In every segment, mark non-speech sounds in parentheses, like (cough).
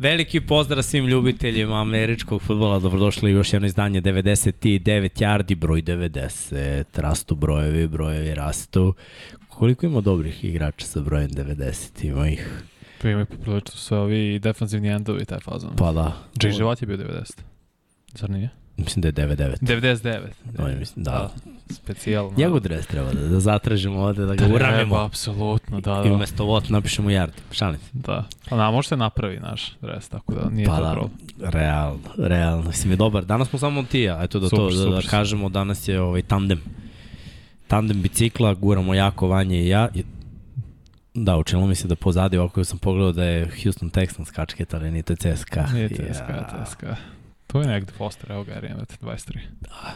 Veliki pozdrav svim ljubiteljima američkog futbola. Dobrodošli u još jedno izdanje 99 yardi, broj 90. Rastu brojevi, brojevi rastu. Koliko ima dobrih igrača sa brojem 90? Ima ih. Pa ima poprilično sve ovi defensivni endovi, taj fazon. Pa da. Život je bio 90. Zar nije? Mislim da je 99. 99. No, mislim, da. da. Specijalno. Njegov dres treba da, da zatražimo ovde, da ga treba, uramimo. apsolutno, da, da. I umesto vot napišemo yard. Šalim se. Da. Pa na, može se napravi naš dres, tako da nije pa to da, problem. realno, realno. Mislim je dobar. Danas smo samo ti ja. Eto da super, to, da, super, da, da kažemo, danas je ovaj tandem. Tandem bicikla, guramo jako Vanje i ja. Da, učinilo mi se da pozadi ovako sam pogledao da je Houston Texans kačket, ali nije to CSKA. Nije CSKA, ja. CSKA. To je negde Foster, evo ga, Arijemet, 23. Da.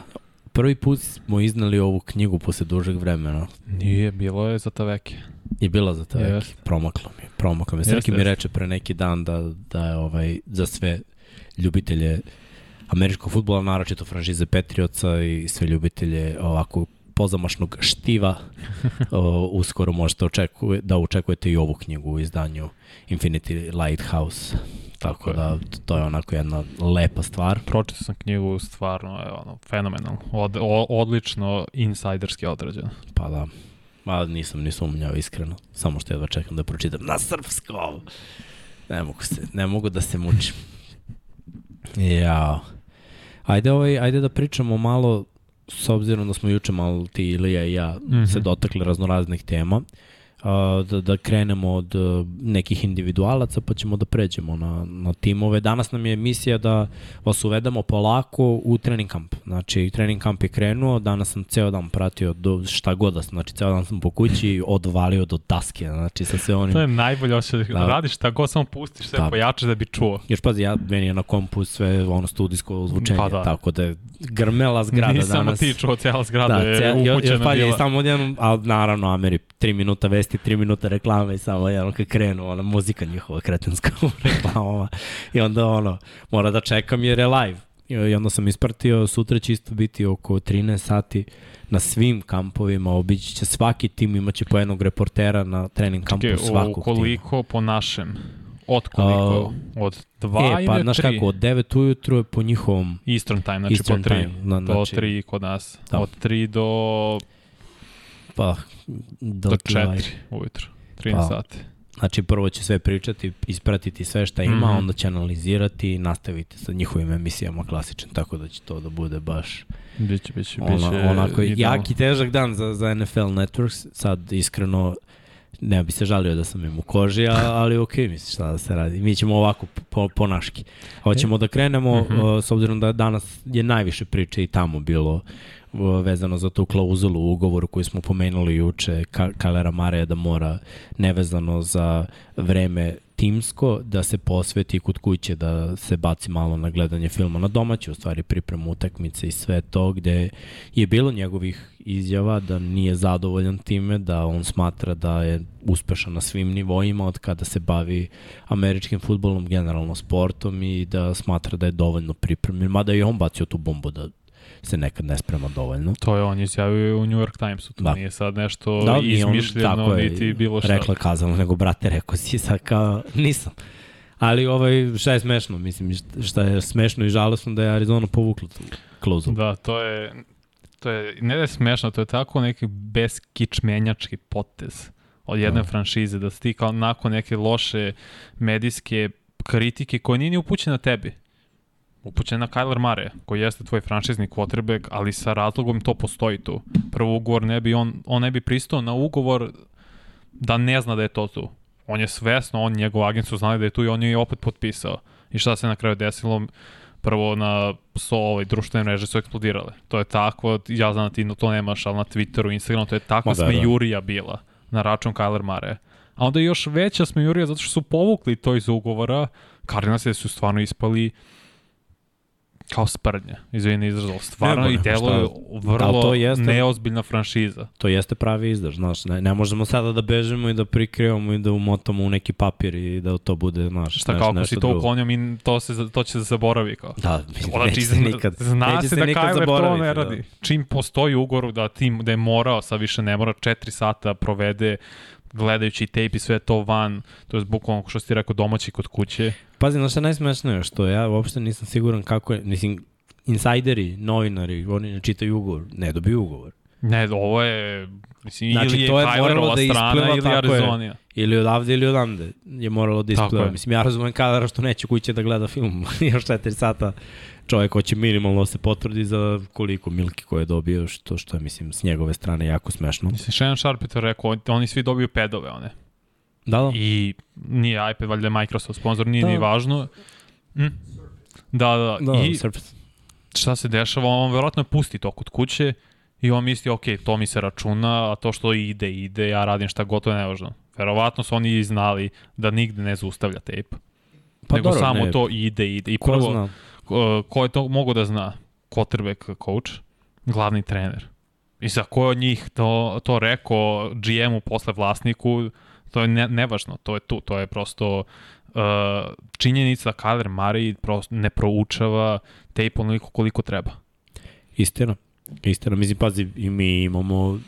Prvi put smo iznali ovu knjigu posle dužeg vremena. Nije, bilo je za Taveke. Je bila za Taveke, yes. promaklo mi, promaklo mi. Srki mi reče pre neki dan da, da je ovaj, za sve ljubitelje američkog futbola, naročito franšize Petrioca i sve ljubitelje ovako pozamašnog štiva, (laughs) o, uskoro možete očekuje, da očekujete i ovu knjigu u izdanju Infinity Lighthouse. Tako da, to je onako jedna lepa stvar. Pročitao sam knjigu, stvarno je ono, fenomenalno. Od, o, odlično insajderski odrađeno. Pa da. Ma nisam ni sumnjao iskreno. Samo što jedva čekam da pročitam na srpskom. Ne mogu, se, ne mogu da se mučim. Ja. Ajde, ovaj, ajde da pričamo malo, s obzirom da smo juče malo ti Ilija i ja mm -hmm. se dotakli raznoraznih tema. Uh, da, da krenemo od e, nekih individualaca pa ćemo da pređemo na, na timove. Danas nam je misija da vas uvedemo polako u trening kamp. Znači, trening kamp je krenuo, danas sam ceo dan pratio do šta god da sam, znači ceo dan sam po kući odvalio do daske, znači sa sve onim... To je najbolje osjećaj, da, radiš šta god samo pustiš sve da. pojačaš da bi čuo. Još pazi, ja, meni je na kompu sve ono studijsko zvučenje, pa da. tako da je grmela zgrada Nisam danas. Nisam ti čuo, cijela zgrada da, je upućena još, još, bila. Samo odjednom, ali naravno, Ameri, 3 minuta vesti, 3 minuta reklame i samo jedno kad krenu, ona muzika njihova kretenska (laughs) u reklamama. I onda ono, mora da čekam jer je live. I onda sam ispratio, sutra će isto biti oko 13 sati na svim kampovima, obići će svaki tim, imaće po jednog reportera na trening kampu Čekaj, svakog tima. koliko po našem? Od koliko? Uh, od 2 e, pa, znaš kako, od 9 ujutru je po njihovom... Eastern time, znači Eastern po 3. Time, na, znači, do 3 kod nas. Da. Od 3 do... Pa, do, do 4 ujutru. 13 pa, sati. Znači prvo će sve pričati, ispratiti sve šta ima, mm -hmm. onda će analizirati i nastaviti sa njihovim emisijama klasičnim, tako da će to da bude baš biće, biće, ona, biće onako jak i težak dan za, za NFL Networks, sad iskreno ne bi se žalio da sam im u koži, (laughs) ali ok, misliš šta da se radi. Mi ćemo ovako po, po naški. Hoćemo da krenemo, mm -hmm. s obzirom da danas je najviše priče i tamo bilo vezano za tu klauzulu u ugovoru koju smo pomenuli juče, Kalera Mareja da mora nevezano za vreme timsko da se posveti kod kuće da se baci malo na gledanje filma na domaći, u stvari pripremu utakmice i sve to gde je bilo njegovih izjava da nije zadovoljan time, da on smatra da je uspešan na svim nivoima od kada se bavi američkim futbolom, generalno sportom i da smatra da je dovoljno pripremljen, mada i on bacio tu bombu da se nekad ne sprema dovoljno. To je on izjavio u New York Timesu, to da. nije sad nešto da, izmišljeno, on, niti bilo šta. Rekla kazano, nego brate, rekao si sad kao, nisam. Ali ovaj, šta je smešno, mislim, šta je smešno i žalostno da je Arizona povukla tu klozu. Da, to je, to je, ne da je smešno, to je tako neki beskičmenjački potez od jedne da. franšize, da ti kao nakon neke loše medijske kritike koje nije ni upućena tebi, upućen na Kyler Mare, koji jeste tvoj franšizni quarterback, ali sa razlogom to postoji tu. Prvo ugovor ne bi, on, on ne bi pristao na ugovor da ne zna da je to tu. On je svesno, on njegov agent su znali da je tu i on je opet potpisao. I šta se na kraju desilo? Prvo na so, ovaj, društvene mreže su eksplodirale. To je tako, ja znam da ti to nemaš, ali na Twitteru, Instagramu, to je tako da, smejurija da. bila na račun Kyler Mare. A onda još veća smejurija zato što su povukli to iz ugovora. Cardinals su stvarno ispali Kao sprdnja, izvini izraz, stvarno i delo je vrlo to jeste, neozbiljna franšiza. To jeste pravi izraz, znaš, ne, ne možemo sada da bežemo i da prikrivamo i da umotamo u neki papir i da to bude, znaš, Šta, kao ako si to uklonio, mi, to, se, to će se zaboravi, kao. Da, znači, neće se nikad, zna neće se, da Kyler to ne radi. Da. Čim postoji ugor da tim, da je morao, sad više ne mora, četiri sata provede gledajući tape i sve to van, to je bukvalno što si ti rekao domaći kod kuće. Pazi, znaš šta najsmešnije, što ja uopšte nisam siguran kako je, mislim, insajderi, novinari, oni ne čitaju ugovor, ne dobiju ugovor. Ne, ovo je, mislim, Znači, ili je to je moralo da ispliva, ili tako je. Arizonija. Ili odavde ili odamde je moralo da ispliva. Mislim, ja razumem kadara što neće kuće da gleda film (laughs) još 4 sata. Čovjek hoće minimalno da se potvrdi za koliko milki koje je dobio, što, što je, mislim, s njegove strane jako smešno. Mislim, Shannon Sharp je to rekao, on- oni svi dobiju pedove one. Da, da. I nije iPad, valjda je Microsoft sponsor, nije Da. da. ni važno. Hm? Da, da, Da, I Surface. šta se dešava, on verovatno pusti to kod kuće i on misli, ok, to mi se računa, a to što ide, ide, ja radim šta god, to je nevažno. Verovatno su oni znali da nigde ne zaustavlja tape. Pa nego dobro, samo ne, to ide, ide. I Ko prvo, zna? ko, ko je to mogo da zna? Quarterback coach, glavni trener. I za ko od njih to, to rekao GM-u posle vlasniku, to je ne, nevažno, to je tu, to je prosto uh, činjenica da Kyler Murray prosto ne proučava tape onoliko koliko treba. Istina. Istina. Mislim, pazi, i mi imamo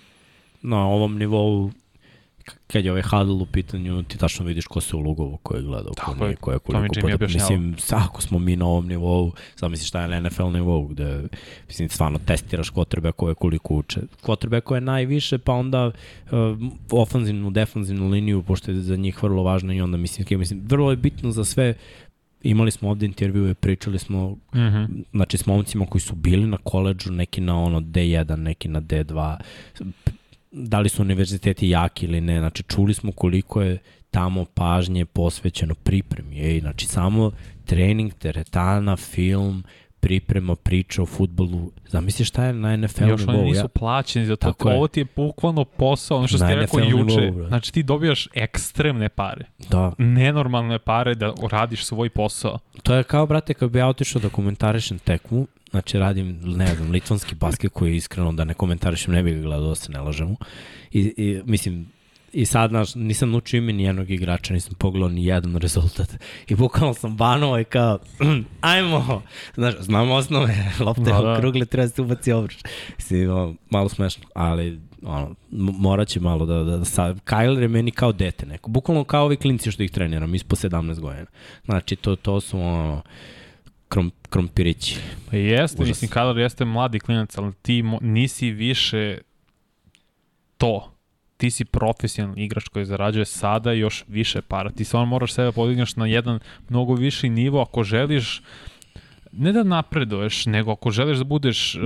na ovom nivou kad je ovaj huddle u pitanju, ti tačno vidiš ko se ulogovo, ko je gledao, ko Tako nije, je. ko je koliko puta. Mislim, ako smo mi na ovom nivou, sad misliš šta je na NFL nivou, gde mislim, stvarno testiraš quarterbackove koliko uče. Quarterbackove je najviše, pa onda uh, ofanzivnu, defanzivnu liniju, pošto je za njih vrlo važno i onda mislim, mislim, vrlo je bitno za sve Imali smo ovde intervjue, pričali smo Mm -hmm. znači s momcima koji su bili na koleđžu, neki na ono D1, neki na D2, da li su univerziteti jaki ili ne, znači čuli smo koliko je tamo pažnje posvećeno pripremi, ej, znači samo trening, teretana, film, priprema, priča o futbolu, zamisli šta je na NFL Još oni nivou, nisu ja, plaćeni za to. Tako. Ovo ti je bukvalno posao, ono što Na ste rekao juče. nivou, znači ti dobijaš ekstremne pare. da, Nenormalne pare da radiš svoj posao. To je kao, brate, kad bi ja otišao da komentarišem tekmu, znači radim, ne znam, litvanski basket koji je iskreno da ne komentarišem, ne bih ga gledao, da se ne lažemo. I, i mislim, i sad, znaš, nisam naučio ime ni jednog igrača, nisam pogledao ni jedan rezultat. I bukvalno sam banovao i kao, (clears throat) ajmo, znaš, znam osnove, (laughs) lopte Da, da, (laughs) da. okrugle, treba se ubaci obruč. Mislim, malo smešno, ali ono, morat će malo da, da, da sa, Kyler je meni kao dete neko, bukvalno kao ovi klinci što ih treniram, ispod 17 godina. Znači, to, to su ono, krom, krompirići. Pa jeste, Užas. mislim, Kyler jeste mladi klinac, ali ti mo, nisi više to. Ti si profesionalni igrač koji zarađuje sada još više para. Ti stvarno moraš sebe podigneš na jedan mnogo viši nivo ako želiš ne da napreduješ, nego ako želiš da budeš uh,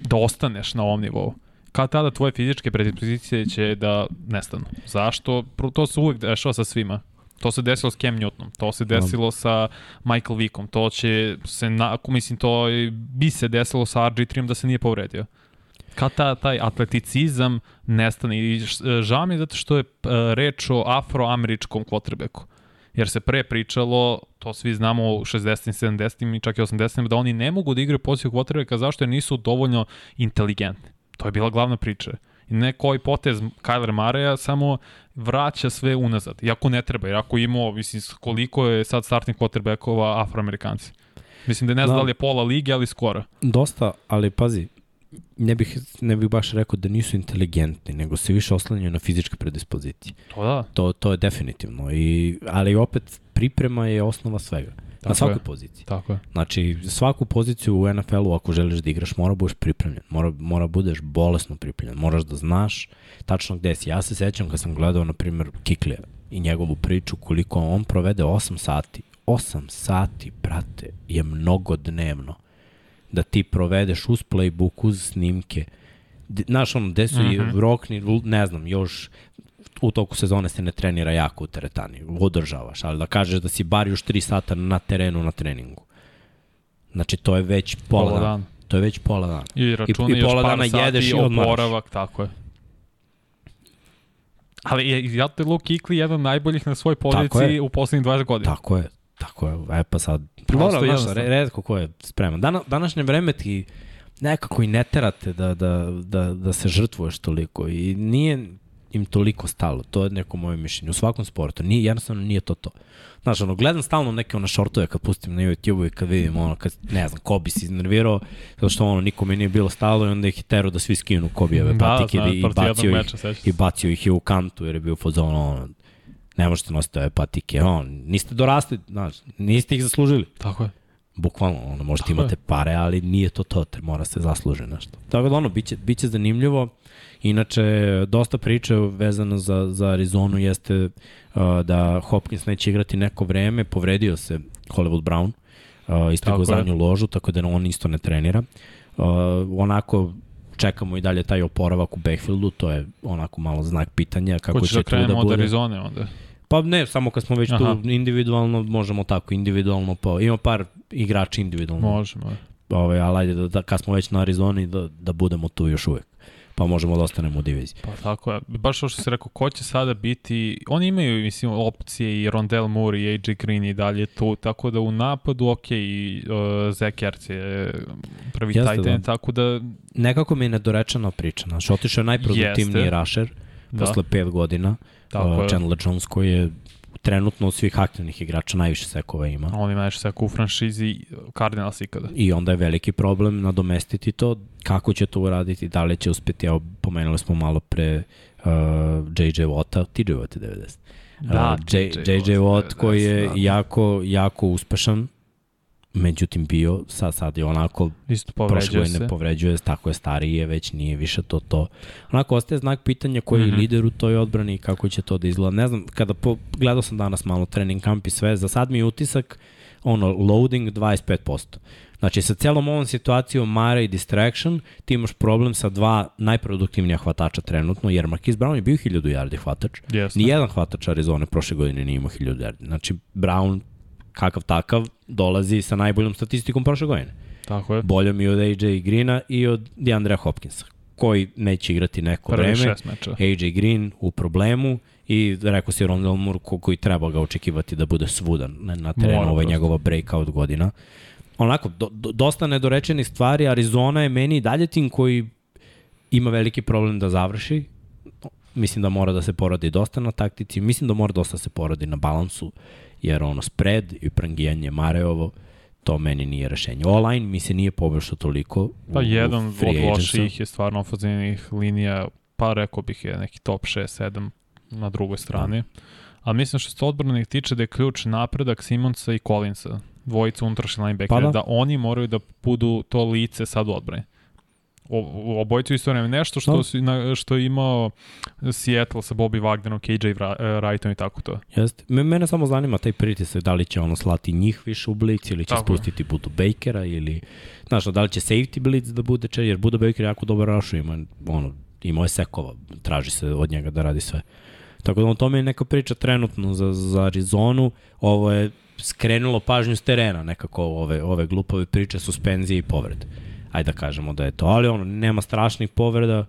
da ostaneš na ovom nivou. Kad tada tvoje fizičke predispozicije će da nestanu. Zašto? To se uvek dešava sa svima. To se desilo s Cam Newtonom, to se desilo sa Michael Vickom, to će se, na, mislim, to bi se desilo sa RG3 da se nije povredio. Kad ta, taj atleticizam nestane i žao mi je zato što je e, reč o afroameričkom quarterbacku. Jer se pre pričalo, to svi znamo u 60. 70. i čak i 80. da oni ne mogu da igraju poziciju quarterbacka zašto jer nisu dovoljno inteligentni. To je bila glavna priča. I ne koji potez Kyler Mareja samo vraća sve unazad. Iako ne treba, jer ako imao, mislim, koliko je sad startnih quarterbackova afroamerikanci. Mislim da ne znam Da. da li je pola lige, ali skoro. Dosta, ali pazi, ne bih, ne bih baš rekao da nisu inteligentni, nego se više oslanjaju na fizičke predispozicije. To da. To, to je definitivno. I, ali opet, priprema je osnova svega. Tako na svakoj je. poziciji. Tako je. Znači, svaku poziciju u NFL-u ako želiš da igraš, mora budeš pripremljen. Mora, mora budeš bolesno pripremljen. Moraš da znaš tačno gde si. Ja se sećam kad sam gledao, na primjer, Kiklija i njegovu priču koliko on provede 8 sati. 8 sati, brate, je mnogo dnevno da ti provedeš uz playbook, uz snimke. Znaš, ono, gde su mm -hmm. Mhm. i rokni, ne znam, još u toku sezone se ne trenira jako u teretani, održavaš, ali da kažeš da si bar još 3 sata na terenu na treningu. Znači, to je već pola, Pola dana. dana. To je već pola dana. I računa I još pola dana jedeš i odmaraš. oporavak, tako je. Ali je, zato je Luke Kikli jedan najboljih na svoj poziciji je. u poslednjih 20 godina. Tako je, tako je. E pa sad, Prosto dobro, jednostavno. re, redko ko je spreman. Dana, današnje vreme ti nekako i ne terate da, da, da, da se žrtvuješ toliko i nije, im toliko stalo. To je neko moje mišljenje. U svakom sportu. Nije, jednostavno nije to to. Znaš, ono, gledam stalno neke ono šortove kad pustim na YouTube i kad vidim ono, kad, ne znam, ko bi se iznervirao, zato što ono, nikome nije bilo stalo i onda ih je tero da svi skinu Kobijeve da, patike da, i, bacio ih, meča, i bacio ih i u kantu jer je bio fazon, ono, ne možete nositi ove patike, on, niste dorasli, znaš, niste ih zaslužili. Tako je. Bukvalno, ono, možete Tako imate je. pare, ali nije to to, te mora se zaslužiti nešto. Tako da ono, biće, biće zanimljivo. Inače, dosta priče vezano za, za Arizonu jeste uh, da Hopkins neće igrati neko vreme, povredio se Hollywood Brown, uh, isto go zadnju ložu, tako da on isto ne trenira. Uh, onako, čekamo i dalje taj oporavak u backfieldu, to je onako malo znak pitanja kako Hoćeš će da tu da bude. od Arizone onda? Pa ne, samo kad smo već Aha. tu individualno, možemo tako individualno, pa ima par igrača individualno. Može, može. Ove, ali ajde, da, da, kad smo već na Arizoni, da, da budemo tu još uvek pa možemo da ostanemo u diviziji. Pa tako je. Baš što se rekao, ko će sada biti, oni imaju mislim, opcije i Rondell Moore i AJ Green i dalje tu, tako da u napadu, ok, i uh, Zach Ertz je prvi Jeste, da. tako da... Nekako mi je nedorečena priča, znaš, otišao je najproduktivniji Jeste. rusher da. posle pet godina, tako uh, Chandler Jones koji je trenutno od svih aktivnih igrača najviše sekova ima. On ima najviše sekova u franšizi Cardinals ikada. I onda je veliki problem nadomestiti to, kako će to uraditi, da li će uspeti, evo pomenuli smo malo pre uh, JJ Watt-a, TJ Watt je 90. Da, uh, JJ Watt koji je da. jako, jako uspešan međutim bio, sad, sad je onako Isto povređuje prošle godine povređuje, tako je starije, već nije više to to. Onako ostaje znak pitanja koji mm -hmm. lider u toj odbrani i kako će to da izgleda. Ne znam, kada po, gledao sam danas malo trening kamp i sve, za sad mi je utisak ono, loading 25%. Znači, sa celom ovom situacijom Mara i Distraction, ti imaš problem sa dva najproduktivnija hvatača trenutno, jer Marquis Brown je bio 1000 yardi hvatač. Yes, Nijedan hvatač Arizone prošle godine nije imao 1000 yardi. Znači, Brown kakav takav dolazi sa najboljom statistikom prošle godine. Tako je. Boljom i od AJ Greena i od DeAndrea Hopkinsa, koji neće igrati neko Prvi vreme. AJ Green u problemu i rekao si Rondell Moore ko, koji treba ga očekivati da bude svudan na, na terenu, ovo je njegova breakout godina. Onako, do, do, dosta nedorečenih stvari, Arizona je meni dalje tim koji ima veliki problem da završi, mislim da mora da se poradi dosta na taktici, mislim da mora dosta da se poradi na balansu jer ono spread i prangijanje Mareovo, to meni nije rešenje. Online mi se nije poboljšao toliko. Pa u, jedan od loših je stvarno ofenzivnih linija, pa rekao bih je neki top 6-7 na drugoj strani. Da. A mislim što se odbranih tiče da je ključ napredak Simonsa i Collinsa, dvojica unutrašnjih linebackera, pa da. da oni moraju da budu to lice sad u odbrani o, obojicu isto vreme. Nešto što, no. si, na, što je imao Seattle sa Bobby Wagnerom, KJ Wrightom i tako to. Jeste. Mene samo zanima taj pritisak, da li će ono slati njih više u blitz ili će tako. spustiti Budu Bakera ili, znaš, da li će safety blitz da bude če, jer Budu Baker jako dobar rašu ima, ono, imao je sekova, traži se od njega da radi sve. Tako da on tome je neka priča trenutno za, za Arizonu, ovo je skrenulo pažnju s terena nekako ove, ove glupove priče, suspenzije i povrede ajde da kažemo da je to, ali ono, nema strašnih povreda,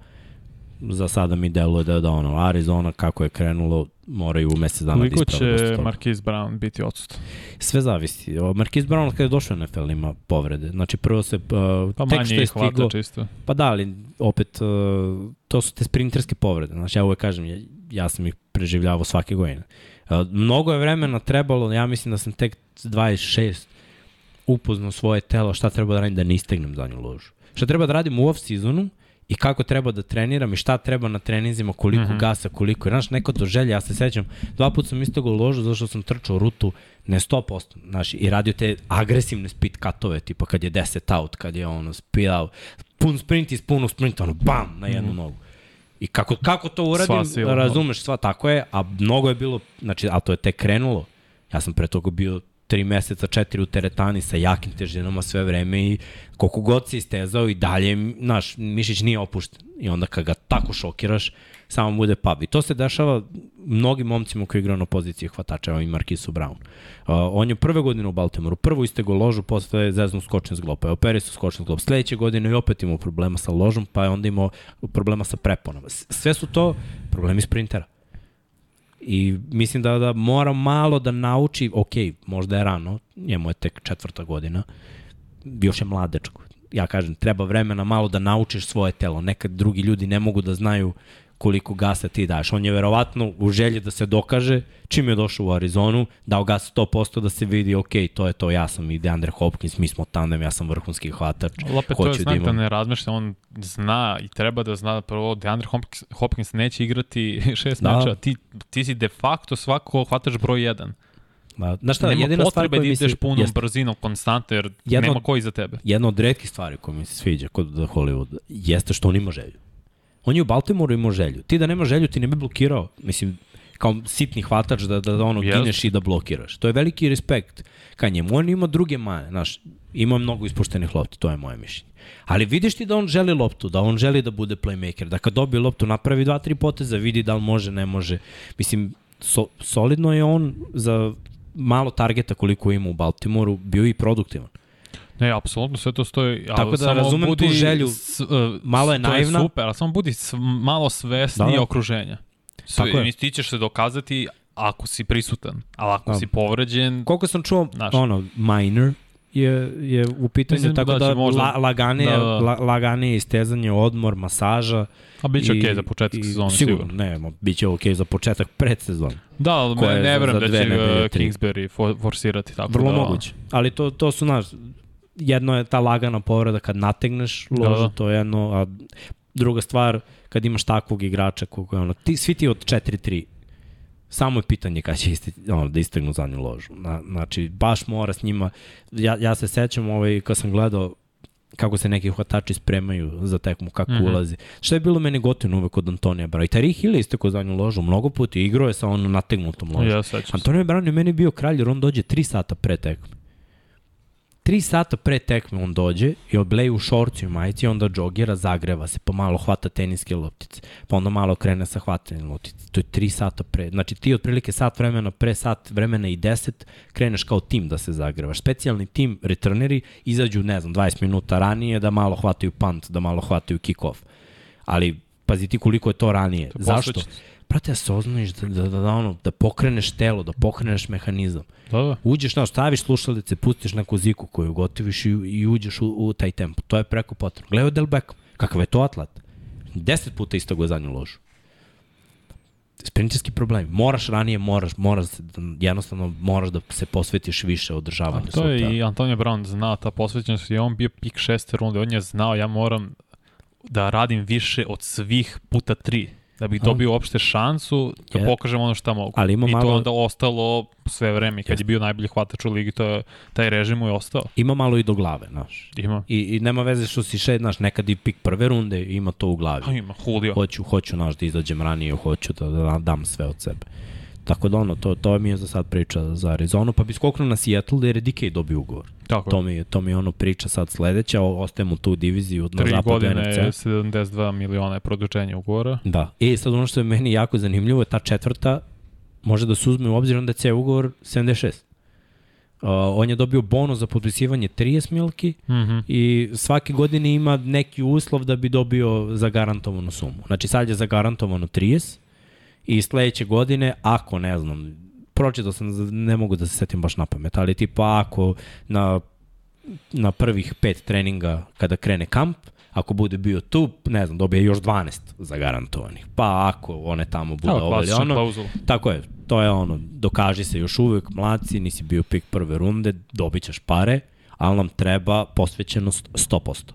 za sada mi deluje da, da ono, Arizona kako je krenulo, moraju u mesec dana Koliko da će Marquise Brown biti odsut? Sve zavisi. Marquise Brown kada je došao na NFL ima povrede. Znači prvo se uh, pa tek što je stiglo. Čisto. Pa da, ali opet uh, to su te sprinterske povrede. Znači ja uvek kažem, ja, ja sam ih preživljavao svake godine. Uh, mnogo je vremena trebalo, ja mislim da sam tek 26 upoznao svoje telo, šta treba da radim da ne istegnem zadnju ložu. Šta treba da radim u off-seasonu i kako treba da treniram i šta treba na treninzima, koliko mm -hmm. gasa, koliko. Znaš, neko to želja, ja se sećam, dva puta sam istego ložu zato što sam trčao rutu ne 100%, znaš, i radio te agresivne speed cutove, tipa kad je 10 out, kad je ono speed out, pun sprint iz punog sprinta, ono bam, na jednu mm -hmm. nogu. I kako, kako to uradim, sva razumeš, sva tako je, a mnogo je bilo, znači, a to je tek krenulo. Ja sam pre toga bio tri meseca, četiri u teretani sa jakim težinama sve vreme i koliko god si istezao i dalje, znaš, mišić nije opušten. I onda kad ga tako šokiraš, samo bude pub. I to se dešava mnogim momcima koji igraju na poziciji hvatača, evo i Markisu Brown. Uh, on je prve godine u Baltimoru, prvo iste go ložu, posle je zeznu skočen s glopa, operi su skočen s glopa. Sledeće godine i opet imao problema sa ložom, pa je onda imao problema sa preponama. Sve su to problemi sprintera. I mislim da, da mora malo da nauči, ok, možda je rano, njemu je tek četvrta godina, još je mladečko. ja kažem, treba vremena malo da naučiš svoje telo. Nekad drugi ljudi ne mogu da znaju koliko gasa ti daš. On je verovatno u želji da se dokaže, čim je došao u Arizonu, dao gas 100% da se vidi, ok, to je to, ja sam i DeAndre Hopkins, mi smo tandem, ja sam vrhunski hvatač. Opet to je znak da, da ne razmišlja, on zna i treba da zna da prvo DeAndre Hopkins, Hopkins neće igrati (laughs) šest da. meča, ti, ti si de facto svako hvatač broj 1. Ma, znaš šta, nema jedina stvar koja da ideš se, punom jest, brzinom konstantno, jer jedno, nema koji za tebe. Jedna od redkih stvari koja mi se sviđa kod Hollywood jeste što on ima želju. On je u Baltimoru imao želju. Ti da nema želju, ti ne bi blokirao. Mislim, kao sitni hvatač da, da, da ono yes. gineš i da blokiraš. To je veliki respekt ka njemu. On ima druge mane, znaš, ima mnogo ispuštenih lopti, to je moje mišljenje. Ali vidiš ti da on želi loptu, da on želi da bude playmaker, da kad dobije loptu napravi dva, tri poteza, vidi da li može, ne može. Mislim, so, solidno je on za malo targeta koliko ima u Baltimoru bio i produktivan. Ne, apsolutno sve to stoji. Tako da samo razumem budi, tu želju, s, uh, malo je naivna. Je super, ali samo budi s, malo svesni da, da. okruženja. Sve, Tako je. Ti ćeš se dokazati ako si prisutan, ali ako da. si povređen... Koliko sam čuo, naš, ono, minor, je, je u pitanju, Mislim tako da, da možda, la, laganije, da, da. La, laganije istezanje, odmor, masaža. A bit će okej okay za početak sezona, sigurno. sigurno. Ne, bit će okej okay za početak predsezona. Da, ali ne, ne vrem da će Kingsbury for, forsirati tako. Vrlo da, moguće. Ali to, to su, naš, jedno je ta lagana povreda kad nategneš ložu, da, da. to je jedno, a druga stvar, kad imaš takvog igrača koga je ono, ti, svi ti od 4-3 Samo je pitanje kada će isti, ono, da istegnu zadnju ložu. Na, znači, baš mora s njima. Ja, ja se sećam, ovaj, kad sam gledao kako se neki hvatači spremaju za tekmu, kako mm -hmm. ulazi. Šta je bilo meni gotivno uvek od Antonija Brown? I Tari Hill je istekao zadnju ložu mnogo puta i igrao je sa onom nategnutom ložom. Ja, Antonija Brown je meni bio kralj jer on dođe 3 sata pre tekme. Tri sata pre tekme on dođe i obleje u šorcu i majici i onda džogira, zagreva se, pa malo hvata teniske loptice, pa onda malo krene sa hvatanjem loptice. To je tri sata pre. Znači ti otprilike sat vremena pre sat vremena i deset kreneš kao tim da se zagrevaš. Specijalni tim, returneri, izađu, ne znam, 20 minuta ranije da malo hvataju punt, da malo hvataju kick-off. Ali pazi ti koliko je to ranije. To Zašto? Prate, da se oznaš da, da, da, da, ono, da pokreneš telo, da pokreneš mehanizam. Da, da. Uđeš, na, staviš slušalice, pustiš neku ziku koju gotoviš i, i uđeš u, u taj tempo. To je preko potrebno. Gledaj Del Beckham, kakav je to atlet. Deset puta isto go zadnju ložu. Sprinterski problem. Moraš ranije, moraš, moraš, jednostavno moraš da se posvetiš više održavanju. A to je i Antonio Brown zna ta posvećenost i on bio pik šeste runde. On je znao ja moram da radim više od svih puta tri da bih dobio uopšte šansu da yeah. pokažem ono šta mogu. Ali ima I malo... to onda ostalo sve vreme. Kad yes. je bio najbolji hvatač u ligi, to je, taj režim mu je ostao. Ima malo i do glave, znaš. Ima. I, I nema veze što si šed, znaš, nekad i pik prve runde, ima to u glavi. A ima, Julio. Hoću, hoću, znaš, da izađem ranije, hoću da, da dam sve od sebe. Tako da ono, to, to mi je za sad priča za Arizonu, pa bi skoknuo na Seattle jer je DK dobio ugovor. Tako to mi, je, to mi je ono priča sad sledeća, ostajemo tu diviziju na zapadu NFC. Tri godine 72 miliona je produčenje ugovora. Da. I sad ono što je meni jako zanimljivo je ta četvrta, može da se uzme u obzir da je C ugovor 76. Uh, on je dobio bonus za potpisivanje 30 milki mm -hmm. i svake godine ima neki uslov da bi dobio zagarantovanu sumu. Znači sad je zagarantovano 30 i sledeće godine, ako ne znam, pročitao sam, ne mogu da se setim baš na pamet, ali tipa ako na, na prvih pet treninga kada krene kamp, ako bude bio tu, ne znam, dobije još 12 zagarantovanih. Pa ako one tamo bude Evo, ovo ili ono. Klauzul. Tako je, to je ono, dokaži se još uvek, mladci, nisi bio pik prve runde, dobit ćeš pare, ali nam treba posvećenost 100%.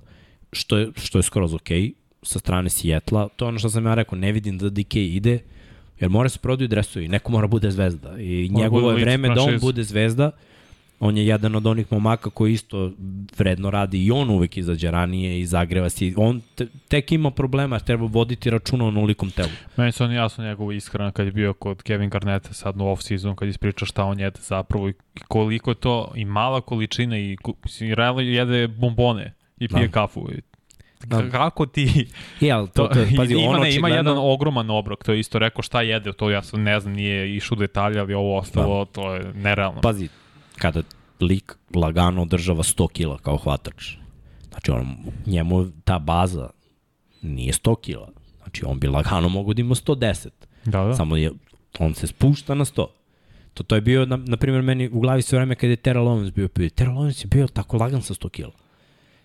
Što je, što je skroz okej okay, sa strane Sijetla. To je ono što sam ja rekao, ne vidim da DK ide, Jer mora se prodaju dresovi, neko mora bude zvezda. I mora njegovo je vreme da on bude zvezda. On je jedan od onih momaka koji isto vredno radi i on uvek izađe ranije i zagreva se. On te, tek ima problema, treba voditi računa o nolikom telu. Meni se on jasno njegov ishrana kad je bio kod Kevin Garneta sad u off-season, kad ispriča šta on jede zapravo i koliko je to i mala količina i, i realno jede bombone i pije da. kafu. I. Kako ti... I, ali to, to, (laughs) pazi, ima, ono ne, ima jedan ogroman obrok, to je isto rekao šta jede, to ja sam ne znam, nije išao detalje, ali ovo ostalo, da. to je nerealno. Pazi, kada lik lagano održava 100 kila kao hvatač, znači on, njemu ta baza nije 100 kila, znači on bi lagano mogo da ima 110. Da, da. Samo je, on se spušta na 100. To, to je bio, na, na primjer, meni u glavi sve vreme kada je Terrell Owens bio, Terrell Owens je bio tako lagan sa 100 kila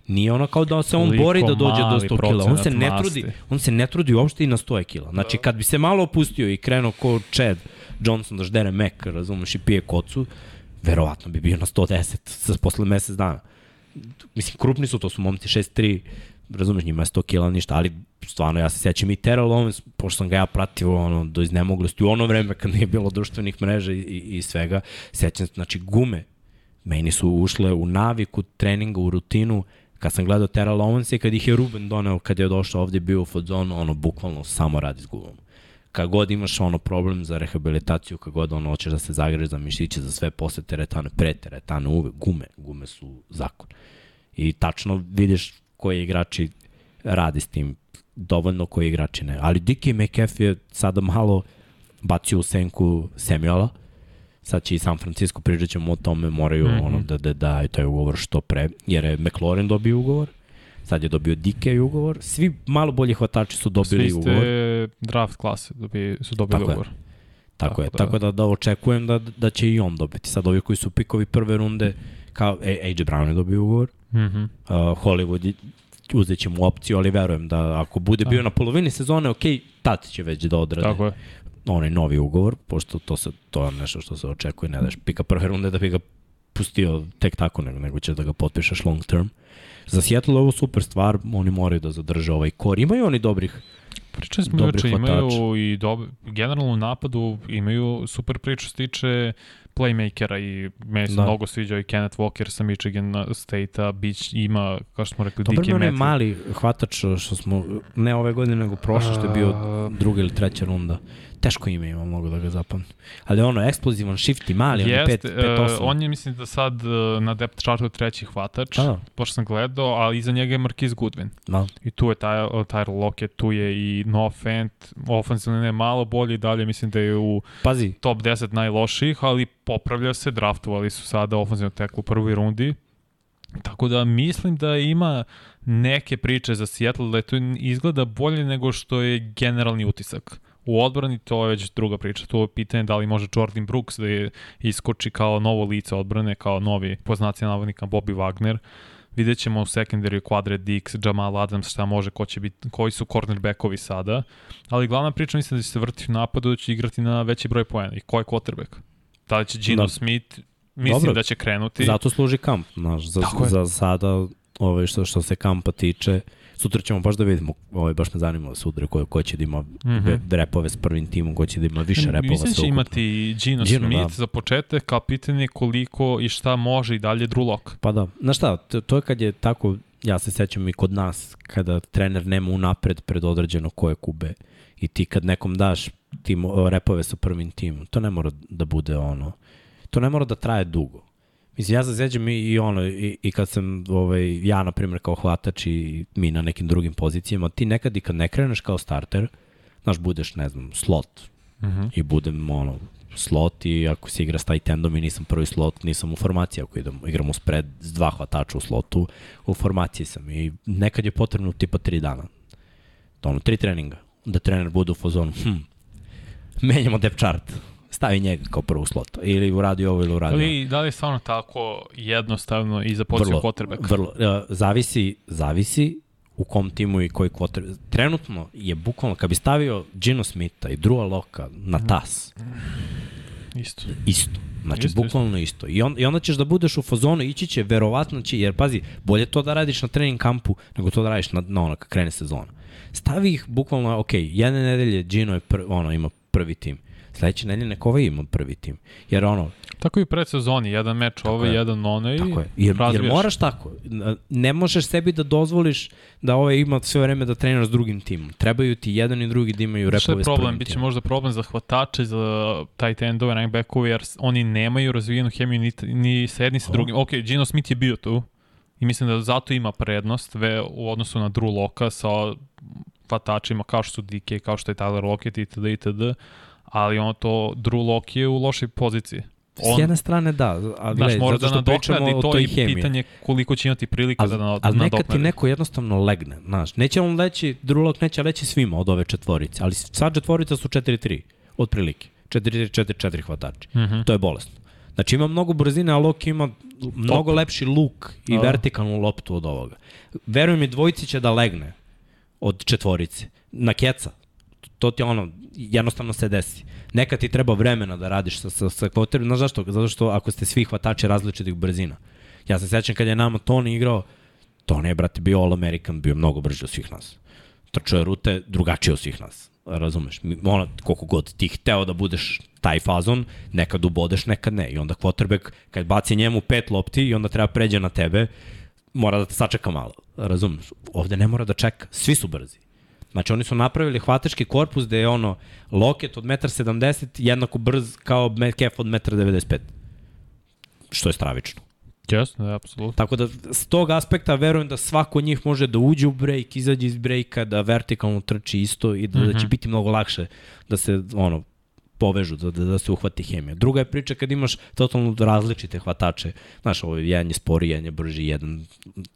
Nije ono kao da se on Koliko bori da dođe do mali 100 kila. On se ne masti. trudi, on se ne trudi uopšte i na 100 kila. Znači kad bi se malo opustio i krenuo ko Chad Johnson da ždere mek, razumeš, i pije kocu, verovatno bi bio na 110 sa posle mesec dana. Mislim, krupni su, to su momci 6'3", razumeš, njima je 100 kila ništa, ali stvarno ja se sećam i Terrell Owens, pošto sam ga ja pratio ono, do iznemoglosti u ono vreme kad nije bilo društvenih mreža i, i, i svega, sećam se, znači gume, meni su ušle u naviku treninga, u rutinu, kad sam gledao Terrell Owens i kad ih je Ruben doneo, kad je došao ovde bio u foodzonu, ono, bukvalno samo radi s gumom. Kad god imaš ono problem za rehabilitaciju, kad god ono hoćeš da se zagreš za mišiće, za sve posle teretane, pre teretane, uvek, gume, gume su zakon. I tačno vidiš koji igrači radi s tim, dovoljno koji igrači ne. Ali Dickie McAfee je sada malo bacio u senku Samuela, sad će i San Francisco, pričat ćemo o tome, moraju mm. -hmm. ono da, da daju taj ugovor što pre, jer je McLaurin dobio ugovor, sad je dobio Dike ugovor, svi malo bolji hvatači su dobili Svi ste ugovor. draft klase dobi, su dobili Tako je. ugovor. Tako, Tako je, da- tako da, da očekujem da, da će i on dobiti. Sad ovi koji su pikovi prve runde, kao e, AJ Brown je dobio ugovor, Mm -hmm. uh, Hollywood je- uzet će mu opciju, ali verujem da ako bude bio na polovini sezone, ok, tad će već da odrade Tako je. Onaj novi ugovor, pošto to, se, to je nešto što se očekuje, ne daš pika prve runde da bi ga pustio tek tako, nego, nego ćeš da ga potpišeš long term. Za Seattle je ovo super stvar, oni moraju da zadrže ovaj kor. Imaju oni dobrih, Pričali smo juče, imaju i dob... generalno u napadu imaju super priču što tiče playmakera i meni se Da. mnogo sviđa i Kenneth Walker sa Michigan State-a, Bić ima, kao što smo rekli, Dobar mi Dike je onaj Metcalf. mali hvatač što smo, ne ove godine, nego prošle što je bio druga ili treća runda. Teško ime ima, mogu da ga zapamtim. Ali ono, eksplozivan, shifty, mali, on je 5, Jeste, 5 e, 8. on je mislim da sad e, na depth chartu treći hvatač, Da. pošto sam gledao, ali iza njega je Marquise Goodwin. Da. I tu je taj, Tyler Lockett, tu je i Noah Fant, ofensivno ne malo bolje i dalje mislim da je u Pazi, top 10 najlošijih, ali popravlja se, draftovali su sada ofenzivno teklu u prvoj rundi. Tako da mislim da ima neke priče za Seattle da je to izgleda bolje nego što je generalni utisak. U odbrani to je već druga priča. To je pitanje da li može Jordan Brooks da je iskoči kao novo lice odbrane, kao novi poznaci navodnika Bobby Wagner. Vidjet ćemo u secondary Quadre Dix, Jamal Adams, šta može, ko će biti, koji su cornerbackovi sada. Ali glavna priča mislim da će se vrtiti u napadu, da će igrati na veći broj poena. I ko je quarterback? Da li će Gino Da. Smith, mislim Dobro. da će krenuti. Zato služi kamp, znaš, za, Tako je. za sada, ovaj, što, što se kampa tiče, sutra ćemo baš da vidimo, ovaj, baš me zanima sutra ko, ko će da ima mm. -hmm. repove s prvim timom, ko će da ima više repova Mislim da će imati Gino, Gino, Smith da. za početak, kao pitanje je koliko i šta može i dalje Drew Lock. Pa da, znaš šta, to, to je kad je tako, ja se sećam i kod nas, kada trener nema unapred predodređeno koje kube i ti kad nekom daš tim, repove sa prvim timom, to ne mora da bude ono, to ne mora da traje dugo. Mislim, ja se sećam i, i ono, i, i kad sam, ovaj, ja na primjer kao hvatač i mi na nekim drugim pozicijama, ti nekad i kad ne kreneš kao starter, znaš, budeš, ne znam, slot, Uh -huh. i budem ono slot i ako se igra s tight endom i nisam prvi slot, nisam u formaciji. Ako idem, igram u spread s dva hvatača u slotu, u formaciji sam i nekad je potrebno tipa tri dana. To ono, tri treninga. Da trener bude u fazonu, hm, menjamo depth chart. Stavi njega kao prvu slot. Ili uradi ovo ili uradi ovo. Ali da li je stvarno tako jednostavno i za poziciju quarterback? Vrlo, uh, zavisi, zavisi u kom timu i koji quarterback. Trenutno je bukvalno, kad bi stavio Gino Smitha i Drua Loka na tas, Isto. isto. Znači, Isto, bukvalno isto. I, on, I onda ćeš da budeš u fazonu, ići će, verovatno će, jer pazi, bolje to da radiš na trening kampu, nego to da radiš na, na ono, kad krene sezona. Stavi ih bukvalno, ok, jedne nedelje Gino je pr, ono, ima prvi tim. Sledeće nedelje neko ovaj ima prvi tim. Jer ono, Tako i pred sezoni, jedan meč ovaj, je. jedan onaj. Tako je. Jer, jer moraš tako. Ne možeš sebi da dozvoliš da ovaj ima sve vreme da treniraš s drugim timom. Trebaju ti jedan i drugi da imaju repove s problem? prvim Biće timom. možda problem za hvatače, za tight endove, running backove, jer oni nemaju razvijenu hemiju ni, ni sa jednim sa drugim. Ok, Gino Smith je bio tu i mislim da zato ima prednost ve, u odnosu na Drew Locka sa hvatačima kao što su DK, kao što je Tyler Lockett itd. itd. Ali ono to, Drew Lock je u lošoj poziciji. S jedne strane da, ali Znaš, gledaj, mora zato da što pričamo nadoknadi o to toj i hemiji. pitanje koliko će imati prilika Ali, da nad, ali nekad ti nadoknadi. neko jednostavno legne, znaš. Neće on leći, Drulok neće leći svima od ove četvorice, ali sad četvorica su 4-3, otprilike. 4-3, 4-4 hvatači. Mhm. To je bolesno. Znači ima mnogo brzine, a Loki ima mnogo lepši luk i Da. vertikalnu loptu od ovoga. Verujem mi, dvojici će da legne od četvorice. Na keca. To ti ono, jednostavno se desi. Nekad ti treba vremena da radiš sa, sa, sa kvoterom. Znaš zašto? Zato što ako ste svi hvatači različitih brzina. Ja se sećam kad je nama Toni igrao, Toni je, brate, bio All American, bio mnogo brži od svih nas. Trčao je rute drugačije od svih nas. Razumeš? Ono, koliko god ti hteo da budeš taj fazon, nekad ubodeš, nekad ne. I onda quarterback, kad baci njemu pet lopti i onda treba pređe na tebe, mora da te sačeka malo. Razumeš? Ovde ne mora da čeka. Svi su brzi. Znači oni su napravili hvatački korpus gde je ono loket od 1,70 m jednako brz kao Metcalf od 1,95 m. Što je stravično. Jasno, da, apsolutno. Tako da s tog aspekta verujem da svako od njih može da uđe u break, izađe iz breaka, da vertikalno trči isto i da, mm -hmm. da će biti mnogo lakše da se ono povežu, da, da, da se uhvati hemija. Druga je priča kad imaš totalno različite hvatače. Znaš, ovo jedan je spori, jedan je brži, jedan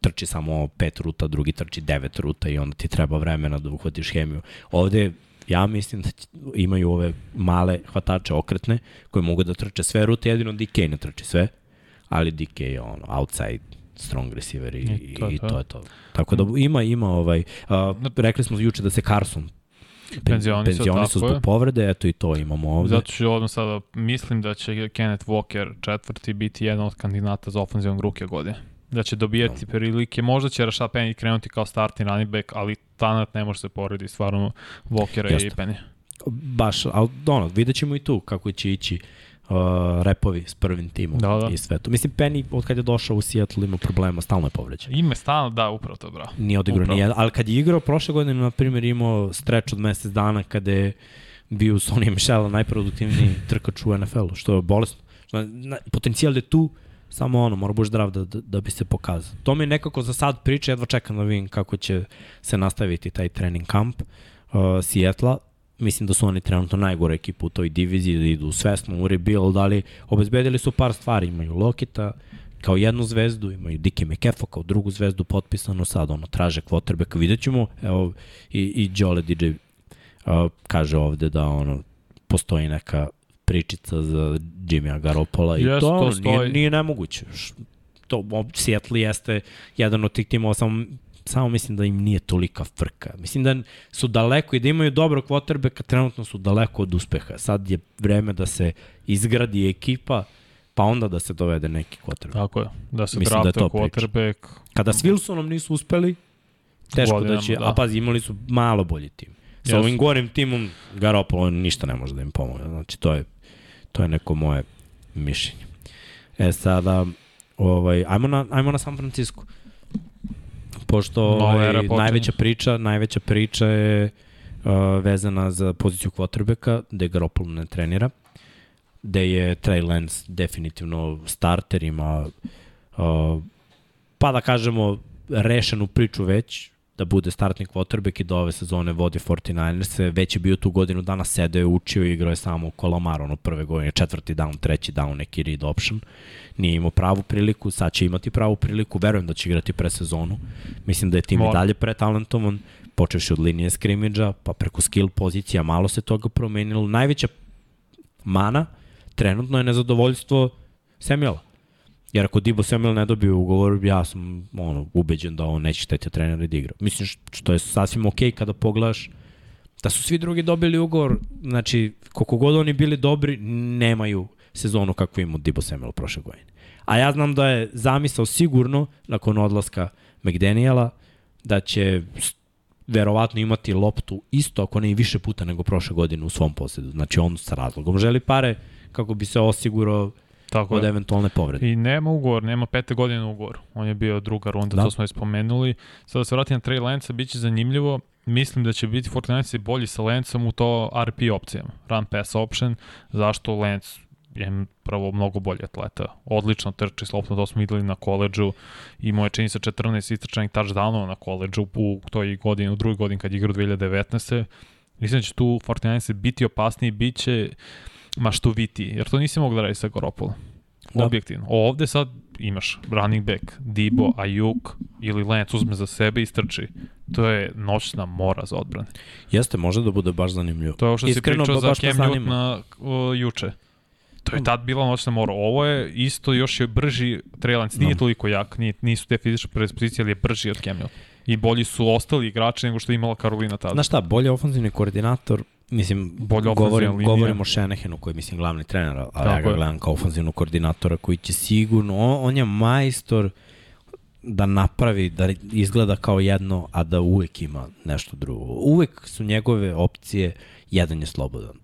trči samo pet ruta, drugi trči devet ruta i onda ti treba vremena da uhvatiš hemiju. Ovde ja mislim da imaju ove male hvatače okretne koje mogu da trče sve rute, jedino DK ne trči sve, ali DK je ono outside strong receiver i, I to je i to. to je to. Tako da ima, ima ovaj, uh, rekli smo juče da se Carson Penzionisao, penzionisao je. zbog povrede, eto i to imamo ovde. Zato ću odmah sada, mislim da će Kenneth Walker četvrti biti jedan od kandidata za ofenzivnog ruke godine. Da će dobijati prilike, možda će Rashad Penny krenuti kao startni running back, ali talent ne može se porediti stvarno Walkera Jeste. i Penny. Baš, ali ono, vidjet ćemo i tu kako će ići uh, repovi s prvim timom Da, da. i sve to. Mislim, Penny, od kad je došao u Seattle, ima problema, stalno je povređen. Ime stalno, da, upravo to, bravo. Nije odigrao Upravo. ni jedan, ali kad je igrao prošle godine, na primjer, imao streč od mesec dana kada je bio Sonny Michela najproduktivniji (laughs) trkač u NFL-u, što je na, potencijal je tu, samo ono, mora budeš zdrav da, da, da bi se pokazao. To mi je nekako za sad priča, jedva čekam da vidim kako će se nastaviti taj trening kamp uh, Seattle-a. Mislim da su oni trenutno najgore ekipa u toj diviziji, da idu svesno u rebuild, ali obezbedili su par stvari. Imaju Lokita, kao jednu zvezdu, imaju Dike McAfee kao drugu zvezdu potpisano, sad ono, traže quarterbacka, vidjet ćemo, evo, i, i Jole DJ uh, kaže ovde da ono, postoji neka pričica za Jimmya Garoppola i Jeste, to, to nije, nije nemoguće. To, Seattle jeste jedan od tih timova, samo, samo mislim da im nije tolika frka. Mislim da su daleko i da imaju dobro quarterbacka, trenutno su daleko od uspeha. Sad je vreme da se izgradi ekipa, pa onda da se dovede neki quarterback. Tako je, da se Mislim da to priča. quarterback. Kada s Wilsonom nisu uspeli, teško da Godinama, će, da. a pazi, imali su malo bolji tim. Sa ovim gorim timom Garoppolo ništa ne može da im pomogne. Znači, to je, to je neko moje mišljenje. E sada, ovaj, ajmo, na, ajmo na San Francisco. Pošto ovaj, najveća priča, najveća priča je uh, vezana za poziciju quarterbacka, gde Garoppolo ne trenira, gde je Trey Lance definitivno starter, ima uh, pa da kažemo rešenu priču već, da bude startni quarterback i da ove sezone vodi 49ers, već je bio tu godinu dana, sedeo je, učio i igrao je samo u Kolamar, ono prve godine, četvrti down, treći down, neki read option. Nije imao pravu priliku, sad će imati pravu priliku, verujem da će igrati pre sezonu. Mislim da je tim i Mora. dalje pretalentovan, počevši od linije skrimidža, pa preko skill pozicija, malo se toga promenilo. Najveća mana trenutno je nezadovoljstvo Samuela. Jer ako Dibo Samuel ne dobije ugovor, ja sam ono, ubeđen da on neće šteti trener da igra. Mislim što je sasvim okej kada pogledaš da su svi drugi dobili ugovor, znači koliko god oni bili dobri, nemaju sezonu kakvu imao Dibo Samuel prošle godine. A ja znam da je zamisao sigurno, nakon odlaska McDaniela, da će verovatno imati loptu isto, ako ne i više puta nego prošle godine u svom posjedu. Znači on sa razlogom želi pare kako bi se osigurao Tako od je. eventualne povrede. I nema ugovor, nema pete godine ugovor. On je bio druga runda, Da. to smo već spomenuli. Sada da se vratim na Trey Lance, bit će zanimljivo. Mislim da će biti 49 bolji sa Lancom u to RP opcijama. Run pass option. Zašto Lance je prvo mnogo bolji atleta. Odlično trči s loptom, to smo videli na koleđu. Imao je čini se 14 istračanih touchdownova na koleđu u toj godini, u drugoj godini kad je igrao 2019. Mislim da će tu 49 biti opasniji, bit će maštoviti, jer to nisi mogu da radi sa Garoppolo. Da. Objektivno. Ovde sad imaš running back, Dibo, Ayuk ili Lance uzme za sebe i strči. To je noćna mora za odbrane. Jeste, može da bude baš zanimljivo. To je ovo što si Iskreno, pričao ba- za Cam. Newton na, o, juče. To je tad bila noćna mora. Ovo je isto još je brži Trey Lance. Nije Da. toliko jak, nije, nisu te fizičke predispozicije, ali je brži od Camel. I bolji su ostali igrači nego što je imala Karolina tada. Znaš šta, bolje ofenzivni koordinator, mislim, Bolje govorim, linija. govorim o Shanahanu koji je, mislim, glavni trener, ali ja Tako ga je. gledam kao ofenzivnog koordinatora koji će sigurno, on, on je majstor da napravi, da izgleda kao jedno, a da uvek ima nešto drugo. Uvek su njegove opcije, jedan je slobodan.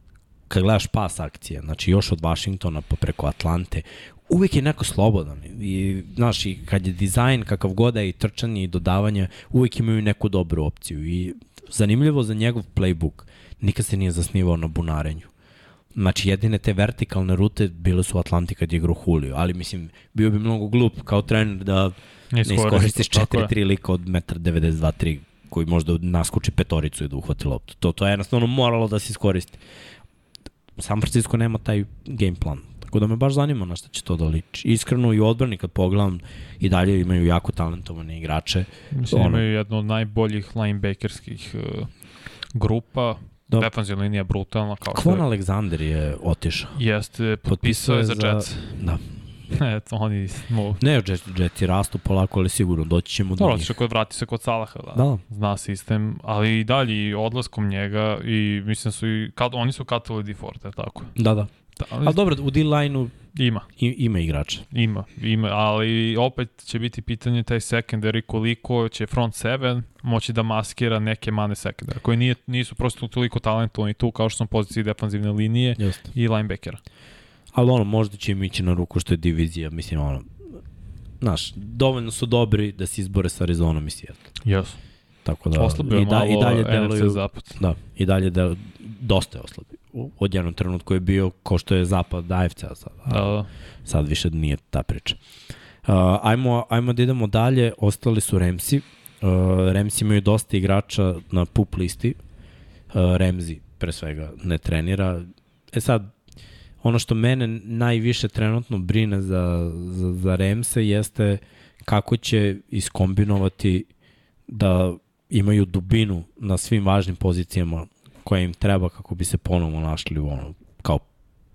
Kad gledaš pas akcije, znači još od Washingtona pa preko Atlante, uvek je neko slobodan. I, znaš, i kad je dizajn kakav god je i trčanje i dodavanje, uvek imaju neku dobru opciju. I zanimljivo za njegov playbook, nikad se nije zasnivao na bunarenju. Znači, jedine te vertikalne rute bile su u Atlanti kad je igrao Julio, ali mislim, bio bi mnogo glup kao trener da ne iskoristiš tako je. 4-3 lika od 1,92-3 koji možda naskoči petoricu i da uhvati loptu. To, to je jednostavno moralo da se iskoristi. San Francisco nema taj game plan. Tako da me baš zanima na šta će to da liči. Iskreno i odbrani kad pogledam i dalje imaju jako talentovane igrače. Mislim, ono- imaju jednu od najboljih linebackerskih uh, grupa. Da. Defensivna linija brutalna. Kao što Kvon je- Alexander je otišao. Jeste, potpisao je za Jets. Da. (laughs) Eto, oni smo... Ne, Jets, Jetsi rastu polako, ali sigurno doći ćemo do Dobro, njih. kod vrati se kod Salaha, da. Da, Zna sistem, ali i dalje i odlaskom njega i mislim su i, kad, oni su katali je tako? da, da. Da, ali Ali dobro, u D-line-u ima, i- ima igrača. ima, ima, ali opet će biti pitanje taj secondary koliko će front seven moći da maskira neke mane secondary, koji nije, nisu prosto toliko talentovani tu kao što su poziciji defanzivne linije Jeste. i linebackera. Ali ono, možda će im ići na ruku što je divizija, mislim, ono, znaš, dovoljno su dobri da se izbore sa Arizonom i Seattle. Jesu. Tako da, Oslabio i, da, i dalje deluju, zapad. da, i dalje del, dosta je oslabio. Od jednog trenutku je bio ko što je zapad AFC-a sad, Da, da. sad više nije ta priča. Uh, ajmo, ajmo da idemo dalje, ostali su Remsi. Uh, Remsi imaju dosta igrača na pup listi. Uh, Remzi pre svega ne trenira. E sad, ono što mene najviše trenutno brine za, za, za Remse jeste kako će iskombinovati da imaju dubinu na svim važnim pozicijama koje im treba kako bi se ponovno našli u ono, kao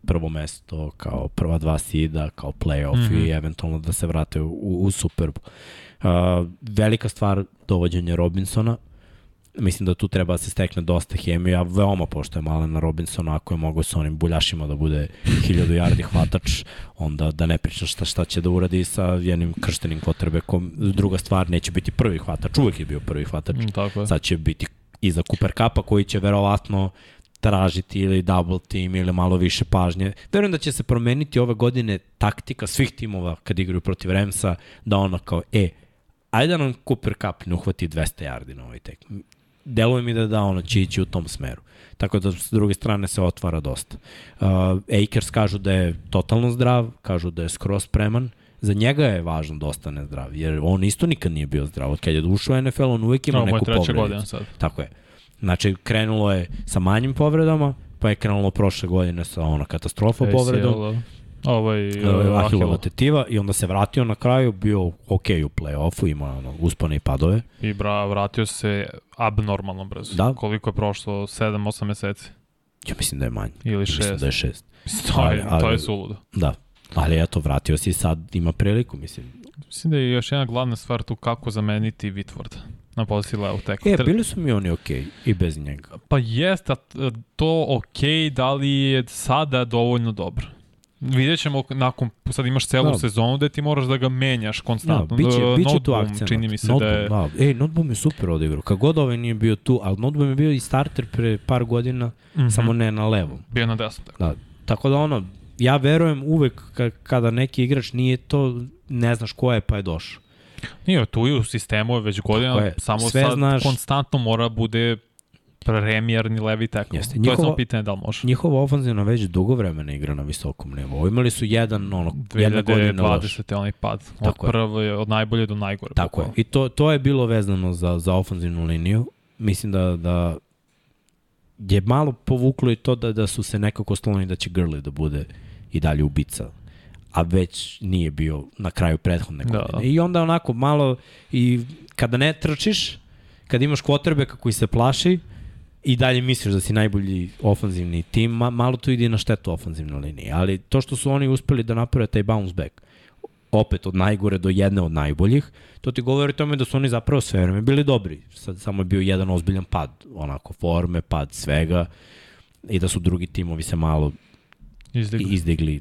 prvo mesto, kao prva dva sida, kao playoff mm Mhm. -hmm. i eventualno da se vrate u, u Super Bowl. Uh, velika stvar dovođenje Robinsona, mislim da tu treba da se stekne dosta hemije, ja veoma poštojem Alena Robinsona, ako je mogo sa onim buljašima da bude 1000 yardi hvatač, onda da ne pričam šta, šta će da uradi sa jednim krštenim kotrebekom. Druga stvar, neće biti prvi hvatač, uvek je bio prvi hvatač. Mm, tako je. Sad će biti iza Cooper Cupa koji će verovatno tražiti ili double team ili malo više pažnje. Verujem da će se promeniti ove godine taktika svih timova kad igraju protiv Remsa, da ono kao, e, ajde da nam Cooper Cup ne uhvati 200 yardi na ovoj tekmi. Deluje mi da da ono će ići u tom smeru. Tako da s druge strane se otvara dosta. Uh, Akers kažu da je totalno zdrav, kažu da je skroz spreman. Za njega je važno da ostane zdrav, jer on isto nikad nije bio zdrav. Od kad je ušao u NFL, on uvek ima No, neku povredicu. godina sad. Tako je. Znači, krenulo je sa manjim povredama, pa je krenulo prošle godine sa ono katastrofa povredom, ACL, ovaj, uh, uh, Ahilova tetiva i onda se vratio na kraju, bio ok u play-offu, ima ono, uspone i padove. I bra, vratio se abnormalno brzo. Da. Koliko je prošlo? 7-8 meseci? Ja mislim da je manje. Ili Mislim 6? da je šest. To je, Ali- ali- to je suludo. Da. Ali eto, vratio si sad ima priliku, mislim. Mislim da je još jedna glavna stvar tu kako zameniti Whitworda na poziciji levog tekla. E, bili su mi oni ok i bez njega. Pa jeste, to ok, da li je sada dovoljno dobro? Vidjet ćemo nakon, sad imaš celu Da. sezonu gde ti moraš da ga menjaš konstantno. Da, biće, E, biće tu akcent. Čini mi se Noteboom, da je... Da. Ej, Notboom je super odigrao. Kad god ovaj nije bio tu, ali Notboom je bio i starter pre par godina, mm. -hmm. samo ne na levom. Bio na desnom. Tako. Da. Tako da ono, ja verujem uvek ka, kada neki igrač nije to, ne znaš ko je pa je došao. Nije, tu i u sistemu je već godina, je. samo Sve sad znaš- konstantno mora bude premijerni levi tekl. Jeste. To je samo pitanje da li može. Njihova ofanzivna već dugo vremena igra na visokom nivou. Imali su jedan, ono, jedna godina loš. 2020. je onaj pad. Od Tako je. prve, od najbolje do najgore. Tako je. I to, to je bilo vezano za, za ofanzivnu liniju. Mislim da, da je malo povuklo i to da, da su se nekako skloni da će Grli da bude i dalje ubica a već nije bio na kraju prethodne Da. godine. I onda onako malo i kada ne trčiš, kad imaš kvotrbeka koji se plaši, i dalje misliš da si najbolji ofanzivni tim, ma, malo to ide na štetu ofanzivne linije. Ali to što su oni uspeli da naprave taj bounce back, opet od najgore do jedne od najboljih, to ti govori o tome da su oni zapravo sve vreme bili dobri. Sad samo je bio jedan ozbiljan pad, onako forme, pad svega i da su drugi timovi se malo Izdigli. izdigli.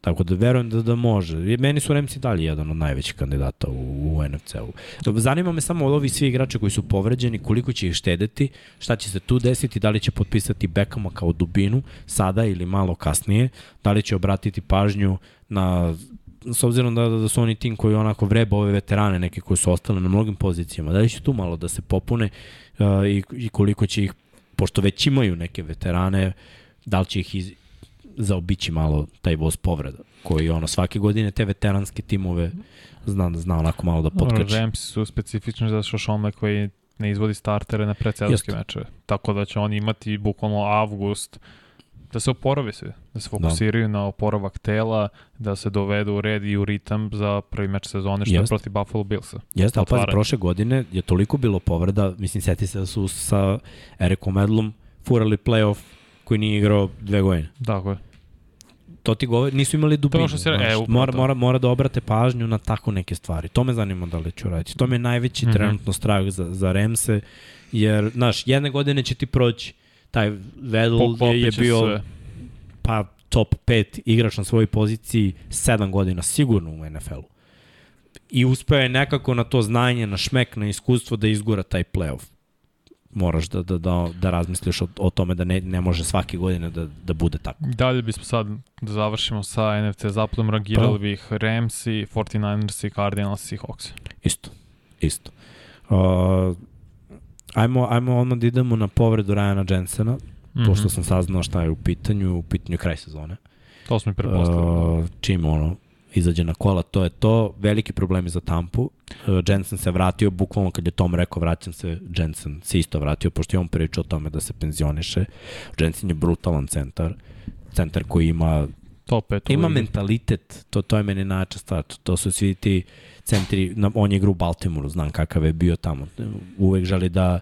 Tako da verujem da, da može. Meni su Remci dalje jedan od najvećih kandidata u, u NFC-u. Zanima me samo od ovih svi igrača koji su povređeni, koliko će ih štedeti, šta će se tu desiti, da li će potpisati Bekama kao dubinu sada ili malo kasnije, da li će obratiti pažnju na s obzirom da, da su oni tim koji onako vreba ove veterane, neke koji su ostale na mnogim pozicijama, da li će tu malo da se popune uh, i, i koliko će ih, pošto već imaju neke veterane, da li će ih iz, zaobići malo taj voz povreda, koji ono svake godine te veteranske timove zna, zna onako malo da potkače. Rams su specifični za što Sean McVay ne izvodi startere na predsezonske mečeve. Tako da će oni imati bukvalno avgust da se oporave se, da se fokusiraju da. na oporavak tela, da se dovedu u red i u ritam za prvi meč sezone što Jest. je protiv Buffalo Billsa. Jeste, ali pazi, prošle godine je toliko bilo povreda, mislim, seti se da su sa Erikom Edlom furali playoff koji nije igrao dve godine. Tako je. To ti govori, nisu imali dubinu. To što se, e, mora, mora, mora da obrate pažnju na tako neke stvari. To me zanima da li ću raditi. To me je najveći mm -hmm. trenutno strah za, za Remse, jer, znaš, jedne godine će ti proći taj Vedl je, je bio sve. pa top 5 igrač na svojoj poziciji 7 godina sigurno u NFL-u. I uspeo je nekako na to znanje, na šmek, na iskustvo da izgura taj playoff moraš da, da, da, da razmisliš o, o tome da ne, ne može svake godine da, da bude tako. Dalje bismo sad da završimo sa NFC zapadom, rangirali pa. bih Ramsi, 49ersi, Cardinals i Hawks. Isto, isto. Uh, ajmo, ajmo odmah da idemo na povredu Ryana Jensena, mm -hmm. pošto sam saznao šta je u pitanju, u pitanju kraj sezone. To smo i prepostavili. Uh, čim ono, izađe na kola, to je to. Veliki problemi za Tampu. Uh, Jensen se vratio, bukvalno kad je Tom rekao vraćam se, Jensen se isto vratio, pošto je on pričao o tome da se penzioniše. Jensen je brutalan centar, centar koji ima Top 5 ima mentalitet, to, to je meni najča stvar. To su svi ti centri, na, on je igra u Baltimoru, znam kakav je bio tamo. Uvek želi da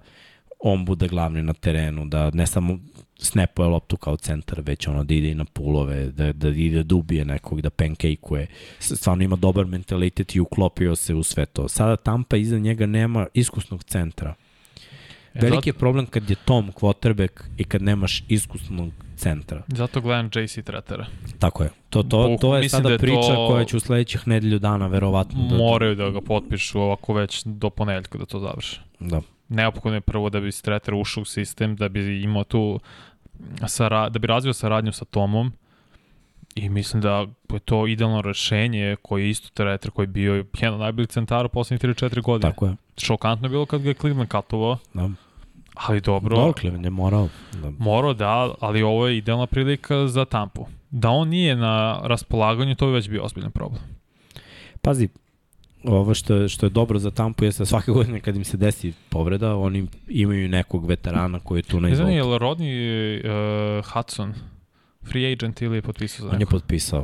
on bude glavni na terenu, da ne samo snapuje loptu kao centar, već ono da ide na pulove, da, da ide da ubije nekog, da pancake-uje. Stvarno ima dobar mentalitet i uklopio se u sve to. Sada Tampa iza njega nema iskusnog centra. E, Veliki je problem kad je Tom quarterback i kad nemaš iskusnog centra. Zato gledam JC Tretera. Tako je. To, to, Buh, to je sada da je priča to... koja će u sledećih nedelju dana verovatno da... Moraju da ga potpišu ovako već do ponedeljka da to završe. Da. Neophodno je prvo da bi Streter ušao u sistem, da bi imao tu sara, da bi razvio saradnju sa Tomom i mislim da je to idealno rešenje koji je isto Treter koji je bio jedan od najboljih centara poslednjih 3-4 godine. Tako je. Šokantno je bilo kad ga je Cleveland katovao. Da. Ali dobro. Dobro, Cleveland je morao. Da. Morao, da, ali ovo je idealna prilika za Tampu. Da on nije na raspolaganju, to bi već bio ozbiljan problem. Pazi, ovo što što je dobro za Tampu jeste da svake godine kad im se desi povreda, oni imaju nekog veterana koji je tu na izvolku. Ne znam, je li Rodney uh, Hudson free agent ili je potpisao za neko? On je potpisao.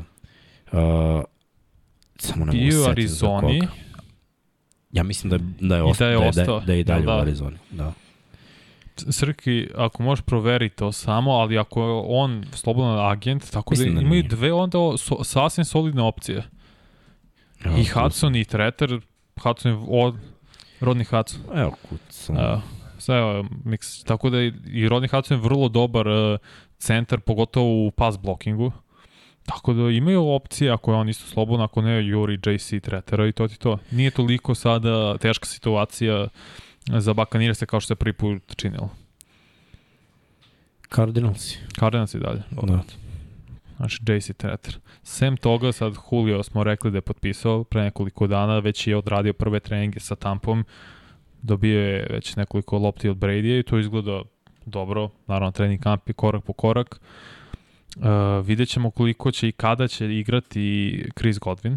Uh, samo ne mogu u Arizoni. Ja mislim da, da je, osta, da je, da, ostao. da, da je i dalje da, da. u Arizoni. Da. Srki, ako možeš proveriti to samo, ali ako je on slobodan agent, tako da, da imaju dve onda so, sasvim solidne opcije. Ja, I Hudson i Treter, Hudson je od, Rodni Hudson. Evo, kucam. Evo, sve evo, mix. Tako da i Rodni Hudson je vrlo dobar uh, centar, pogotovo u pass blockingu. Tako da imaju opcije ako je on isto slobodan, ako ne Juri, JC, Tretera i to ti to. Nije toliko sada teška situacija za Bakanirese kao što se prvi put činilo. Cardinalsi. Cardinalsi dalje. Da. Znači JC Treter. Sem toga, sad Julio smo rekli da je potpisao pre nekoliko dana, već je odradio prve treninge sa Tampom, dobio je već nekoliko lopti od Brady-a i to izgleda dobro, naravno trening kamp i korak po korak. Uh, vidjet ćemo koliko će i kada će igrati Chris Godwin.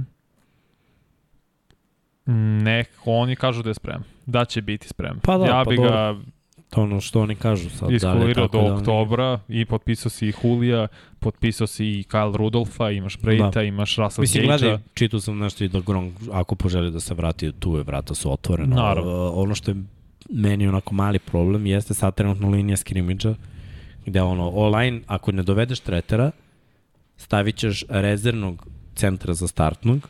Ne, oni kažu da je spreman. Da će biti spreman. Pa da, ja pa bi dobro. To ono što oni kažu sad. Iskulirao da do da oktobra oni... i potpisao si i Julija, potpisao si i Kyle Rudolfa, imaš Brejta, da. imaš Russell Mislim, Gage-a. Gledaj, čitao sam nešto i da Gronk, ako poželi da se vrati, tu je vrata su otvorena. Naravno. Ono što je meni onako mali problem jeste sad trenutno linija skrimidža, gde ono, online, ako ne dovedeš tretera, stavit ćeš rezervnog centra za startnog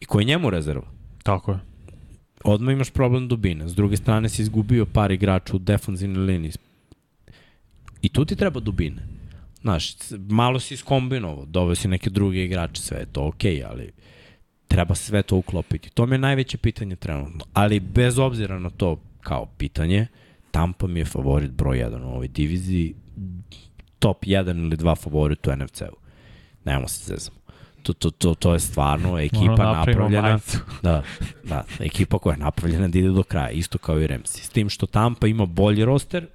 i koji je njemu rezerva. Tako je. Odmah imaš problem dubine. S druge strane si izgubio par igrača u defanzivnoj liniji. I tu ti treba dubine. Znaš, malo si iskombinovao, doveo si neke druge igrače, sve je to okej, okay, ali treba sve to uklopiti. To mi je najveće pitanje trenutno. Ali bez obzira na to kao pitanje, Tampa mi je favorit broj 1 u ovoj diviziji, top 1 ili 2 favorit u NFC-u. Nemo se zezamo. To, to, to, to je stvarno ekipa napravljena. (laughs) Da, da, ekipa koja je napravljena da ide do kraja, isto kao i Remsi. S tim što Tampa ima bolji roster,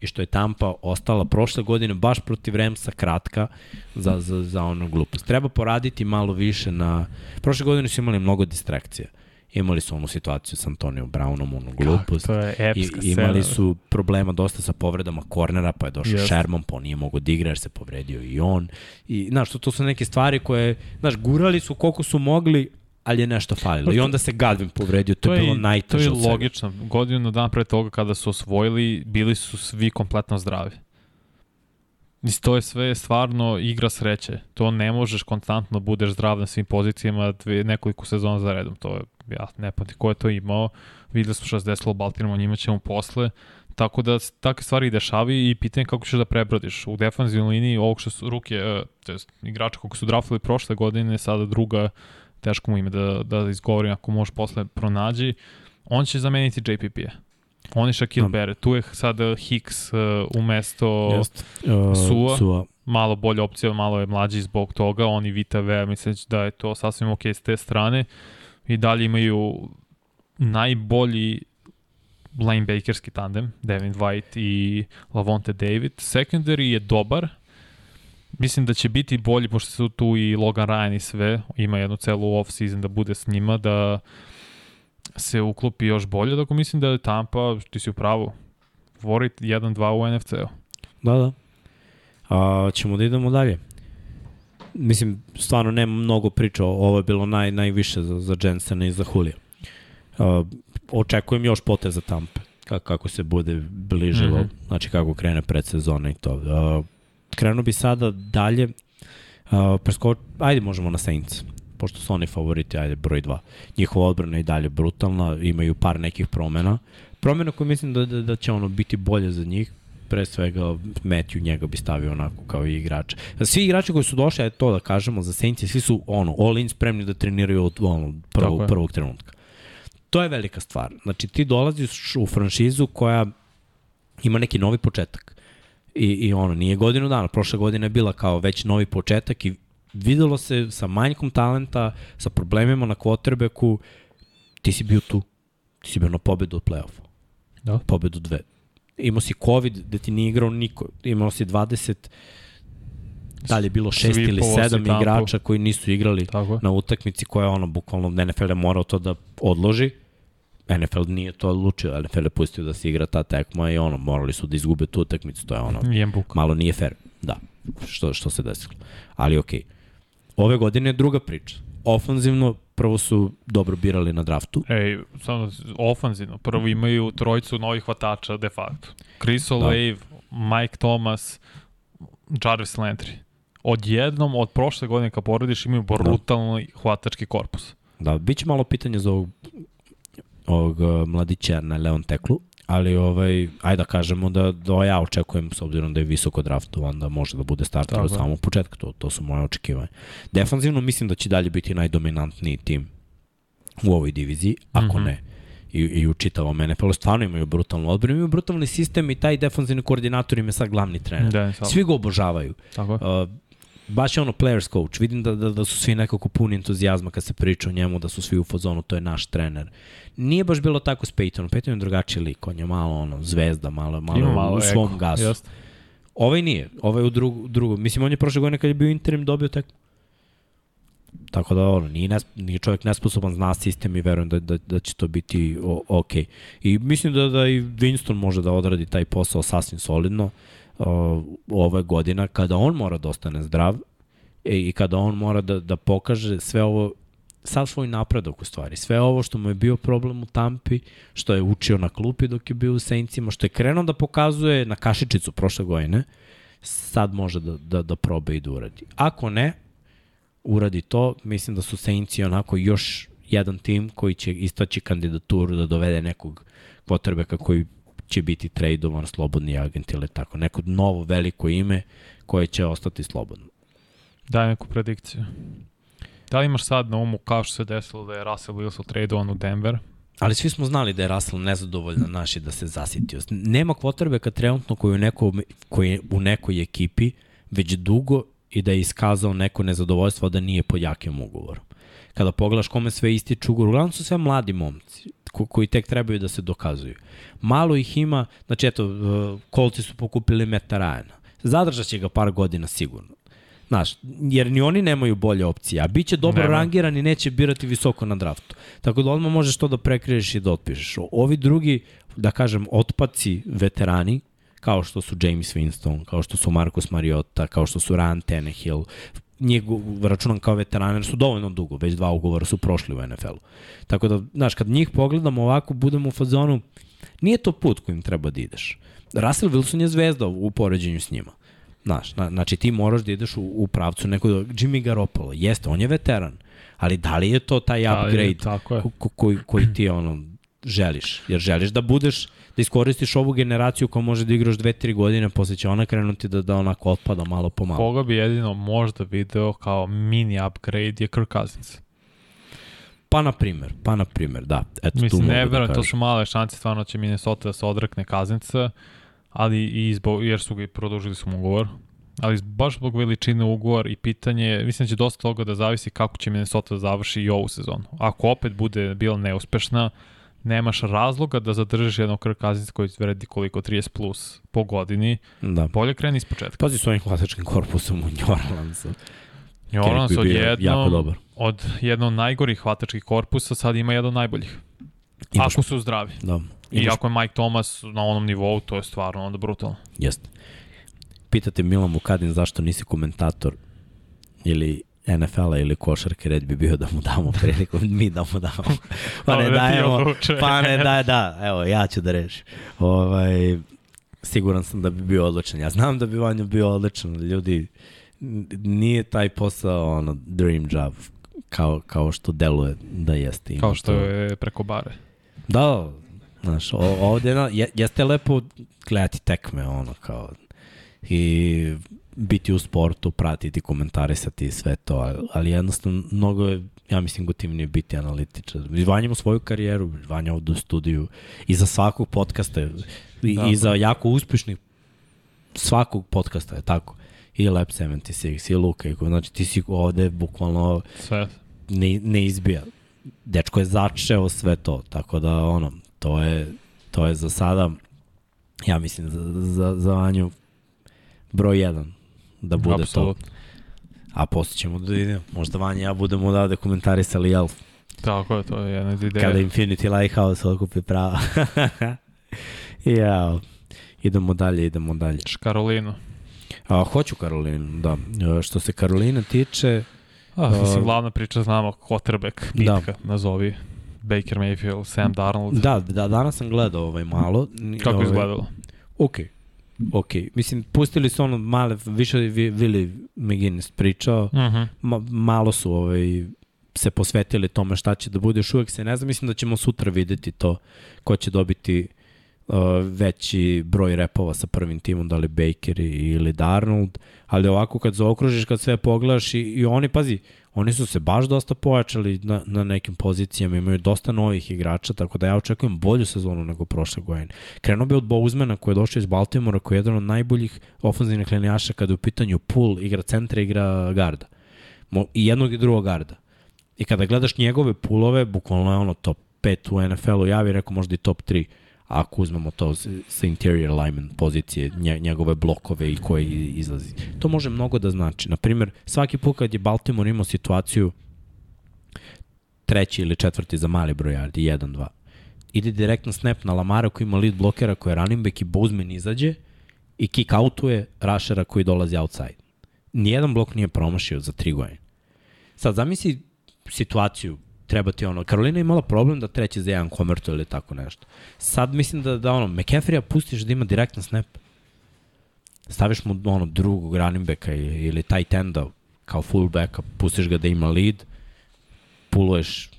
i što je Tampa ostala prošle godine baš protiv Remsa kratka za, za, za ono glupost. Treba poraditi malo više na... Prošle godine su imali mnogo distrakcija. Imali su onu situaciju s Antonijom Brownom, onu glupost. Kako, to je epska I, Imali su problema dosta sa povredama kornera, pa je došao yes. Sherman, pa on nije mogo da igra jer se povredio i on. I, znaš, to, to su neke stvari koje, znaš, gurali su koliko su mogli, ali je nešto falilo. I onda se Gadvin povredio, to, to je bilo najteže To je logično. Godinu dan pre toga kada su osvojili, bili su svi kompletno zdravi. Mislim, to je sve stvarno igra sreće. To ne možeš konstantno da budeš zdrav na svim pozicijama dve, nekoliko sezona za redom. To je, ja ne pamti ko je to imao. Videli smo što se desilo u Baltimoru, njima ćemo posle. Tako da takve stvari dešavi i pitanje kako ćeš da prebrodiš. U defanzivnoj liniji ovog što su ruke, e, to je igrača kako su draftili prošle godine, sada druga teško mu ime da, da izgovorim ako možeš posle pronađi, on će zameniti JPP-a. On je Shaquille um. Barrett. Tu je sad Hicks uh, umesto Just, uh, Sua. Sua. Malo bolja opcija, malo je mlađi zbog toga. Oni Vita V, mislim da je to sasvim ok s te strane. I dalje imaju najbolji linebackerski tandem, Devin White i Lavonte David. Secondary je dobar, Mislim da će biti bolji, pošto su tu i Logan Ryan i sve, ima jednu celu off-season da bude s njima, da se uklopi još bolje, dok mislim da je Tampa, ti si u pravu, favorit 1-2 u NFC-u. Da, da. A, ćemo da idemo dalje. Mislim, stvarno nema mnogo priča, ovo je bilo naj, najviše za, za Jensena i za Julija. A, očekujem još poteza Tampe, kako, kako se bude bližilo, mm -hmm. znači kako krene predsezona i to. A, krenuo bi sada dalje, uh, presko, ajde možemo na Saints, pošto su oni favoriti, ajde broj 2. Njihova odbrana je i dalje brutalna, imaju par nekih promena. Promena koje mislim da, da, da će ono biti bolje za njih, pre svega Matthew njega bi stavio onako kao i igrač. Svi igrači koji su došli, ajde to da kažemo, za Saints, svi su ono, all in spremni da treniraju od ono, prvog, prvog trenutka. To je velika stvar. Znači ti dolaziš u franšizu koja ima neki novi početak I, I ono, nije godinu dana, prošle godine je bila kao već novi početak i videlo se sa manjkom talenta, sa problemima na quarterbacku, ti si bio tu. Ti si bio na pobedu od play-offa. Da. Pobedu dve. Imao si COVID gde ti nije igrao niko. Imao si 20 da li je bilo šest Svi ili sedam igrača koji nisu igrali Tako. na utakmici koja je ono, bukvalno NFL je morao to da odloži NFL nije to odlučio, NFL je pustio da se igra ta tekma i ono, morali su da izgube tu utakmicu, to je ono, malo nije fair, da, što, što se desilo. Ali okej, okay. Ove godine je druga priča. Ofanzivno, prvo su dobro birali na draftu. Ej, samo ofanzivno, prvo imaju trojicu novih hvatača de facto. Chris da. Olave, Mike Thomas, Jarvis Landry. Odjednom, od prošle godine kad porodiš, imaju da. brutalni da. hvatački korpus. Da, bit će malo pitanje za ovog ovog uh, mladića na Leon Teklu, ali ovaj, ajde da kažemo da, da ja očekujem, s obzirom da je visoko draftovan, da može da bude starter od samog početka, to, to su moje očekivanje. Defanzivno mislim da će dalje biti najdominantniji tim u ovoj diviziji, ako mm -hmm. ne i, i u čitavom NFL-u, stvarno imaju brutalnu odbranu, imaju brutalni sistem i taj defanzivni koordinator im je sad glavni trener. Da, Svi ga obožavaju. Tako. Uh, baš je ono players coach. Vidim da, da, da su svi nekako puni entuzijazma kad se priča o njemu, da su svi u fazonu, to je naš trener. Nije baš bilo tako s Peytonom. Peyton je drugačiji lik, on je malo ono, zvezda, malo, malo, malo u svom eko. gasu. Just. Ovaj nije, ovaj u drugu, drugu. Mislim, on je prošle godine kad je bio interim dobio tek Tako da ono, nije, nes, nije čovjek nesposoban, zna sistem i verujem da, da, da će to biti o, ok. I mislim da, da i Winston može da odradi taj posao sasvim solidno uh, ove godina kada on mora da ostane zdrav e, i kada on mora da, da pokaže sve ovo sav svoj napredak u stvari. Sve ovo što mu je bio problem u Tampi, što je učio na klupi dok je bio u Saintsima, što je krenuo da pokazuje na kašičicu prošle godine, sad može da, da, da probe i da uradi. Ako ne, uradi to, mislim da su Saintsi onako još jedan tim koji će istaći kandidaturu da dovede nekog kvotrbeka koji će biti tradovan slobodni agent ili tako. Neko novo veliko ime koje će ostati slobodno. Daj neku predikciju. Da li imaš sad na umu kao što se desilo da je Russell Wilson tradovan u Denver? Ali svi smo znali da je Russell nezadovoljan naši da se zasitio. Nema kvotrbeka trenutno koji u, neko, koji je u nekoj ekipi već dugo i da je iskazao neko nezadovoljstvo da nije pod jakim ugovorom. Kada pogledaš kome sve ističu ugovor, uglavnom su sve mladi momci ko, koji tek trebaju da se dokazuju. Malo ih ima, znači eto, kolci su pokupili Meta Rajana. Zadržat će ga par godina sigurno. Znaš, jer ni oni nemaju bolje opcije, a bit će dobro Nema. rangiran i neće birati visoko na draftu. Tako da odmah možeš to da prekriješ i da otpišeš. Ovi drugi, da kažem, otpaci veterani, kao što su James Winston, kao što su Marcus Mariota, kao što su Ryan Tannehill, njih računam kao veterane, jer su dovoljno dugo, već dva ugovora su prošli u NFL-u. Tako da, znaš, kad njih pogledamo ovako, budemo u fazonu, nije to put kojim treba da ideš. Russell Wilson je zvezda u poređenju s njima. Znaš, na, znači ti moraš da ideš u, u pravcu nekog, Jimmy Garoppolo, jeste, on je veteran, ali da li je to taj da upgrade je, tako je. Ko, koji, koji ti ono, želiš? Jer želiš da budeš, da iskoristiš ovu generaciju koja može da igraš 2-3 godine, posle će ona krenuti da, da onako otpada malo po malo. Koga bi jedino možda video kao mini upgrade je Kirk Cousins. Pa na primer, pa na primer, da. Eto, Mislim, tu ne verujem, da to su male šanse, stvarno će Minnesota da se odrekne Cousinsa ali i zbog, jer su ga i produžili su mu ugovor, ali baš zbog veličine ugovor i pitanje, mislim da će dosta toga da zavisi kako će Minnesota da završi i ovu sezonu. Ako opet bude bila neuspešna, nemaš razloga da zadržiš jednog Cousins koji vredi koliko 30 plus po godini. Da. Bolje kreni iz početka. Pazi s ovim klasičnim korpusom u New Orleansu. New Orleans od jedno, od jednog najgorih hvatačkih korpusa sad ima jedan od najboljih. Imaš, ako su zdravi. Da. I ako je Mike Thomas na onom nivou, to je stvarno onda brutalno. Jeste. Pitate Milan Mukadin zašto nisi komentator ili NFL-a ili košarke, red bi bio da mu damo (laughs) priliku, mi da mu damo. (laughs) Pa ne dajemo, pa ne daj, da, evo, ja ću da rešim. Ovaj, siguran sam da bi bio odličan. Ja znam da bi Vanja bio odličan, ljudi, nije taj posao ono, dream job kao, kao što deluje da jeste. Kao što to... je preko bare. Da, Znaš, ovde na, jeste lepo gledati tekme, ono, kao, i biti u sportu, pratiti, komentarisati sve to, ali jednostavno mnogo je, ja mislim, gotivnije biti analitičar. Vanja svoju karijeru, Vanja ovde u studiju, i za svakog podcasta, i, da, i za jako uspešnih svakog podcasta, je tako? I Lab 76, i Luka, i, znači ti si ovde bukvalno sve. Ne, ne izbija. Dečko je začeo sve to, tako da ono, to je, to je za sada, ja mislim, za, za, za Vanju broj jedan da bude Absolut. to. A posle ćemo da vidimo. Možda Vanja ja budemo odavde komentarisali jel? Tako je, to je jedna od ideja. Kada Infinity Lighthouse okupi prava. (laughs) ja, idemo dalje, idemo dalje. Karolinu. A, hoću Karolinu, da. Što se Karolina tiče... A, mislim, glavna priča znamo, quarterback, bitka, da. nazovi. Baker Mayfield, Sam Darnold. Da, da, danas sam gledao ovaj malo. Kako ovaj, izgledalo? Ok, ok. Mislim, pustili su ono male, više Willi McGinnis pričao, uh mhm. -huh. ma, malo su ovaj, se posvetili tome šta će da bude, još uvek se ne znam, mislim da ćemo sutra videti to ko će dobiti uh, veći broj repova sa prvim timom, da li Baker ili Darnold, ali ovako kad zaokružiš, kad sve pogledaš i, i oni, pazi, uh, Oni su se baš dosta pojačali na, na nekim pozicijama, imaju dosta novih igrača, tako da ja očekujem bolju sezonu nego prošle godine. Krenuo bi od Bouzmana koji je došao iz Baltimora, koji je jedan od najboljih ofenzivnih linijaša kada je u pitanju pool, igra centra, igra garda. I jednog i drugog garda. I kada gledaš njegove pulove, bukvalno je ono top 5 u NFL-u, ja bih rekao možda i top 3 ako uzmemo to sa interior lineman pozicije, njegove blokove i koji izlazi. To može mnogo da znači. Naprimer, svaki put kad je Baltimore imao situaciju treći ili četvrti za mali broj yardi, 1-2, ide direktno snap na Lamara koji ima lead blokera koji je running back i Bozeman izađe i kick outuje rushera koji dolazi outside. Nijedan blok nije promašio za tri godine. Sad zamisli situaciju treba ti ono, Karolina je imala problem da treći za jedan komerto ili tako nešto. Sad mislim da, da ono, McCaffrey-a pustiš da ima direktan snap. Staviš mu ono drugog running backa ili, ili tight enda kao fullbacka, pustiš ga da ima lead, puluješ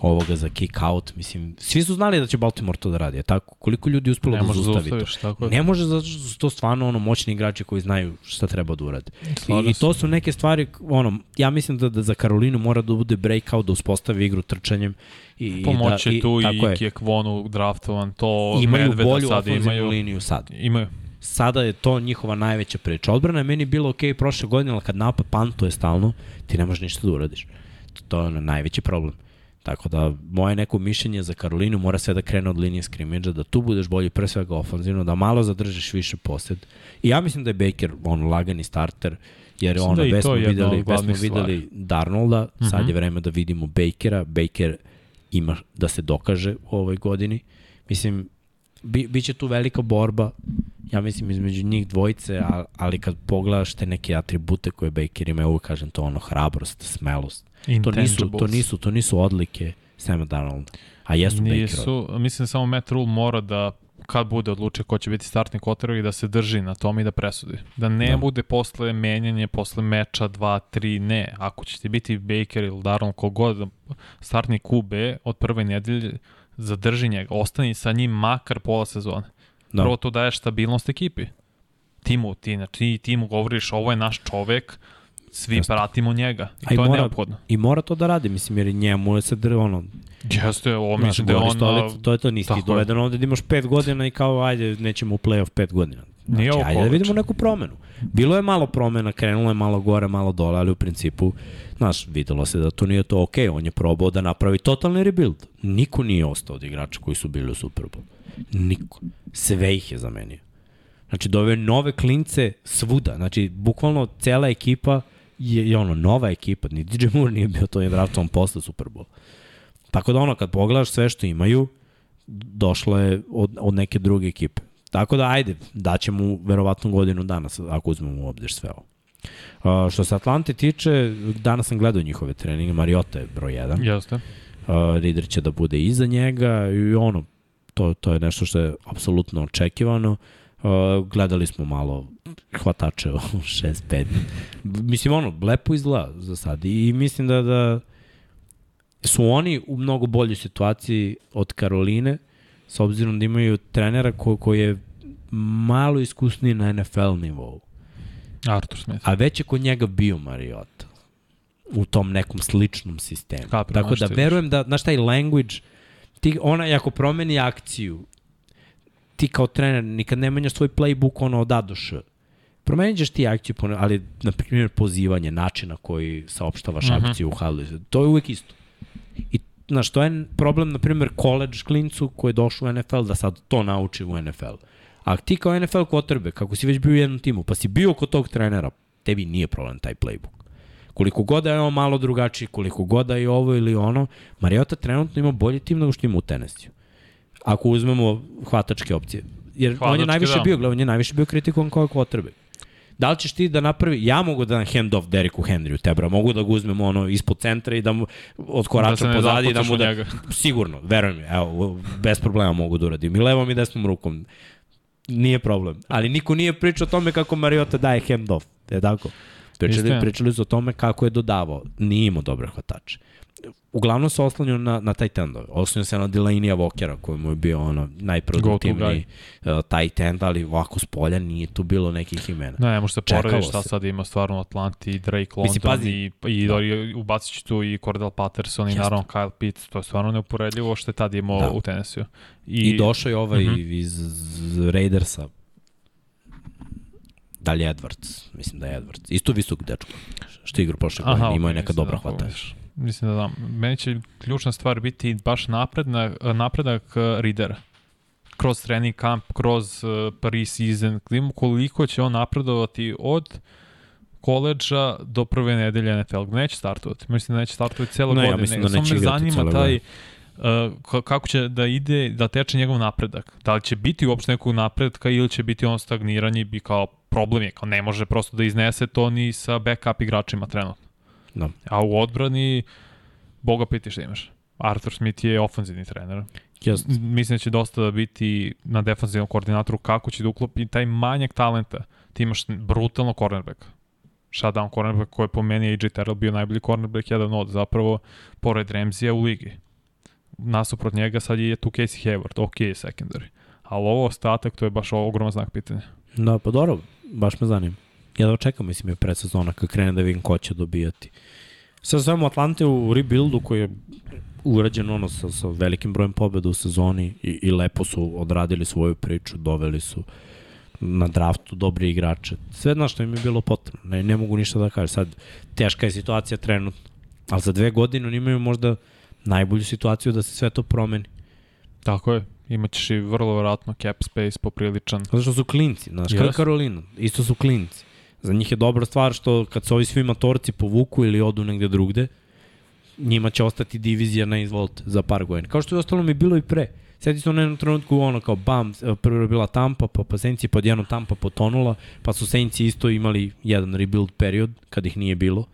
ovoga za kick out, mislim, svi su znali da će Baltimore to da radi, tako? Koliko ljudi uspelo Ne da zaustavi zaustaviš, to? tako. Ne može zato što su to stvarno ono moćni igrači koji znaju šta treba da urade. I, I to su neke stvari, ono, ja mislim da, da za Karolinu mora da bude breakout, da uspostavi igru trčanjem. I, i Pomoći da, je tu i je. Kjekvonu draftovan, to Imaju Medveda bolju sad imaju. liniju sad. Imaju. Sada je to njihova najveća priča. Odbrana je meni bilo ok prošle godine, ali kad napad pantuje stalno, ti ne možeš ništa da uradiš. To, to je ono najveći problem. Tako da, moje neko mišljenje za Karolinu mora sve da krene od linije skrimidža, da tu budeš bolji pre svega ofanzivno, da malo zadržiš više posed. I ja mislim da je Baker on lagani starter, jer Mislim ono, da već to smo videli, već smo videli Darnolda, mm -hmm. sad Mhm. je vreme da vidimo Bakera. Baker ima da se dokaže u ovoj godini. Mislim, bi, biće tu velika borba, ja mislim, između njih dvojice, ali kad pogledaš te neke atribute koje Baker ima, ja uvijek kažem to ono, hrabrost, smelost. To nisu, to nisu, to nisu odlike Sama Darnolda, a jesu. Nisu, mislim samo Matt Rule mora da kad bude odlučio ko će biti startni quarterback i da se drži na tome i da presudi. Da ne da. bude posle menjanje, posle meča 2, 3, ne. Ako će ti biti Baker ili Darnold kogod startni QB od prve nedelje, zadrži njega, ostani sa njim makar pola sezone. Da. Prvo to daje stabilnost ekipi. Timu, ti, znači, ti timu govoriš ovo je naš čovek, svi Jeste. pratimo njega. I A i to je mora- neophodno. I mora to da radi, mislim, jer i njemu je sad, ono, Jeste, ovo mislim da je on... To je to, nisi ti doveden ovde da imaš pet godina i kao, ajde, nećemo u playoff pet godina. Znači, Nije ajde da vidimo neku promenu. Bilo je malo promena, krenulo je malo gore, malo dole, ali u principu, znaš, videlo se da to nije to ok, on je probao da napravi totalni rebuild. Niko nije ostao od igrača koji su bili u Superbowlu. Niko. Sve ih je zamenio. Znači, dove nove klince svuda. Znači, bukvalno cela ekipa je, je ono, nova ekipa. Ni DJ Moore nije bio to je draftovan posle Super Bowl. Tako da ono, kad pogledaš sve što imaju, došlo je od, od neke druge ekipe. Tako da, ajde, daćemo verovatno godinu danas, ako uzmemo u obzir sve ovo. Uh, što se Atlante tiče, danas sam gledao njihove treninge, Mariota je broj 1 Jeste. uh, Rider će da bude iza njega i ono, to, to je nešto što je apsolutno očekivano. Uh, gledali smo malo hvatače u (laughs) 6-5. Mislim, ono, lepo izgleda za sad i mislim da, da su oni u mnogo boljoj situaciji od Karoline, s obzirom da imaju trenera ko, koji je malo iskusniji na NFL nivou. Arthur Smith. A već je kod njega bio Mariota u tom nekom sličnom sistemu. Kapiram, Tako da verujem da, znaš taj language, ti, ona, ako promeni akciju, ti kao trener nikad ne menjaš svoj playbook ono od A do Š. Promenit ćeš ti akciju, ali, na primjer, pozivanje, načina koji saopštavaš uh Mhm. -huh. akciju u halu, to je uvek isto. I, znaš, to je problem, na primjer, college klincu koji je došao u NFL da sad to nauči u NFL. A ti kao NFL kotrbe, kako si već bio u jednom timu, pa si bio kod tog trenera, tebi nije problem taj playbook. Koliko god da je on malo drugačiji, koliko god da je ovo ili ono, Mariota trenutno ima bolji tim nego što ima u Tennessee. Ako uzmemo hvatačke opcije. Jer on je Hvatačke, najviše da. bio, on je najviše bio kritikovan kao kotrbe. Da li ćeš ti da napravi, ja mogu da dam hand off Deriku Henryu, tebra, mogu da ga uzmem ono ispod centra i da mu Da odkoračam ne pozadi i da mu da, njega. (laughs) sigurno, verujem mi, evo, bez problema mogu da uradim. I levom i desnom rukom. Nije problem. Ali niko nije pričao o tome kako Mariota daje hand off. Je tako? Pričali, pričali su o tome kako je dodavao. Nije imao dobre hvatače. Uglavnom se oslanio na, na taj tendove. Oslanio se na Delaney Walkera koji mu je bio ono najproduktivniji uh, taj tend, ali ovako s polja nije tu bilo nekih imena. Ne, ne može se porediš šta sad ima stvarno Atlanti, i Drake London Mislim, pazi. i, i, Da. i ubacit ću tu i Cordell Patterson i naravno Kyle Pitts, to je stvarno neuporedljivo što je tad imao Da. u Tennessee. I, I došao je ovaj uh Mhm. -huh. iz Raidersa. Da li Edwards? Mislim da je Edwards. Isto visok dečko. Što je igra prošle godine. Imao je neka dobra da hvata. pogledaš. Mislim da da. Meni će ključna stvar biti baš napredna, napredak uh, Ridera. Kroz trening kamp, kroz uh, pre-season, klim, koliko će on napredovati od koleđa do prve nedelje NFL. Neće startovati. Mislim da neće startovati celo Ne, ja godine. mislim nego da samo neće me igrati zanima taj uh, ka- kako će da ide, da teče njegov napredak. Da li će biti uopšte nekog napredka ili će biti on stagniranje i bi kao problem je, kao ne može prosto da iznese to ni sa backup igračima trenutno. Da. A u odbrani Boga piti šta imaš. Arthur Smith je ofenzivni trener. Just. Mislim da će dosta da biti na defensivnom koordinatoru kako će da uklopi taj manjak talenta. Ti imaš brutalno cornerback. Shutdown cornerback koji je po meni AJ Terrell bio najbolji cornerback, jedan od zapravo pored Ramsija u ligi. Nasuprot njega sad je tu Casey Hayward, ok secondary. Ali ovo ostatak, to je baš ogroman znak pitanja. Da, pa dobro, baš me zanima. Ja da očekam, mislim, je predsezona kad krene da vidim ko će dobijati. Sve svemu Atlante u rebuildu koji je urađen ono sa, sa velikim brojem pobjeda u sezoni i, i lepo su odradili svoju priču, doveli su na draftu dobri igrače. Sve na što im je bilo potrebno. Ne, ne mogu ništa da kažem. Sad, teška je situacija trenutno. Ali za dve godine oni imaju možda najbolju situaciju da se sve to promeni. Tako je. Imaćeš i vrlo vratno cap space popriličan. Zato što su klinci, znaš, yes. kao Karolina, isto su klinci. Za njih je dobra stvar što kad se ovi svi matorci povuku ili odu negde drugde, njima će ostati divizija na izvolte za par godina. Kao što je ostalo mi bilo i pre. Sjeti se u jednom trenutku ono kao bam, prvo je bila Tampa, pa, pa Saints pod jednom Tampa potonula, pa su Saints isto imali jedan rebuild period kad ih nije bilo.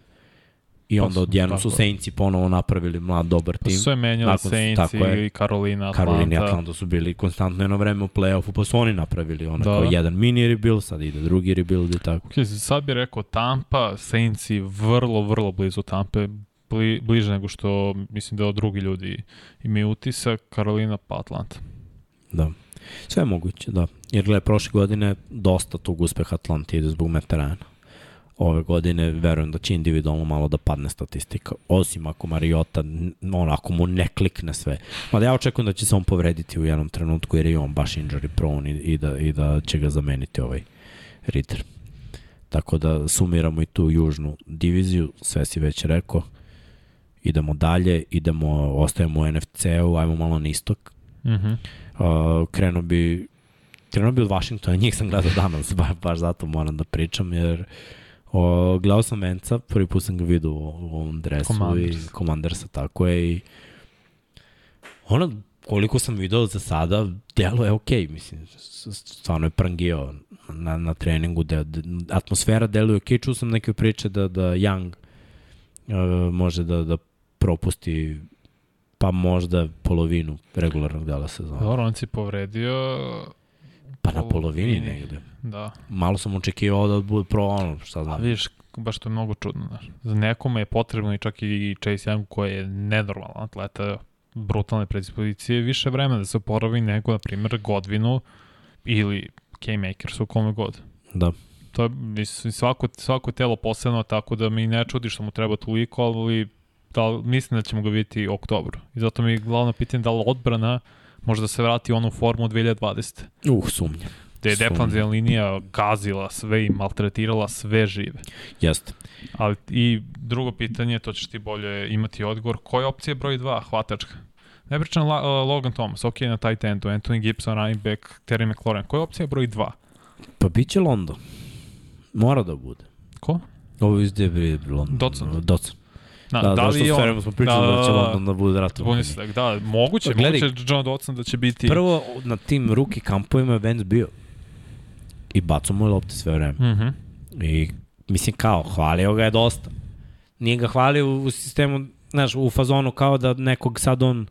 I onda odjednom su Saintsi ponovo napravili mlad dobar tim. Pa sve menjali Saints i Karolina, Atlanta. Karolina i Atlanta su bili konstantno jedno vreme u play-offu, pa su oni napravili ono da. kao jedan mini rebuild, sad ide drugi rebuild i tako. Okay, sad bih rekao Tampa, Saintsi vrlo, vrlo blizu Tampe, bli, bliže nego što mislim da drugi ljudi imaju utisak, Karolina pa Atlanta. Da. Sve je moguće, da. Jer gledaj, prošle godine dosta tog uspeha Atlanta ide zbog veterana ove godine verujem da će individualno malo da padne statistika. Osim ako Mariota, ono, ako mu ne klikne sve. da ja očekujem da će se on povrediti u jednom trenutku jer je on baš injury prone i, i, da, i da će ga zameniti ovaj Ritter. Tako da sumiramo i tu južnu diviziju, sve si već rekao. Idemo dalje, idemo, ostajemo u NFC-u, ajmo malo na istok. Mm -hmm. uh, krenuo bi krenuo bi od Washingtona, (laughs) njih sam gledao danas, baš, baš zato moram da pričam, jer uh, O, gledao sam Venca, prvi put sam ga vidio u, u ovom dresu Commanders. i Commandersa, tako je i ono, koliko sam video za sada, delo je okej, okay, mislim, stvarno je prangio na, na treningu, de, de, atmosfera deluje okej, okay. čuo sam neke priče da, da Young uh, može da, da propusti pa možda polovinu regularnog dela sezona. Dobro, on si povredio Pa na polovini negde. Da. Malo sam očekivao da bude pro ono, šta znam. A vidiš, baš to je mnogo čudno, znaš. Za nekome je potrebno i čak i Chase Young koji je nenormalan atleta, brutalne predispozicije, više vremena da se oporavi nego, na primjer, Godvinu ili K-Makersu, kome god. Da. To je mislim, svako, svako telo posebno, tako da mi ne čudi što mu treba toliko, ali da, mislim da ćemo ga vidjeti u oktobru. I zato mi je glavno pitanje da li odbrana možda se vrati u onu formu 2020. Uh, sumnja. Te je defanzivna linija gazila sve i maltretirala sve žive. Jeste. Ali i drugo pitanje, to ćeš ti bolje imati odgovor, koja je opcija broj 2, hvatačka? Ne pričam La, uh, Logan Thomas, ok, na tight endu, Anthony Gibson, running back, Terry McLaurin. Koja je opcija broj 2? Pa bit će London. Mora da bude. Ko? Ovo izde je London. Docent. Docent. Da, da, da li on... smo pričali da, da, da, će London da bude draft. Da, da, moguće, gledaj, moguće John Dotson da će biti... Prvo, na tim ruki kampovima je Vance bio. I bacao mu je lopte sve vreme. Mm -hmm. I mislim kao, hvalio ga je dosta. Nije ga hvalio u sistemu, znaš, u fazonu kao da nekog sad on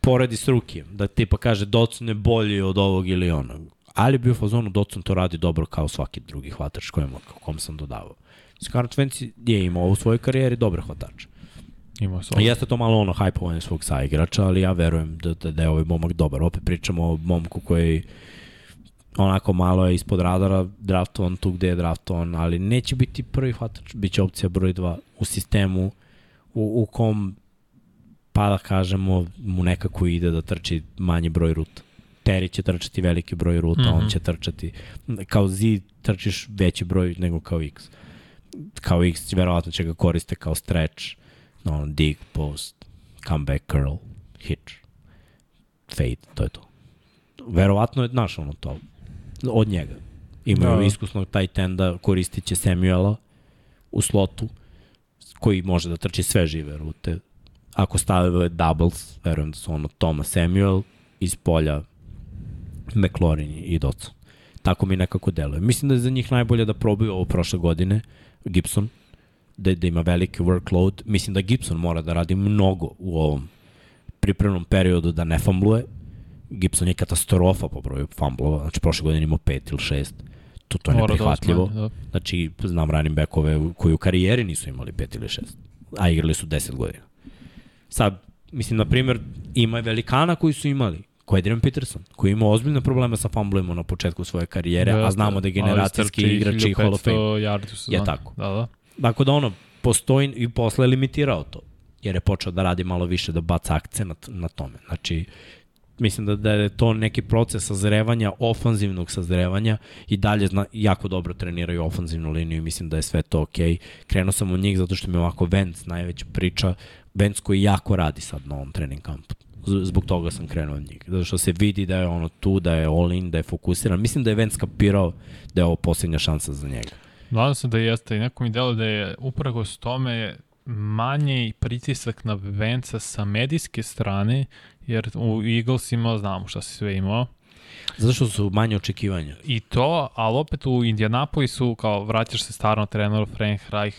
poredi s rukijem, da tipa kaže Dotson je bolji od ovog ili onog. Ali bio u fazonu Dotson to radi dobro kao svaki drugi hvatač kojem, kom sam dodavao. Scarlett Vance je imao u svojoj karijeri dobre hvatače. Ima se. Jeste to malo ono hajpovanje svog saigrača, ali ja verujem da, da, da je ovaj momak dobar. Opet pričamo o momku koji onako malo je ispod radara draftovan tu gde je draftovan, ali neće biti prvi hvatač, bit će opcija broj 2 u sistemu u, u kom pa da kažemo mu nekako ide da trči manji broj ruta. Terry će trčati veliki broj ruta, mm -hmm. on mhm. će trčati kao Z trčiš veći broj nego kao X. Uh, kao X, verovatno će ga koriste kao stretch, no, dig, post, comeback, curl, hitch, fade, to je to. Verovatno je, znaš, ono to, od njega. Imaju da. iskusnog taj tenda, koristit će Samuela u slotu, koji može da trči sve žive rute. Ako stave doubles, verujem da su ono Thomas Samuel, iz polja McLaurin i Dodson. Tako mi nekako deluje. Mislim da je za njih najbolje da probaju ovo prošle godine, Gibson, da, da ima veliki workload. Mislim da Gibson mora da radi mnogo u ovom pripremnom periodu da ne fambluje. Gibson je katastrofa po broju famblova, znači prošle godine imao pet ili šest. To, to je Mora da neprihvatljivo. osmanje, da. Znači, znam running backove koji u karijeri nisu imali pet ili šest, a igrali su 10 godina. Sad, mislim, na primjer, ima je velikana koji su imali, ko je Adrian Peterson, koji je imao ozbiljne probleme sa fumblovima na početku svoje karijere, a znamo da je generacijski igrač i Hall of Fame. Je tako. Da, da. Tako da ono, postoji i posle je limitirao to, jer je počeo da radi malo više, da baca akcenat na tome. Znači, mislim da, da je to neki proces sazrevanja, ofanzivnog sazrevanja i dalje zna, jako dobro treniraju ofanzivnu liniju i mislim da je sve to okej. Okay. Krenuo sam od njih zato što mi je ovako Vance najveća priča, Vance koji jako radi sad na ovom trening kampu. Zbog toga sam krenuo od njih. Zato što se vidi da je ono tu, da je all in, da je fokusiran. Mislim da je Vance kapirao da je ovo posljednja šansa za njega. Nadam se da jeste i neko mi delo da je upravo s tome manji pritisak na Venca sa medijske strane, jer u Eaglesima znamo šta si sve imao. Zato što su manje očekivanja. I to, ali opet u Indianapolisu, kao vraćaš se starno treneru Frank Reich,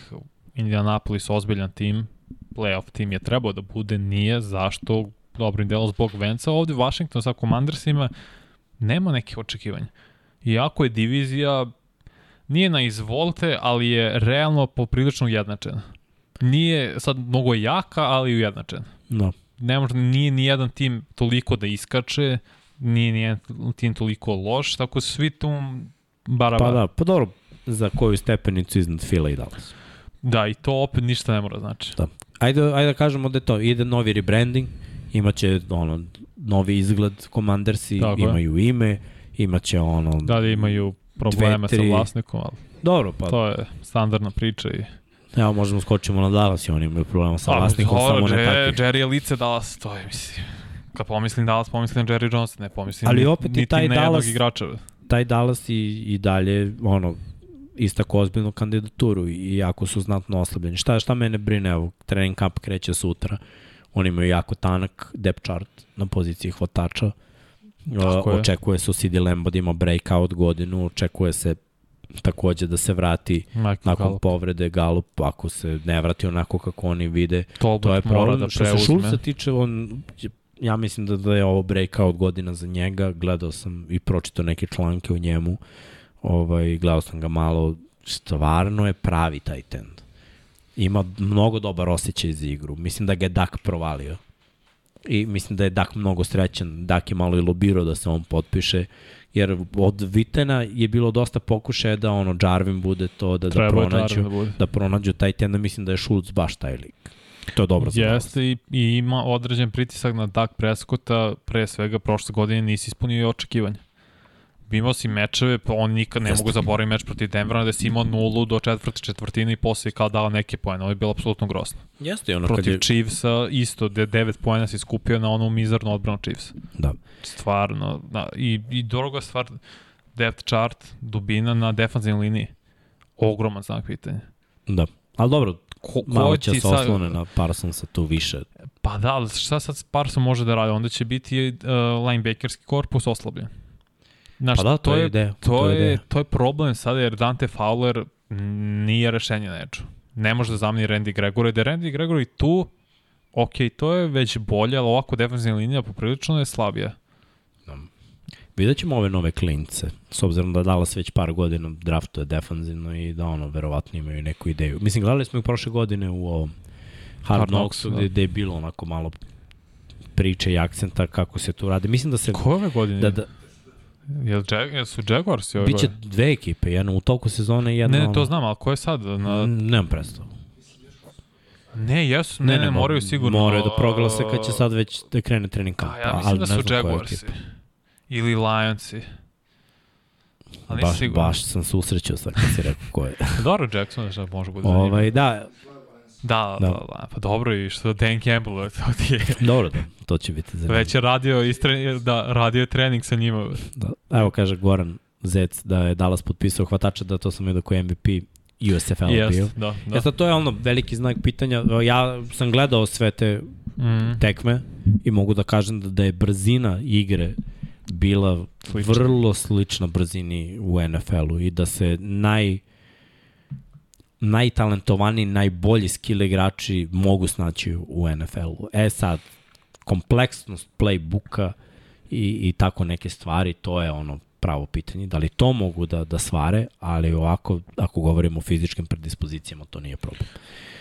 Indianapolis ozbiljan tim, playoff tim je trebao da bude, nije, zašto, dobrim delom zbog Venca. Ovde Washington sa Commandersima nema nekih očekivanja. Iako je divizija, nije na izvolte, ali je realno poprilično ujednačena. Nije sad mnogo jaka, ali ujednačena. No. Ne može, nije ni jedan tim toliko da iskače, nije ni jedan tim toliko loš, tako svi tu bara Pa da, pa dobro, za koju stepenicu iznad Fila i Dallas. Da, i to opet ništa ne mora znači. Da. Ajde, ajde da kažemo da je to, ide novi rebranding, imaće ono, novi izgled Commandersi, Tako je. imaju ime, imaće ono... Da li imaju probleme Dve, tri- sa vlasnikom, ali Dobro, pa to je standardna priča i... evo možemo skočimo na Dallas i oni imaju problema sa vlasnikom, dobro, samo ne takvi. Jerry je lice Dallas, to je, mislim... Kad pomislim Dallas, pomislim Jerry Jones, ne pomislim Ali opet i niti taj na Dallas- igrača. Taj Dallas i, i dalje, ono, istako ozbiljnu kandidaturu i jako su znatno oslabljeni. Šta, šta mene brine, evo, trening kamp kreće sutra, oni imaju jako tanak depth chart na poziciji hvatača. Tako je. očekuje se u CD Lambo da ima breakout godinu, očekuje se takođe da se vrati Michael nakon Gallup. povrede Galup, ako se ne vrati onako kako oni vide, Tolbert to je problem. da Što se. Šulca tiče, on, ja mislim da, da je ovo breakout godina za njega, gledao sam i pročitao neke članke o njemu, ovaj, gledao sam ga malo, stvarno je pravi tight end. Ima mnogo dobar osjećaj za igru. Mislim da ga je Dak provalio. I mislim da je Dak mnogo srećan. Dak je malo i lobirao da se on potpiše. Jer od Vitena je bilo dosta pokušaja da ono Jarvin bude to, da, da Treba je pronađu, da bude. da pronađu taj tenda. Mislim da je Schultz baš taj lik. To je dobro. Jeste i, i ima određen pritisak na Dak Prescotta, pre svega prošle godine nisi ispunio i očekivanja. Imao si mečeve, pa on nikad ne Jeste. mogu zaboraviti meč protiv Denvera, da si imao nulu do četvrte četvrtine i posle kao dao neke pojene. Ovo je bilo apsolutno grosno. Jeste ono kad Protiv je... Chiefsa isto, gde 9 pojena si skupio na onu mizarnu odbranu Chiefsa. Da. Stvarno, da, i, i druga stvar, depth chart, dubina na defanzivnoj liniji. Ogroman znak pitanja. Da. Ali dobro, Ko, malo ko će ti se oslone na Parsonsa tu više. Pa da, ali šta sad Parson može da radi? Onda će biti uh, linebackerski korpus oslabljen. Znaš, Pa da, to, je je, ideja. to, je, je, ideja. to je problem sada jer Dante Fowler nije rešenje edge Ne može da zameni Randy Gregory. Da je Randy Gregory tu, ok, to je već bolje, ali ovako defensivna linija poprilično je slabija. Vidjet ćemo ove nove klince, s obzirom da Dallas već par godina draftuje defanzivno i da ono, verovatno imaju neku ideju. Mislim, gledali smo ih prošle godine u ovom Hard, Hard Knocksu, Knocks, da. gde, gde je bilo onako malo priče i akcenta kako se tu radi. Mislim da se... Ko ove godine? Da, da, Jel, Jag, jel su Jaguars ove biće godine? dve ekipe, jedna u toku sezone i jedna... Ne, ono, to znam, ali ko je sad? Na... Mm, Nemam predstavu. Ne, jesu, ne, ne, ne, moraju sigurno. Moraju da proglase kad će sad već da krene trening kamp. Pa ja ali mislim da ne su Jaguarsi. Ili Lionsi. Ali Baš, siguran. baš sam se usrećao sad kad si rekao ko je. (laughs) Dobro, Jackson da može bude zanimljivo. ovaj, da, Da, Da. da, pa dobro i što Dan Campbell, to ti je, dobro da, to će biti zanimljivo. već je radio, istre, da, radio je trening sa njima. Da. Evo kaže Goran Zec da je Dallas potpisao hvatača, da to sam vidio koji MVP USFL bio. Jest, da, da. Jeste, to je ono veliki znak pitanja. Ja sam gledao sve te Mm, tekme i mogu da kažem da, da je brzina igre bila Slična. vrlo slična brzini u NFL-u i da se naj najtalentovaniji, najbolji skill igrači mogu snaći u NFL-u. E sad, kompleksnost playbooka i, i tako neke stvari, to je ono pravo pitanje. Da li to mogu da, da svare, ali ovako, ako govorimo o fizičkim predispozicijama, to nije problem.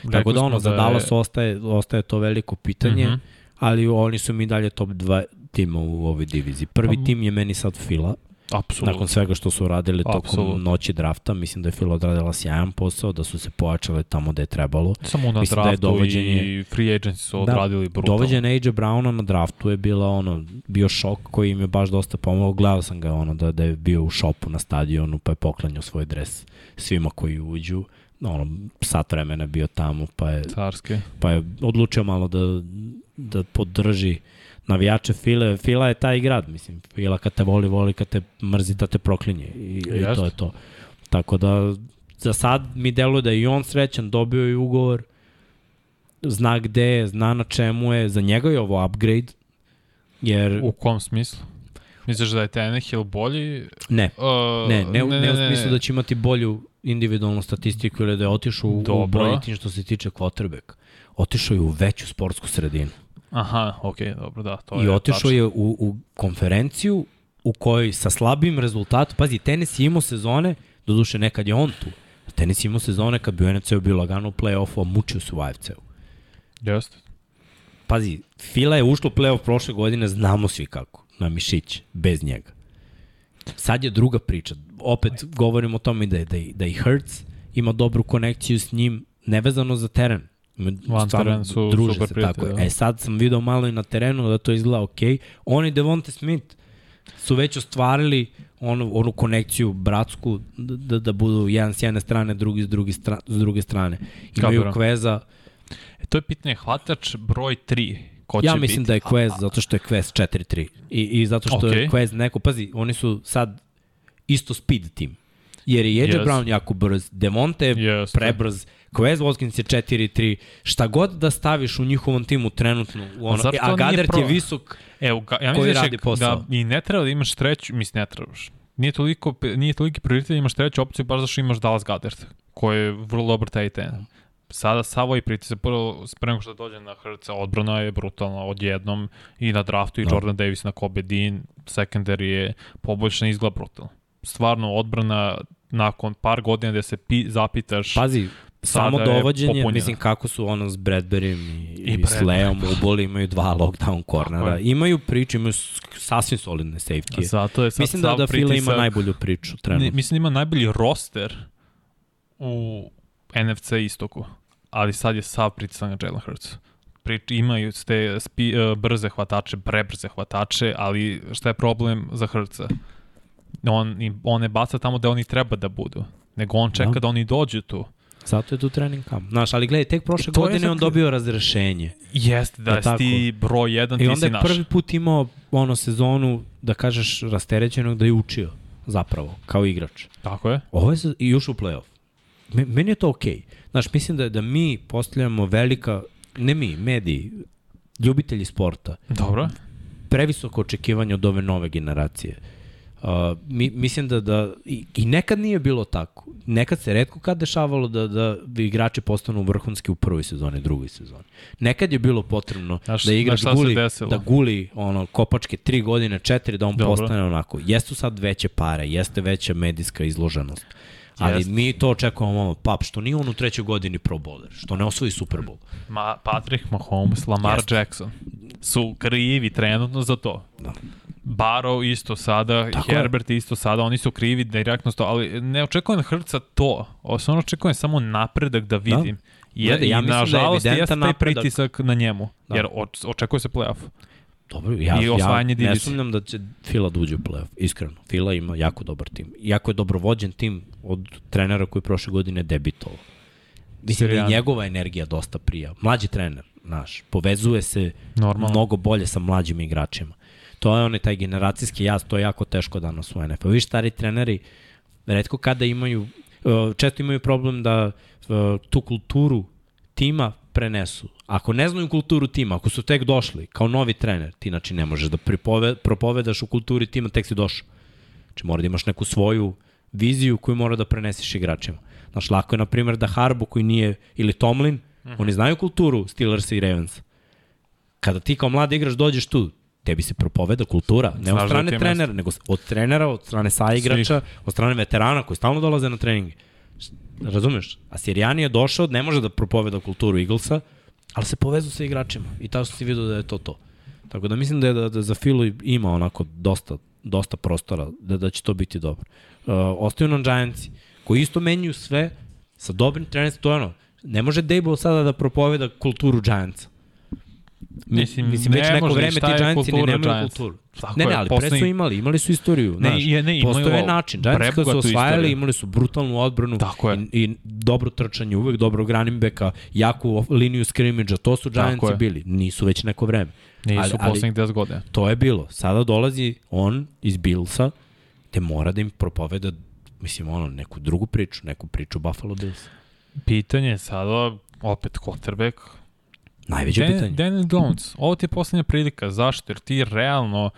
Rekli tako da ono, da za Dallas je... ostaje, ostaje to veliko pitanje, uh mhm. -huh. ali oni su mi dalje top 2 tima u ovoj diviziji. Prvi pa, tim je meni sad Fila, Apsolutno. Nakon svega što su radili tokom Absolutno. noći drafta, mislim da je Fila odradila sjajan posao, da su se pojačale tamo gde je trebalo. Samo na mislim da draftu da dovođenje, i free agency su da, odradili brutalno. Dovođenje AJ Browna na draftu je bila ono, bio šok koji im je baš dosta pomogao. Gledao sam ga ono da, da je bio u šopu na stadionu pa je poklanjao svoj dres svima koji uđu ono, sat vremena bio tamo, pa je, Carske. pa je odlučio malo da, da podrži uh, navijače File, Fila je taj grad, mislim, Fila kad te voli, voli, kad te mrzi da te proklinje i, i to je to. Tako da, za sad mi deluje da je i on srećan, dobio je ugovor, zna gde je, zna na čemu je, za njega je ovo upgrade, jer... U kom smislu? Misliš da je Tannehill bolji? Ne, uh, ne, ne, ne, ne, ne, u smislu da će imati bolju individualnu statistiku ili da je otišao u, u bolji tim što se tiče quarterback. Otišao je u veću sportsku sredinu. Aha, okej, okay, dobro, da. To I je otišao je u, u konferenciju u kojoj sa slabim rezultatom, pazi, tenis je imao sezone, doduše nekad je on tu, tenis je imao sezone kad bi u NFC-u bio lagano u play-offu, a mučio se u AFC-u. Jeste. Pazi, Fila je ušlo u play-off prošle godine, znamo svi kako, na mišić, bez njega. Sad je druga priča. Opet govorimo o tome da, je, da, da i Hertz ima dobru konekciju s njim, nevezano za teren. Van teren su druže super se tako. Da. E sad sam video malo i na terenu da to izgleda ok. Oni Devonte Smith su već ostvarili onu, onu konekciju bratsku da, da budu jedan s jedne strane, drugi s, drugi stra, s druge strane. Imaju Kabira. Kveza. E, to je pitanje hvatač broj 3. Ko ja mislim biti? da je Quez, zato što je Quez 4-3. I, I zato što okay. je Quez neko, pazi, oni su sad isto speed tim. Jer je Jeđe yes. Brown jako brz, Demonte je yes. prebrz, Quez Watkins je 4-3, šta god da staviš u njihovom timu trenutno, u ono, a, a Gadert pro... je visok Evo, ga, ja koji radi posao. Da, I ne treba da imaš treću, mislim ne trebaš. Nije, toliko, nije toliki prioritet da imaš treću opciju baš zašto imaš Dallas Gadert, koji je vrlo dobar taj ten. Sada Savo i pritisak prvo spremno što dođe na Hrca, odbrana je brutalna odjednom i na draftu i no. Da. Jordan Davis na Kobe Dean, secondary je poboljšan izgled brutalno. Stvarno odbrana nakon par godina da se pi, zapitaš Pazi, samo dovođenje, mislim kako su ono s Bradburyem i, i, i s Leom uboli, imaju dva lockdown cornera. Imaju priču, imaju sasvim solidne safety. Zato je sad mislim da, da Fila ima najbolju priču trenutno. Mislim da ima najbolji roster u NFC istoku, ali sad je sav pritisak na Jalen Hurts. Prič, imaju ste spi, uh, brze hvatače, prebrze hvatače, ali šta je problem za Hrca? On, on ne baca tamo da oni treba da budu, nego on čeka da, da oni dođu tu. Zato je tu trening kamp. Znaš, ali gledaj, tek prošle to godine on dobio razrešenje. Jeste, da, da ti broj jedan, ti si naš. I onda je prvi put imao ono sezonu, da kažeš, rasterećenog da je učio zapravo, kao igrač. Tako je. Ovo je i ušao u playoff. Meni je to okej. Okay. Znaš, mislim da, da mi postavljamo velika, ne mi, mediji, ljubitelji sporta. Dobro. Previsoko očekivanje od ove nove generacije. Uh, mi, mislim da, da i, i nekad nije bilo tako. Nekad se redko kad dešavalo da, da igrači postanu vrhunski u prvoj sezoni, drugoj sezoni. Nekad je bilo potrebno znaš, da igrač guli, da guli ono, kopačke tri godine, četiri, da on Dobro. postane onako. Jesu sad veće pare, jeste veća medijska izloženost. Ali Jest. mi to očekujemo pap, što nije on u trećoj godini pro bowler, što ne osvoji Super Bowl. Ma, Patrick Mahomes, Lamar Jest. Jackson su krivi trenutno za to. Da. Barrow isto sada, Tako Herbert je. isto sada, oni su krivi direktno to, ali ne očekujem Hrca to, osnovno očekujem samo napredak da vidim. Da. Jer, ja I da nažalost da je jeste taj pritisak na njemu, da. jer očekuje se playoff. Dobro, ja, I ja ne sumnjam da će Fila da uđe u playoff, iskreno. Fila ima jako dobar tim. Jako je dobrovođen tim od trenera koji prošle godine debitovao. Mislim da njegova energija dosta prija. Mlađi trener, naš, povezuje se Normalno. mnogo bolje sa mlađim igračima. To je onaj taj generacijski jaz, to je jako teško danas u NFL. Viš, stari treneri, redko kada imaju, uh, često imaju problem da uh, tu kulturu tima prenesu. Ako ne znaju kulturu tima, ako su tek došli kao novi trener, ti znači ne možeš da pripove, propovedaš u kulturi tima, tek si došao. Znači mora da imaš neku svoju viziju koju mora da preneseš igračima. Znaš, lako je, na primjer, da Harbo koji nije, ili Tomlin, mm -hmm. oni znaju kulturu Steelersa i Ravensa. Kada ti kao mlad igrač dođeš tu, tebi se propoveda kultura, ne od da strane je trenera, nego od trenera, od strane saigrača, od strane veterana koji stalno dolaze na treninge. Razumeš? A Sirijani je došao, ne može da propoveda kulturu Eaglesa, ali se povezu sa igračima. I tako si vidio da je to to. Tako da mislim da je da, da za Filu ima onako dosta, dosta prostora da, da će to biti dobro. Uh, ostaju nam Giantsi, koji isto menjuju sve sa dobrim trenerstvom. To je ono, ne može Dable sada da propoveda kulturu Giantsa. Mislim, Mislim, već ne neko može, vreme ti Giantsi ne nemaju Giants? kulturu. Tako ne, ne, ali pre su imali, imali su istoriju. Ne, znaš, je, ne, Postoje ovo način. Giants kad su osvajali, istoriju. imali su brutalnu odbranu Tako je. i, i dobro trčanje, uvek dobro backa, jaku liniju scrimmage to su Giantsi bili. Nisu već neko vreme. Nisu ali- poslednjih 10 godina. To je bilo. Sada dolazi on iz Billsa, te mora da im propoveda mislim, ono, neku drugu priču, neku priču Buffalo Bills. Pitanje je sada, opet quarterback, Najveće Dan, pitanje. Daniel Jones, ovo ti je poslednja prilika. Zašto? Jer ti realno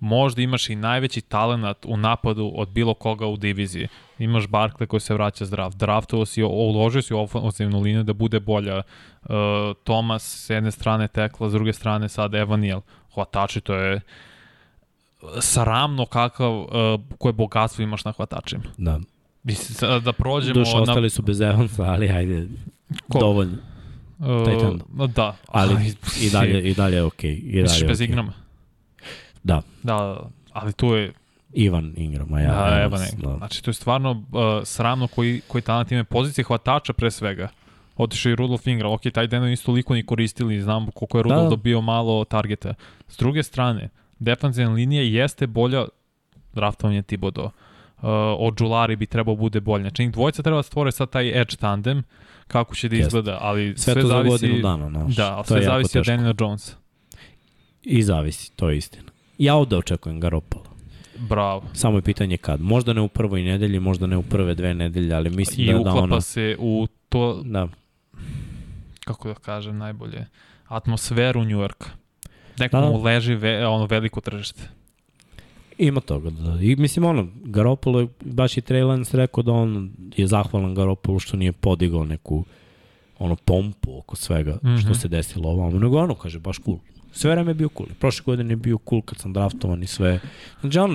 možda imaš i najveći talent u napadu od bilo koga u diviziji. Imaš Barkley koji se vraća zdrav. Draftovo si, uložio si u ofenzivnu liniju da bude bolja. Uh, Thomas s jedne strane tekla, s druge strane sad Evaniel. Hvatači, to je sramno kakav, uh, koje bogatstvo imaš na hvatačima. Da. Mislim, da prođemo Duš, na... ostali su bez Evansa, ali hajde, Ko? dovoljno. Titan. Uh, da, Ali i dalje, i dalje je okej. Okay. I dalje Misliš je bez. Ingrama? Da, Da, ali tu je Ivan Ingram, a ja. Da, evo ne. da. Znači, to je stvarno uh, sramno koji, koji talent ima pozicije hvatača pre svega. Otišao i Rudolf Ingram. Ok, taj den nisu toliko ni koristili, znam koliko je Rudolf Da. dobio malo targeta. S druge strane, defensivna linija jeste bolja draftovanje Tibodo. Uh, od Julari bi trebao bude bolje. Znači, njih dvojica treba da stvore sad taj edge tandem, kako će da izgleda, ali Sve, sve, to za zavisi... godinu dana, znaš. Da, sve zavisi od. Daniela Jonesa. I zavisi, to je istina. Ja ovde očekujem Garoppolo. Bravo. Samo je pitanje kad. Možda ne u prvoj nedelji, možda ne u prve dve nedelje, ali mislim I da, da uklapa ono... se u to, Da, kako da kažem najbolje, atmosferu Njujorka. Da, Nekom da. leži ve, ono veliko tržište. Ima toga. Da. I mislim, ono, Garoppolo, je- baš i Trey Lance rekao da on je zahvalan Garoppolo što nije podigao neku ono pompu oko svega mm -hmm. što Mhm. se desilo ovamo. Nego ono, kaže, baš cool. Sve vreme je bio cool. Prošle godine je bio cool kad sam draftovan i sve. Znači, ono,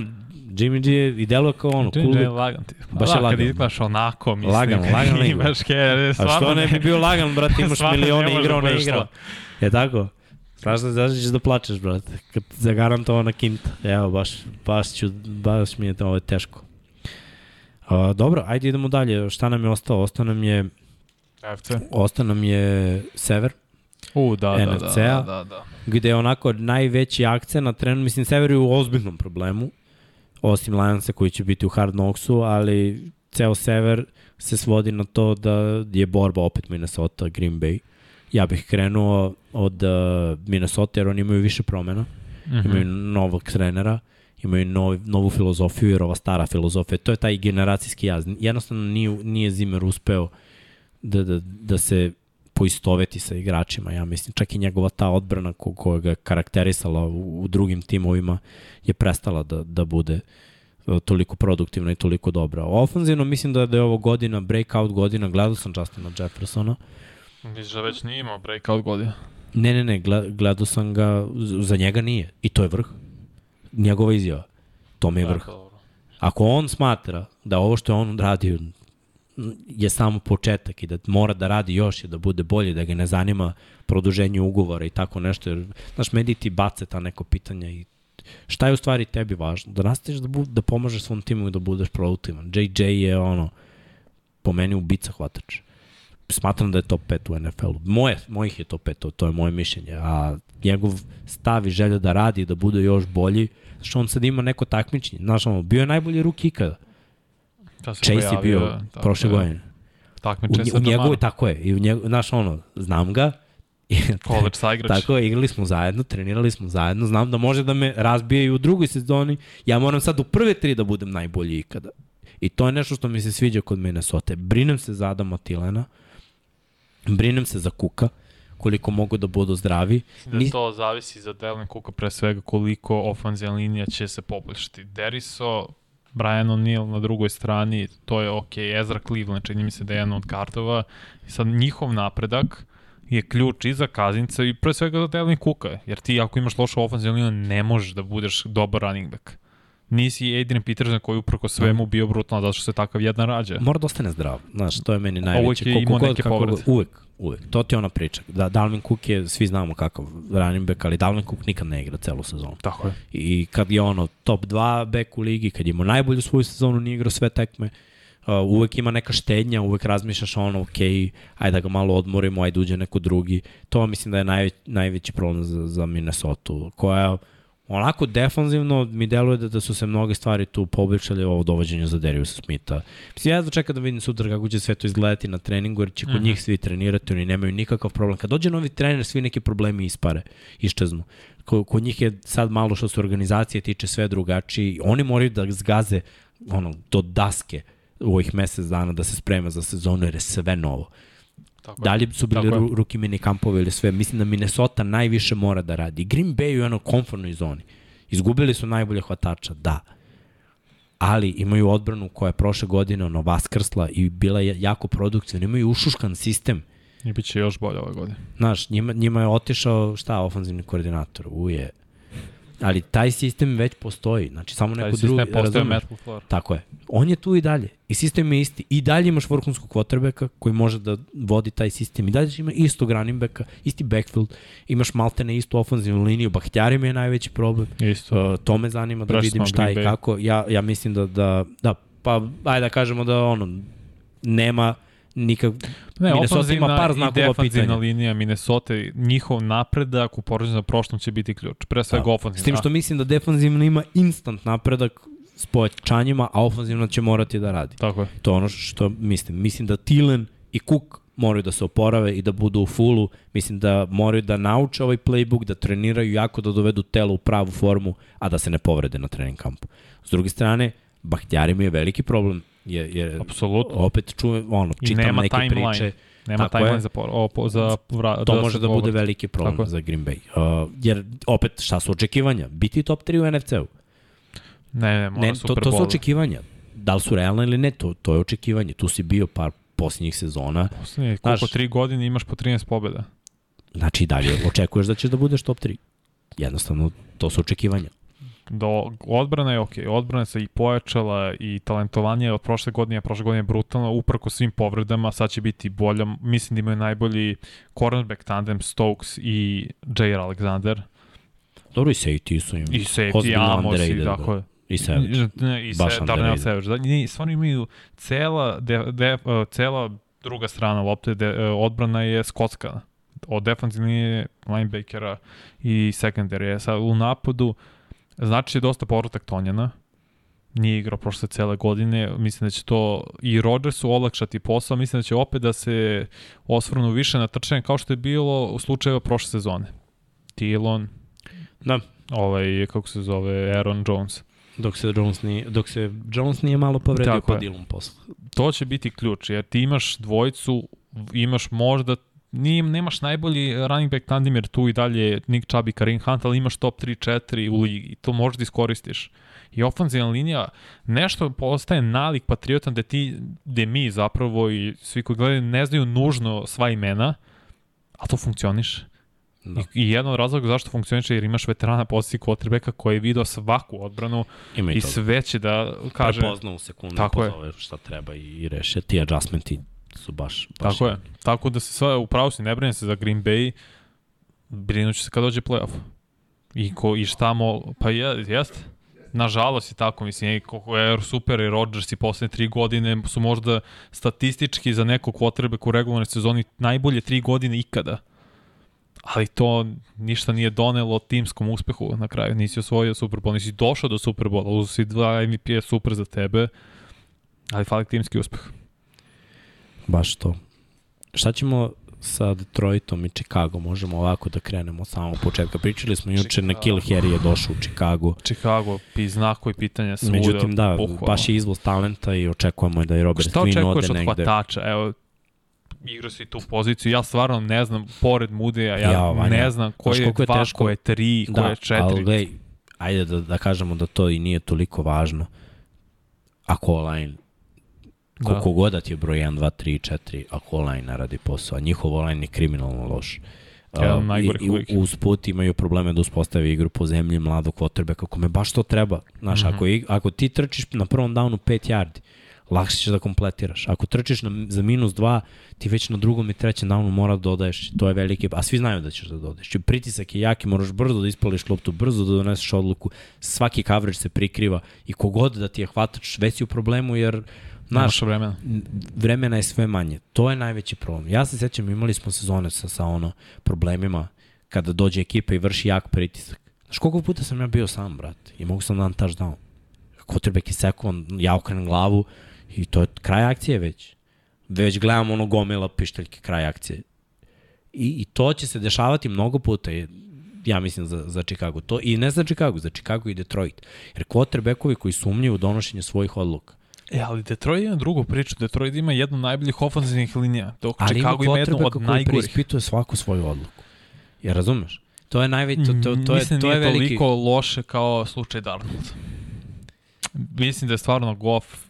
Jimmy G je i deluje kao ono, cool. Jimmy je lik. lagan ti. Pa Baš je da, lagan. Kad izgledaš onako, mislim. Lagan, lagan. Imaš kere, A što ne bi bio lagan, brate, imaš (laughs) milione igrao, da ne igrao. Je tako? Znaš da ćeš da plačeš, brate. Kad zagarantovana kinta. Evo, baš, baš, ću, baš mi je to ovo teško. A, dobro, ajde idemo dalje. Šta nam je ostalo? Ostao nam je, FC. ostao nam je Sever, U, da, da, da, NFC-a. da, da, da. gde je onako najveći akcent na trenu. Mislim, Sever je u ozbiljnom problemu, osim Lionsa koji će biti u Hard Knocksu, ali ceo Sever se svodi na to da je borba opet Minnesota, Green Bay. Ja bih krenuo od uh, Minnesota jer oni imaju više promena, Mm -hmm. imaju novog trenera, imaju nov, novu filozofiju jer ova stara filozofija, to je taj generacijski jaz. Jednostavno nije, nije Zimmer uspeo da, da, da se poistoveti sa igračima, ja mislim. Čak i njegova ta odbrana ko, koja ga karakterisala u, u drugim timovima je prestala da, da bude e, toliko produktivna i toliko dobra. Ofanzivno mislim da, da je ovo godina, breakout godina, gledao sam Justina Jeffersona, da već nije imao breakout godina? Ne, ne, ne, gle- gledao sam ga, za njega nije. I to je vrh. Njegova izjava. To mi je vrh. Jako dobro. Ako on smatra da ovo što je on radio je samo početak i da mora da radi još i da bude bolje, da ga ne zanima produženje ugovora i tako nešto, jer, znaš, mediji ti bace ta neko pitanja i šta je u stvari tebi važno? Da nastaviš da, bu, da pomažeš svom timu i da budeš produktivan. JJ je ono, po meni ubica hvatač. Smatram da je top 5 u NFL-u. Moje, mojih je top 5, to, to je moje mišljenje. A njegov stav i želja da radi, da bude još bolji, što on sad ima neko takmičenje. Znaš, ono, bio je najbolji ruki ikada. Da se Chase je pojavio, bio tako prošle je. godine. U, Takmiče u njegovoj, mana. tako je, i u njegov, znaš, ono, znam ga, (laughs) College saigrač. Tako je, igrali smo zajedno, trenirali smo zajedno, znam da može da me razbije i u drugoj sezoni. Ja moram sad u prve tri da budem najbolji ikada. I to je nešto što mi se sviđa kod Minnesota. Brinem se za Adama Tilena, brinem se za Kuka, koliko mogu da budu zdravi. Da Ni- to zavisi za Delvin Cooka pre svega koliko ofanzivna linija će se poboljšati. Deriso Brian O'Neill na drugoj strani, to je ok, Ezra Cleveland, čini mi se da je jedan od kartova, i sad njihov napredak je ključ i za Kazinca i pre svega za Delvin Kuka, jer ti ako imaš lošu ofenzivnu ne možeš da budeš dobar running back nisi Adrian Peterson koji uprko svemu da. bio brutalan zato što se takav jedan rađa. Mora da ostane zdrav, znaš, to je meni najveće. Uvijek je imao neke povrede. Uvijek, uvijek. To ti je ona priča. Da, Dalvin Cook je, svi znamo kakav running back, ali Dalvin Cook nikad ne igra celu sezonu. Tako je. I kad je ono top 2 back u ligi, kad je imao najbolju svoju sezonu, nije igrao sve tekme, uh, uvek ima neka štednja, uvek razmišljaš ono, ok, ajde da ga malo odmorimo, ajde uđe neko drugi. To mislim da je najveć, najveći problem za, za Minnesota, koja onako defanzivno mi deluje da, da su se mnoge stvari tu poboljšale ovo dovođenje za Dariusa Smitha. Mislim, ja da čekam da vidim sutra kako će sve to izgledati na treningu, jer će kod uh mhm. njih svi trenirati, oni nemaju nikakav problem. Kad dođe novi trener, svi neki problemi ispare, iščeznu. Kod njih je sad malo što se organizacije tiče sve drugačiji. Oni moraju da zgaze ono, do daske u ovih mesec dana da se sprema za sezonu, jer je sve novo. Tako da li su bili ru, ruki mini kampove ili sve. Mislim da Minnesota najviše mora da radi. Green Bay je u jednoj konfornoj zoni. Izgubili su najbolje hvatača, da. Ali imaju odbranu koja je prošle godine ono vaskrsla i bila je jako produktivna. Imaju ušuškan sistem. I bit će još bolje ove godine. Znaš, njima, njima je otišao, šta, ofanzivni koordinator, uje, Ali taj sistem već postoji. Znači, samo taj neko drugi... LaFleur. Tako je. On je tu i dalje. I sistem je isti. I dalje imaš vrhunskog quarterbacka koji može da vodi taj sistem. I dalje ima istog running backa, isti backfield. Imaš maltene istu ofenzivnu liniju. Bahtjari mi je najveći problem. Isto. Uh, to me zanima da vidim šta i kako. Ja, ja mislim da, da, da, pa ajde da kažemo da ono, nema nikak... Ne, Minnesota ima par znakova pitanja. linija Minnesota, njihov napredak u poređenju sa prošlom će biti ključ. Pre svega da. ofanzivna. S tim što mislim da defanzivno ima instant napredak s pojačanjima, a ofanzivno će morati da radi. Tako je. To je ono što mislim. Mislim da Tilen i Cook moraju da se oporave i da budu u fullu. Mislim da moraju da nauče ovaj playbook, da treniraju jako, da dovedu telo u pravu formu, a da se ne povrede na trening kampu. S druge strane, Bahtjari mi je veliki problem je, je Apsolutno. opet čujem, ono, čitam nema neke timeline. priče. Nema timeline za, o, za vra, To da može da bude veliki problem Tako. za Green Bay. Uh, jer, opet, šta su očekivanja? Biti top 3 u NFC-u. Ne, ne, mora ne, to, to su očekivanja. Da li su realne ili ne, to, to je očekivanje. Tu si bio par posljednjih sezona. Posljednje, koliko Znaš, tri godine imaš po 13 pobjeda. Znači dalje očekuješ da ćeš da budeš top 3. Jednostavno, to su očekivanja do odbrana je ok, odbrana se i pojačala i talentovanje od prošle godine, a prošle godine je brutalno, uprko svim povredama, sad će biti bolja, mislim da imaju najbolji cornerback tandem Stokes i Jair Alexander. Dobro i safety su im. I safety, Amos i tako je. I Savage. Ne, i se, Darnell Savage. Da, ni, stvarno imaju cela, de, de, uh, cela druga strana lopte, de, uh, odbrana je skotska. Od defensivne linebackera i secondary. Sad u napadu, Znači je dosta povratak Tonjana, nije igrao prošle cele godine, mislim da će to i Rodgersu olakšati posao, mislim da će opet da se osvrnu više na trčanje kao što je bilo u slučaju prošle sezone. Tilon, da. ovaj, kako se zove, Aaron Jones. Dok se Jones nije, dok se Jones nije malo povredio Tako pa Dillon posle. To će biti ključ, jer ti imaš dvojicu, imaš možda nije, nemaš najbolji running back tandem jer tu i dalje Nick Chubb i Karim Hunt, ali imaš top 3-4 u ligi i to možeš da iskoristiš. I ofenzivna linija nešto postaje nalik patriotan da ti, gde mi zapravo i svi koji gledaju ne znaju nužno sva imena, a to funkcioniše. Da. I, I jedan od razloga zašto funkcioniše jer imaš veterana poziciji quarterbacka koji je video svaku odbranu Ima i, i sve će da kaže... Prepoznao u sekundu, pozove šta treba i reše ti adjustmenti su baš... baš Tako je. Tako da se sve, upravo si, ne brine se za Green Bay, brinući se kad dođe playoff. I, ko, i štamo, pa je, jeste. Nažalost je tako, mislim, kako je Super i Rodgers i poslednje tri godine su možda statistički za nekog potrebe u regularnoj sezoni najbolje tri godine ikada. Ali to ništa nije donelo timskom uspehu na kraju. Nisi osvojio Super Bowl, nisi došao do Super Bowla, uzu si dva MVP super za tebe, ali fali timski uspeh. Baš to. Šta ćemo sa Detroitom i Chicago? Možemo ovako da krenemo od samog početka. Pričali smo juče na Kill Harry je došao u Chicago. Chicago, pi znako i pitanja svuda. Međutim, da, pohvala. baš je izvoz talenta i očekujemo da je Robert Quinn ode negde. Šta očekuješ od hvatača? Evo, igra si tu poziciju. Ja stvarno ne znam, pored Mudeja, ja, ja ne znam ko je dva, ko je tri, da, ko je četiri. Ali gledaj, ajde da, da kažemo da to i nije toliko važno. ako online da. koliko god da ti je broj 1, 2, 3, 4, ako online ne radi posao, a njihov online je kriminalno loš. Jedan uh, i, i uz put imaju probleme da uspostave igru po zemlji mladog quarterbacka, kako me baš to treba. Znaš, mm -hmm. ako, ako ti trčiš na prvom downu 5 yardi, lakše ćeš da kompletiraš. Ako trčiš na, za minus 2, ti već na drugom i trećem downu mora da dodaješ, to je veliki, a svi znaju da ćeš da dodaješ. Či pritisak je jaki, moraš brzo da ispališ loptu, brzo da doneseš odluku, svaki coverage se prikriva i kogod da ti je hvatač, već si u problemu jer Znaš, vremena. vremena je sve manje. To je najveći problem. Ja se sećam, imali smo sezone sa, sa ono problemima kada dođe ekipa i vrši jak pritisak. Znaš koliko puta sam ja bio sam, brat, i mogu sam da dam touchdown. Quarterback je sekovan, ja okrenem glavu i to je kraj akcije već. Već gledam ono gomila pišteljke kraj akcije. I, I to će se dešavati mnogo puta, ja mislim, za, za Chicago. To, I ne za Chicago, za Chicago i Detroit. Jer quarterbackovi koji sumnjaju u donošenje svojih odluka, E, ali Detroit ima drugu priču. Detroit ima jednu najboljih ofenzivnih linija, dok ali Chicago ima, ima jednu od najgorih. Ali ima svaku svoju odluku. Ja razumeš? To je najveći, to, to, to, Mislim je, to je veliki... toliko loše kao slučaj Darnold. Mislim da je stvarno Goff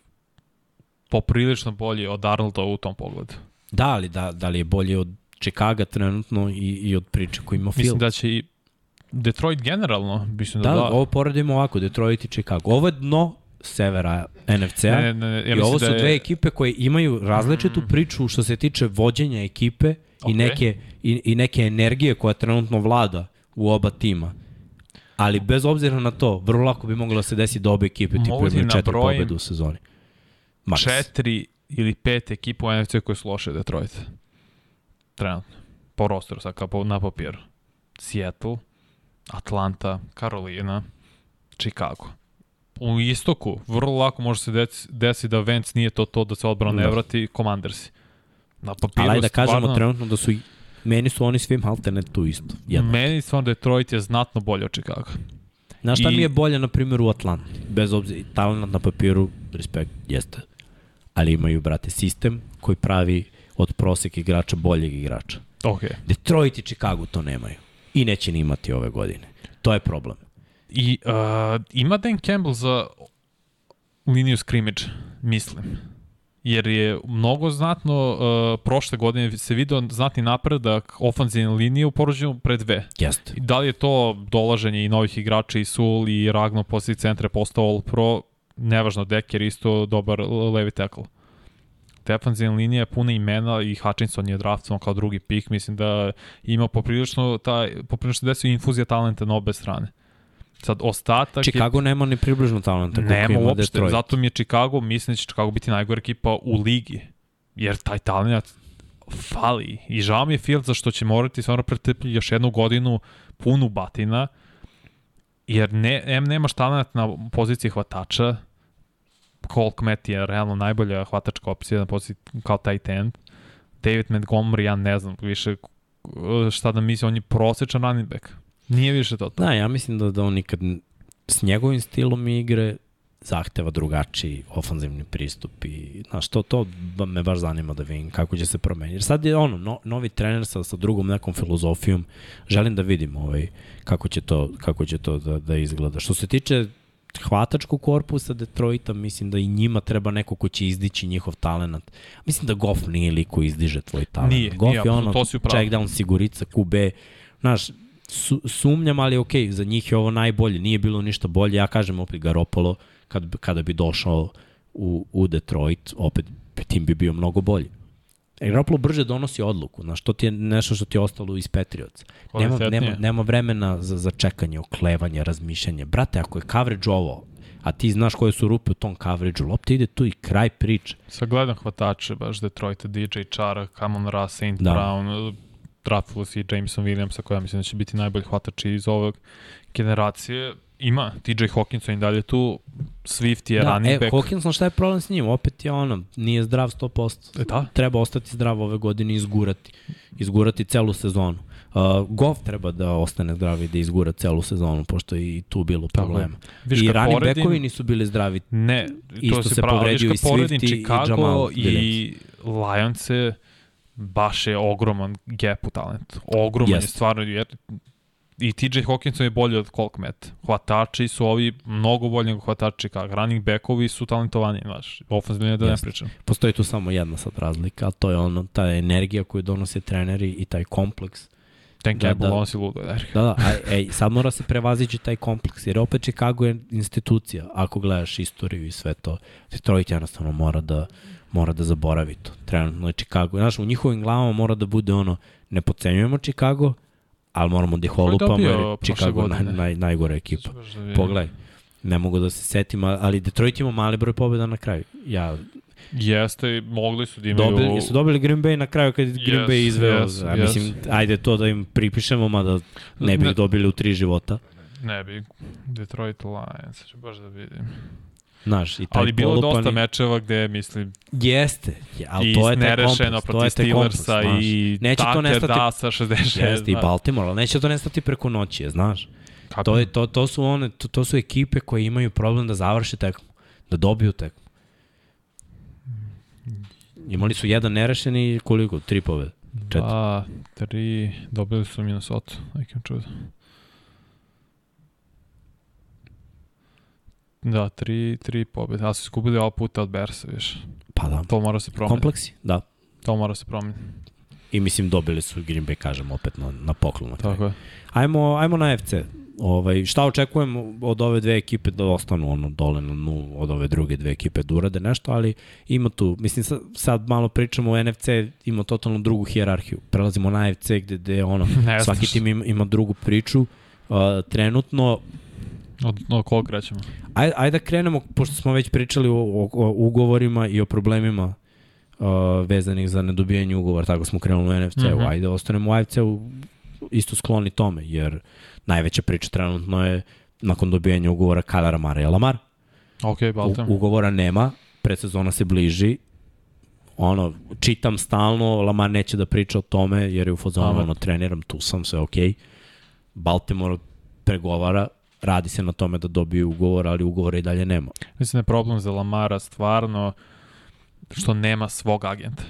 poprilično bolji od Darnolda u tom pogledu. Da, ali da, da li je bolji od Chicago trenutno i, i od priče koji ima film? Mislim da će i Detroit generalno, mislim da da. Da, ovo poredimo ovako, Detroit i Chicago. Ovo je dno severa NFC-a ja i ovo su da je... dve ekipe koje imaju različitu mm. priču što se tiče vođenja ekipe okay. i, neke, i, i neke energije koja trenutno vlada u oba tima. Ali bez obzira na to, vrlo lako bi moglo da se desi da obe ekipe tipu imaju četiri pobjede u sezoni. Max. Četiri ili pet ekipa u NFC koje su loše Detroit. Trenutno. Po rosteru, sad kao na papiru. Seattle, Atlanta, Carolina, Chicago u istoku, vrlo lako može se desi, desi da Vance nije to to da se odbrana ne da. vrati, Commandersi. Na papiru Ali da stvarno, kažemo trenutno da su meni su oni svim alterne tu isto. Jednak. Meni stvarno Detroit je znatno bolje od Chicago. Znaš šta I... mi je bolje, na primjer, u Atlanti? Bez obzira, talent na papiru, respekt, jeste. Ali imaju, brate, sistem koji pravi od prosek igrača boljeg igrača. Okay. Detroit i Chicago to nemaju. I neće ni imati ove godine. To je problem. I uh, ima Dan Campbell za liniju scrimmage, mislim. Jer je mnogo znatno, uh, prošle godine se vidio znatni napredak ofanzivne linije u porođenju pre dve. Jeste. Da li je to dolaženje i novih igrača i Sul i Ragno posle centre postao All Pro, nevažno, Deker isto dobar levi tackle. Defanzivna linija je puna imena i Hutchinson je draftovan kao drugi pik, mislim da ima poprilično, taj, poprilično desio infuzija talenta na obe strane. Sad, ostatak Chicago je... nema ni približno talenta. Nema uopšte, Detroit. zato mi je Chicago, mislim da će Chicago biti najgore ekipa u ligi. Jer taj talent fali. I žao mi je Field što će morati stvarno pretrpiti još jednu godinu punu batina, jer ne, M nemaš talent na poziciji hvatača, Cole Kmet je realno najbolja hvatačka opcija na poziciji kao tight end. David Montgomery, ja ne znam više šta da misli, on je prosječan running back Nije više to. Da, ja mislim da, da on nikad s njegovim stilom igre zahteva drugačiji ofanzivni pristup i znaš, to, to me baš zanima da vidim kako će se promeniti. Jer sad je ono, no, novi trener sa, sa drugom nekom filozofijom, želim da vidim ovaj, kako će to, kako će to da, da izgleda. Što se tiče hvatačkog korpusa Detroita, mislim da i njima treba neko ko će izdići njihov talent. Mislim da Goff nije liko izdiže tvoj talent. Nije, Goff nije, je ono, to si check down, sigurica, QB, znaš, su, sumnjam, ali ok, za njih je ovo najbolje, nije bilo ništa bolje, ja kažem opet Garopolo, kad, kada bi došao u, u Detroit, opet tim bi bio mnogo bolji. Garoppolo brže donosi odluku, znaš, to ti je nešto što ti je ostalo iz Patriots. Nema, nema, nema vremena za, za čekanje, oklevanje, razmišljanje. Brate, ako je coverage ovo, a ti znaš koje su rupe u tom coverage-u, lopta ide tu i kraj priče. Sa gledam hvatače, baš Detroit, DJ Chara, Kamon Ra, Saint da. Brown, draftili si Jameson Williamsa, koja mislim da će biti najbolji hvatač iz ovog generacije. Ima TJ Hawkinson i dalje tu, Swift je da, running e, back. Hawkinson, šta je problem s njim? Opet je ono, nije zdrav 100%. E, da? Treba ostati zdrav ove godine i izgurati. Izgurati celu sezonu. Uh, Goff treba da ostane zdravi i da izgura celu sezonu, pošto je i tu bilo problema. Viš, I running poredim, backovi nisu bili zdravi. Ne, to Isto se, se povredio i Swift i, i Jamal i Lions baš je ogroman gap u talentu. Ogroman yes. je stvarno, jer I TJ Hawkinson je bolji od Colk Met. Hvatači su ovi mnogo bolji nego hvatači, kao running backovi su talentovani, znaš, ofenzivni da ne pričam. Postoji tu samo jedna sad razlika, a to je ono, ta energija koju donose treneri i taj kompleks. Dan Campbell, da, on si ludo, Derek. Da, da, a, ej, sad mora se prevazići taj kompleks, jer opet Chicago je institucija, ako gledaš istoriju i sve to. Detroit jednostavno mora da, mora da zaboravi to. Trenutno je Chicago. Znaš, u njihovim glavama mora da bude ono, ne pocenjujemo Chicago, ali moramo da ih olupamo jer je Chicago naj, naj, najgore ekipa. Da Pogledaj, ne mogu da se setim, ali Detroit ima mali broj pobjeda na kraju. Ja Jeste, mogli su da imaju... Dobili, su dobili Green Bay na kraju kad yes, Green Bay izveo. Yes, a mislim, yes. ajde to da im pripišemo, mada ne bi ne, dobili u tri života. Ne bi. Detroit Lions, ću baš da vidim. Znaš, i taj ali bilo polupani... dosta mečeva gde, mislim... Jeste, ali to je taj kompleks. protiv Steelersa i neće to nestati... da sa 66. Jeste, i Baltimore, ali neće to nestati preko noći, znaš. Kako? To, je, to, to, su one, to, to su ekipe koje imaju problem da završe tekmu, da dobiju tekmu. Imali su jedan nerešen i koliko? Tri pobjede? Četiri? Dva, tri, dobili su Minnesota, nekim čudom. Da, tri, tri pobjede, ali su izgubili ovo puta od Bersa, viš. Pa da. To mora se promeniti. Kompleksi, da. To mora se promeniti. I mislim dobili su Green Bay, kažem, opet na, na poklon. Tako je. Ajmo, ajmo na FC. Ovaj, šta očekujemo od ove dve ekipe da ostanu ono dole na nu, od ove druge dve ekipe da urade nešto, ali ima tu, mislim sad, sad malo pričamo o NFC, ima totalno drugu hijerarhiju. Prelazimo na NFC gde, gde ono, (laughs) svaki tim ima, ima drugu priču. Uh, trenutno Od, od kog krećemo? Ajde, ajde da krenemo, pošto smo već pričali o, o, o ugovorima i o problemima uh, vezanih za nedobijanje ugovora, tako smo krenuli u NFC-u. Mm -hmm. Ajde, ostanemo u AFC-u isto skloni tome, jer najveća priča trenutno je nakon dobijanja ugovora Kalara Mara je Lamar. Ok, Baltimore. U, ugovora nema, predsezona se bliži, ono, čitam stalno, Lamar neće da priča o tome, jer je u fazonu, ono, treniram, tu sam, sve ok. Baltimore pregovara, radi se na tome da dobiju ugovor, ali ugovora i dalje nema. Mislim da je problem za Lamara stvarno što nema svog agenta.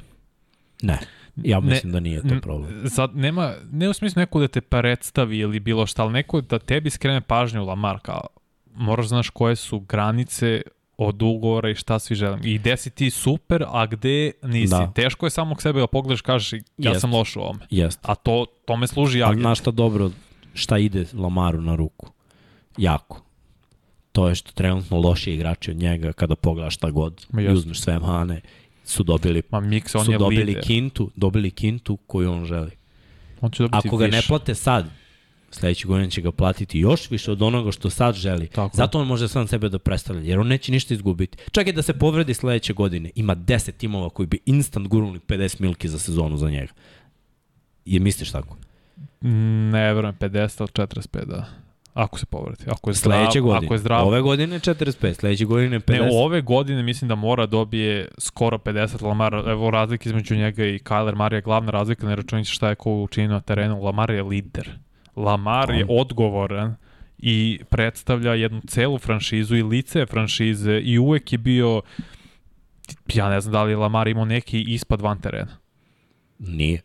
Ne. Ja mislim ne, da nije to problem. Sad, nema, ne u smislu neko da te predstavi ili bilo šta, ali neko da tebi skrene pažnju Lamar, kao moraš znaš koje su granice od ugovora i šta svi želim. I gde si ti super, a gde nisi. Da. Teško je samog sebe da pogledaš, kažeš ja Jest. sam loš u ovome. Jest. A to, to me služi agent. Ali znaš šta dobro, šta ide Lamaru na ruku? Jako. To je što trenutno loši igrači od njega kada pogledaš šta god i uzmeš sve mane su dobili Ma Mix, on su je dobili lider. kintu, dobili kintu koju on želi. On će dobiti Ako ga više. ne plate sad, sledeće godine će ga platiti još više od onoga što sad želi. Tako. Zato on može sam sebe da predstavlja, jer on neće ništa izgubiti. Čak i da se povredi sledeće godine, ima 10 timova koji bi instant gurnuli 50 milki za sezonu za njega. Je misliš tako? Ne, verujem, 50 od 45, da. Ako se povrati. Ako je zdrav, sledeće godine. Ako je zdrav. Ove godine 45, sledeće godine 50. Ne, ove godine mislim da mora dobije skoro 50 Lamar. Evo razlika između njega i Kyler Marija glavna razlika, ne računite šta je ko učinio na terenu. Lamar je lider. Lamar je odgovoran i predstavlja jednu celu franšizu i lice franšize i uvek je bio ja ne znam da li Lamar imao neki ispad van terena. Nije.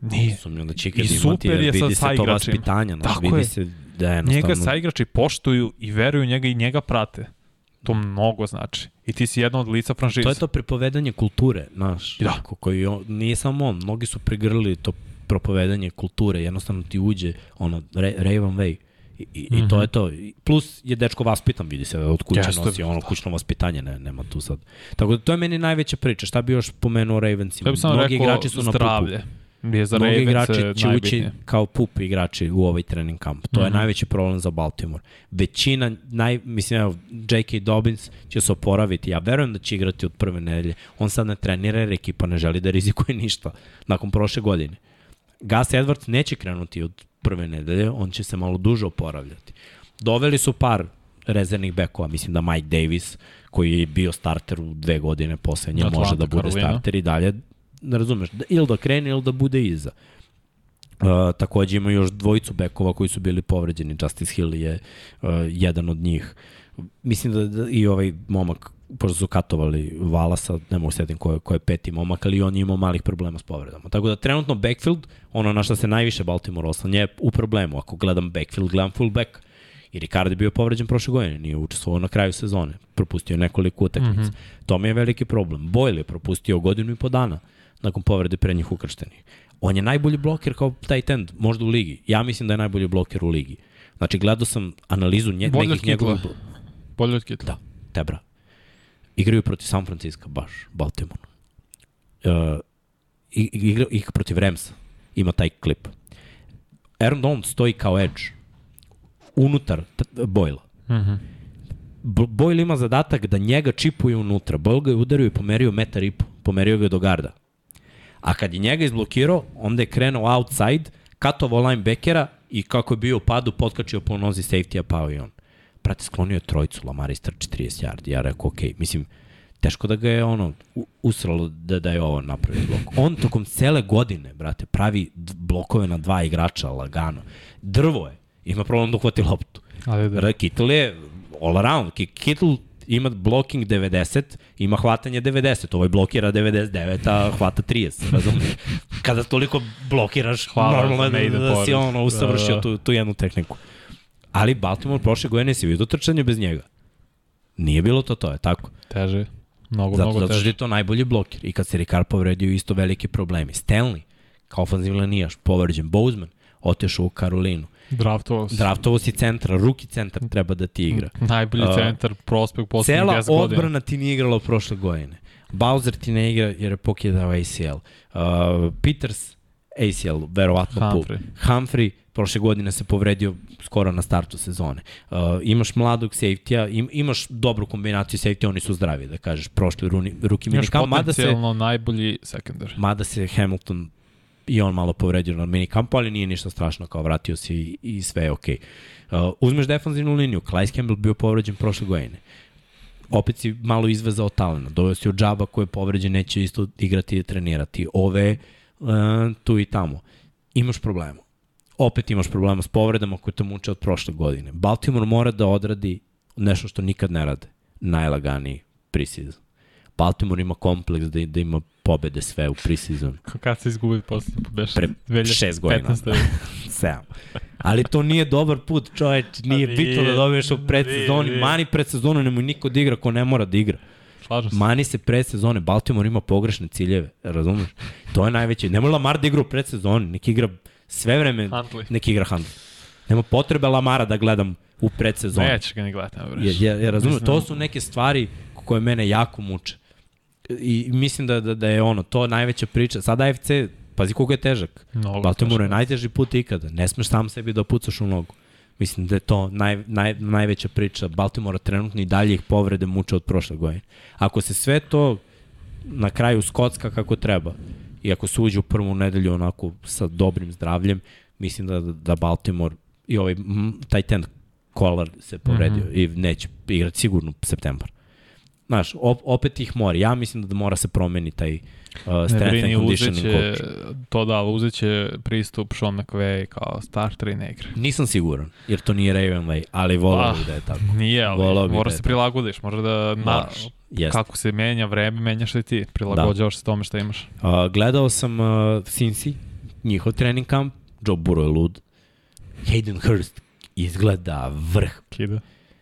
Nije. Sumnjam da će ikad I imati, jer vidi se to vaspitanja. Tako vidi je. se da je jednostavno... Njega saigrači poštuju i veruju njega i njega prate. To mnogo znači. I ti si jedna od lica franšize. To je to pripovedanje kulture, znaš. Da. Koji on, nije samo on, mnogi su prigrlili to propovedanje kulture, jednostavno ti uđe ono, Raven Way. I, i, mm -hmm. i to mhm. je to. Plus je dečko vaspitan, vidi se, od kuće Jeste, nosi ono kućno vaspitanje, ne, nema tu sad. Tako da to je meni najveća priča. Šta bi još pomenuo Ravensima? Ja Mnogi rekao igrači su zdravlje. Na pupu je za Mnogi igrači će ući kao pup igrači u ovaj trening kamp. To mm -hmm. je mhm. najveći problem za Baltimore. Većina, naj, mislim, evo, J.K. Dobbins će se oporaviti. Ja verujem da će igrati od prve nedelje. On sad ne trenira jer ekipa ne želi da rizikuje ništa nakon prošle godine. Gus Edwards neće krenuti od prve nedelje, on će se malo duže oporavljati. Doveli su par rezervnih bekova, mislim da Mike Davis, koji je bio starter u dve godine posle nje, može da bude Karolina. starter i dalje ne razumeš, da, ili da krene ili da bude iza. Uh, takođe ima još dvojicu bekova koji su bili povređeni, Justice Hill je uh, jedan od njih. Mislim da, da i ovaj momak, pošto su katovali Valasa, ne mogu setim ko je, ko je peti momak, ali on je imao malih problema s povredama. Tako da trenutno backfield, ono na što se najviše Baltimore oslanje, je u problemu. Ako gledam backfield, gledam fullback. I Ricardo je bio povređen prošle godine, nije učestvovao na kraju sezone, propustio nekoliko utakmica. Mm -hmm. To mi je veliki problem. Boyle je propustio godinu i po dana nakon povrede prednjih ukrštenih. On je najbolji bloker kao tight end, možda u ligi. Ja mislim da je najbolji bloker u ligi. Znači, gledao sam analizu nje, Bolje nekih njegovih... Bolje od Kitla. Da, tebra. Igraju protiv San Francisco, baš, Baltimore. Uh, igra, igra protiv Ramsa. Ima taj klip. Aaron Donald stoji kao edge unutar Bojla. Uh mhm. -huh. Boyle ima zadatak da njega čipuje unutra. Boyle ga je udario i pomerio metar i po. Pomerio ga do garda. A kad je njega izblokirao, onda je krenuo outside, katovao linebackera i kako je bio u padu, potkačio po nozi safety-a, pao i on. Prate, sklonio je trojicu, Lamar istrči 30 yardi. Ja rekao, ok, mislim, teško da ga je ono usralo da, da je ovo napravio blok. On tokom cele godine, brate, pravi blokove na dva igrača lagano. Drvo je. Ima problem da uhvati loptu. Ali da. Kittle je all around. Kittle ima blocking 90, ima hvatanje 90, ovaj blokira 99, a hvata 30, razumiješ? Kada toliko blokiraš, Hvala normalno je da, da, da si ono usavršio da, da. tu, tu jednu tehniku. Ali Baltimore prošle godine si vidio trčanje bez njega. Nije bilo to to, je tako? Teže. Mnogo, zato, mnogo zato što je to najbolji blokir. I kad se Ricard povredio, isto velike problemi. Stanley, kao ofenzivni linijaš, povređen. Bozeman, otešao u Karolinu. Draftovao si. Centra, ruki centar treba da ti igra. Najbolji uh, centar, prospekt poslednjih 10 godina. Cela odbrana ti nije igrala prošle godine. Bowser ti ne igra jer je pokidao ACL. Uh, Peters, ACL, verovatno Humphrey. Pul. Humphrey, prošle godine se povredio skoro na startu sezone. Uh, imaš mladog safety-a, im, imaš dobru kombinaciju safety oni su zdravi, da kažeš, prošli runi, ruki minikam. Imaš potencijalno najbolji sekundar. Mada se Hamilton i on malo povredio na mini kampu, ali nije ništa strašno, kao vratio se i, i sve je okej. Okay. Uh, uzmeš defanzivnu liniju, Klajs Campbell bio povređen prošle godine. Opet si malo izvezao talena. Doveo si od džaba koji je povređen, neće isto igrati i trenirati. Ove, uh, tu i tamo. Imaš problema. Opet imaš problema s povredama koje te muče od prošle godine. Baltimore mora da odradi nešto što nikad ne rade. Najlaganiji preseason. Baltimore ima kompleks da, da ima pobede sve u preseason. Kad se izgubi posle pobeš? Pre šest godina. (laughs) Sedam. Ali to nije dobar put, čoveč. Nije, nije bitno da dobiješ u predsezoni. Nije, Mani predsezonu nemoj niko da igra ko ne mora da igra. Slažem se. Mani se predsezone. Baltimore ima pogrešne ciljeve, razumeš? To je najveće. Nemoj Lamar da igra u predsezoni. Neki igra sve vreme. Huntley. Neki igra Huntley. Nema potrebe Lamara da gledam u predsezoni. Neće ga ni gledati. Ja, ja, ja razumem, to su neke stvari koje mene jako muče i mislim da, da, da je ono, to najveća priča. Sada AFC, pazi koliko je težak. Mnogo Baltimore je najteži put ikada. Ne smeš sam sebi da pucaš u nogu. Mislim da je to naj, naj, najveća priča. Baltimora trenutno i dalje ih povrede muče od prošle godine. Ako se sve to na kraju skocka kako treba i ako se uđe u prvu nedelju onako sa dobrim zdravljem, mislim da, da Baltimore i ovaj taj ten Collar se povredio mm -hmm. i neće igrati sigurno u septembar. Znaš, op, opet ih mora. Ja mislim da mora se promeni taj uh, strength and conditioning coach. To da, uzet će pristup Sean McVay kao starter i ne Nisam siguran, jer to nije Raven Way, ali volao ah, bih da je tako. Nije, ali mora da se prilagodiš, može da na, Jest. kako se menja vreme, menjaš li ti, prilagođavaš da. se tome šta imaš. Uh, gledao sam uh, Cincy, njihov trening kamp, Joe Burrow je lud, Hayden Hurst izgleda vrh. Kida.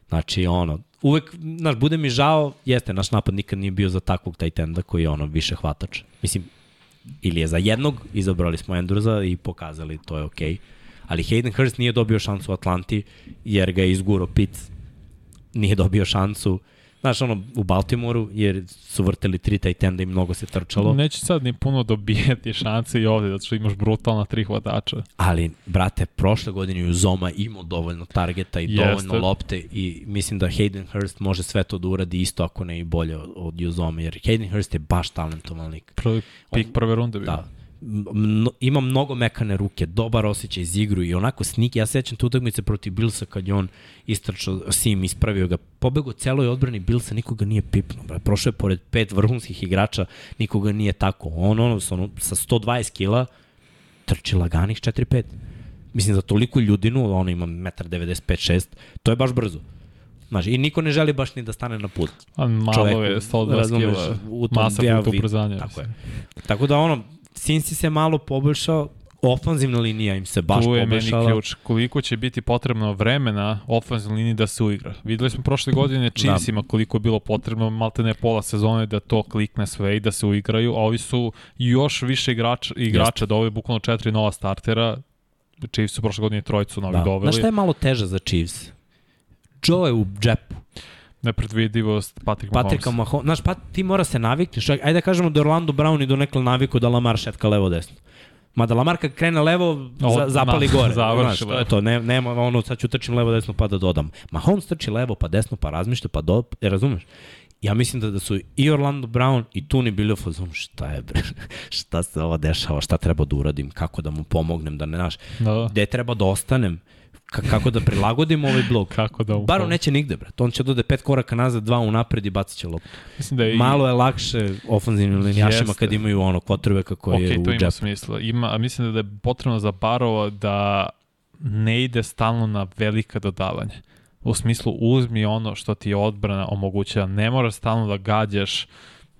Znači, ono, uvek, znaš, bude mi žao, jeste, naš napad nikad nije bio za takvog tajtenda koji je ono više hvatač. Mislim, ili je za jednog, izabrali smo Andrewsa i pokazali to je okej. Okay. Ali Hayden Hurst nije dobio šansu u Atlanti jer ga je izguro Pitts. Nije dobio šansu Znaš, ono, u Baltimoru, jer su vrteli tri tight enda i mnogo se trčalo. Neće sad ni puno dobijati šanse i ovde, zato što imaš brutalna tri hvatača. Ali, brate, prošle godine u Zoma imao dovoljno targeta i Jeste. dovoljno lopte i mislim da Hayden Hurst može sve to da uradi isto ako ne i bolje od Uzoma, jer Hayden Hurst je baš talentovan lik. Prvi pik prve runde bio. Da, mno, ima mnogo mekane ruke, dobar osjećaj iz igru i onako snik, ja sećam tu utakmice protiv Bilsa kad je on istračao Sim, ispravio ga, pobegao celoj odbrani Bilsa, nikoga nije pipnuo, bra. prošao je pored pet vrhunskih igrača, nikoga nije tako, on ono, sa, ono, sa 120 kila trči laganih 4-5. Mislim, za toliko ljudinu, ono ima 1,95-6, to je baš brzo. Znaš, i niko ne želi baš ni da stane na put. A malo Čoveku, je 120 razumeš, kila masa puta ubrzanja. tako je. Tako da ono, Cincy se malo poboljšao, ofanzivna linija im se baš tu je meni poboljšala. ključ. Koliko će biti potrebno vremena ofenzivnoj liniji da se uigra. Videli smo prošle godine Chiefsima koliko je bilo potrebno, malte ne pola sezone da to klikne sve i da se uigraju, a ovi su još više igrača, igrača da ovo je bukvalno četiri nova startera, Chiefs su prošle godine trojicu novih Da. doveli. Znaš šta je malo teže za Chiefs? Joe je u džepu. Nepredvidivost Patrick Mahomes. Patrika Mahomes. Znaš, pa ti mora se navikneš. Ajde da kažemo da Orlando Brown i do nekle naviku da Lamar šetka levo desno. Mada Lamar kad krene levo, za, zapali na, gore. (laughs) završi Znaš, to je levo. to. Ne, nema ono, sad ću trčim levo desno pa da dodam. Mahomes trči levo pa desno pa razmišlja pa do... E, razumeš? Ja mislim da, da su i Orlando Brown i Tuni bili u fazonu šta je bre, (laughs) šta se ovo dešava, šta treba da uradim, kako da mu pomognem, da ne znaš, Da, da. gde treba da ostanem, kako da prilagodim ovaj blok. (laughs) Kako da... Bar on neće nigde, brate. On će dode pet koraka nazad, dva unapred i bacit će loptu. Mislim da je Malo je lakše ofanzivnim linijašima Jeste. kad imaju ono kvotrbeka koji je Ok, u to ima džepu. smisla. Ima, a mislim da je potrebno za Barova da ne ide stalno na velika dodavanja. U smislu uzmi ono što ti je odbrana omogućava. Ne moraš stalno da gađaš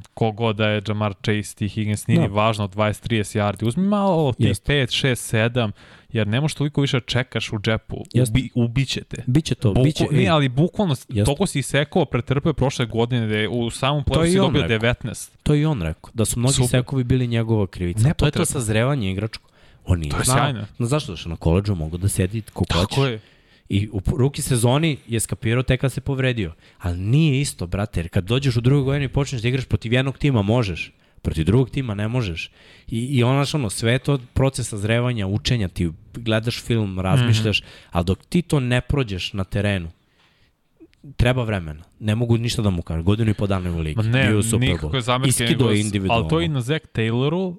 kogod da je Jamar Chase, ti Higgins, nije Da. ni važno 20-30 yardi. Uzmi malo ti Jeste. 5, 6, 7, jer ne možeš toliko više čekaš u džepu. Ubi, ubiće te. Biće to, Buko, biće... ne, ali bukvalno, Jeste. toliko si isekao, pretrpeo prošle godine da je u samom je si i dobio rekao. 19. To je i on rekao, da su mnogi Super. sekovi bili njegova krivica. To je to sazrevanje igračko. On nije To je znao. sjajno. No zašto što na koleđu mogu da sedi ko Tako hoćeš. je. I u ruki sezoni je skapirao tek kad se povredio. Ali nije isto, brate, jer kad dođeš u drugu godinu i počneš da igraš protiv jednog tima, možeš. Protiv drugog tima ne možeš. I, i ono, znaš, ono, sve to proces sazrevanja, učenja, ti gledaš film, razmišljaš, mm -hmm. ali dok ti to ne prođeš na terenu, treba vremena. Ne mogu ništa da mu kažem. Godinu i po dana u ligi. Ma ne, Bio Super zamerke. Iskido je nego- individualno. Ali to i na Zach Tayloru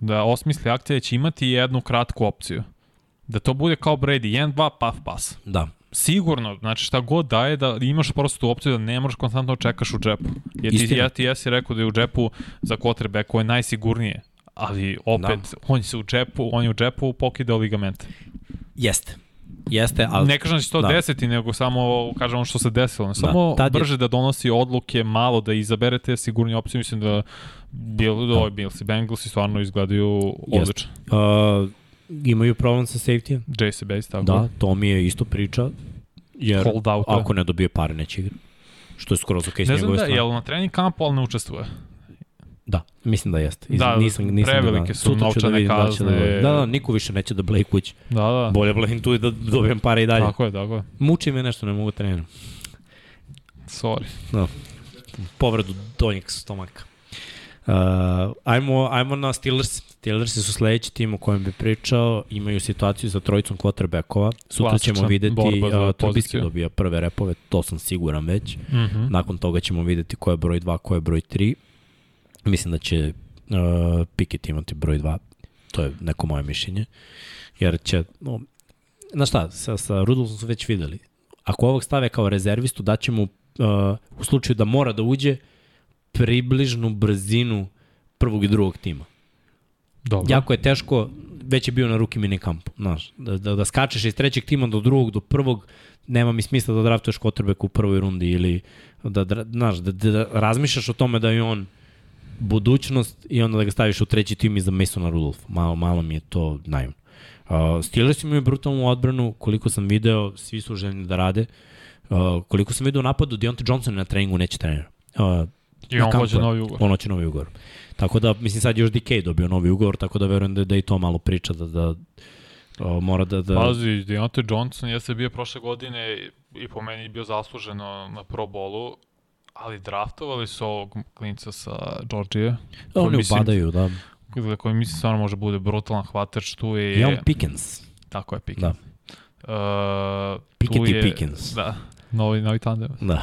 da osmisli akcija da će imati jednu kratku opciju. Da to bude kao Brady, 1-2, paf, pas. Da. Sigurno, znači šta god daje da imaš prosto tu opciju da ne moraš konstantno čekaš u džepu. Jer ti, Istina. ja ti jesi rekao da je u džepu za quarterback koje je najsigurnije. Ali opet, da. on se u džepu, on je u džepu pokidao ligamente. Jeste. Jeste, ali... Ne kažem da će to da. da. desiti, nego samo kažem ono što se desilo. Samo tad je- brže da donosi odluke, malo da izabere te sigurnije opcije. Mislim da bil, da. ovaj Bills i Bengals stvarno izgledaju odlično. Uh, imaju problem sa safety JC Base, tako. Da, to mi je isto priča. Jer Hold out. ako ne dobije pare, neće igra. Što je skoro ok s Ne znam njegove da, strane. jel na trening kampu, ali ne učestvuje. Da, mislim da jeste. Iz, Da, nisam, nisam prevelike da, su novčane da će kazne. Da, da, da, niko više neće da bleji kući. Da, da. Bolje blejem tu i da dobijem pare i dalje. Tako je, tako je. Muči me nešto, ne mogu da treniram. Sorry. Da. Povredu donjeg stomaka. Uh, ajmo, ajmo na Steelers. Steelersi su sledeći tim o kojem bi pričao. Imaju situaciju sa trojicom quarterbackova. Sutra Klasična ćemo videti za uh, Trubisky dobija prve repove, to sam siguran već. Mm -hmm. Nakon toga ćemo videti ko je broj 2, ko je broj 3. Mislim da će uh, Pickett imati broj 2. To je neko moje mišljenje. Jer će, no, znaš šta, sa, sa Rudolfom su već videli. Ako ovog stave kao rezervistu, daće mu uh, u slučaju da mora da uđe približnu brzinu prvog i drugog tima. Dobro. Jako je teško, već je bio na ruki mini kampu, znaš, da, da, da skačeš iz trećeg tima do drugog, do prvog, nema mi smisla da draftuješ quarterback u prvoj rundi ili da, da, znaš, da, da, da razmišljaš o tome da je on budućnost i onda da ga staviš u treći tim iza Masona Rudolph. Malo, malo mi je to naivno. Uh, Steelers imaju brutalnu odbranu, koliko sam video, svi su željni da rade. Uh, koliko sam video u napadu, Deontay Johnson na treningu neće trenira. Uh, I on hoće novi ugovor. On hoće novi ugovor. Tako da, mislim, sad još DK dobio novi ugovor, tako da verujem da, da i to malo priča, da, da o, mora da... da Pazi, Deontay Johnson jeste bio prošle godine i po meni bio zasluženo na Pro Bowlu, ali draftovali su ovog klinca sa Georgije. oni mislim- upadaju, da. Za koji mislim stvarno može bude brutalan hvatač, tu je... On Pickens. Tako je, Pickens. Da. Uh, Pickett tu i je, Pickens. Da, novi, novi tandem. Da.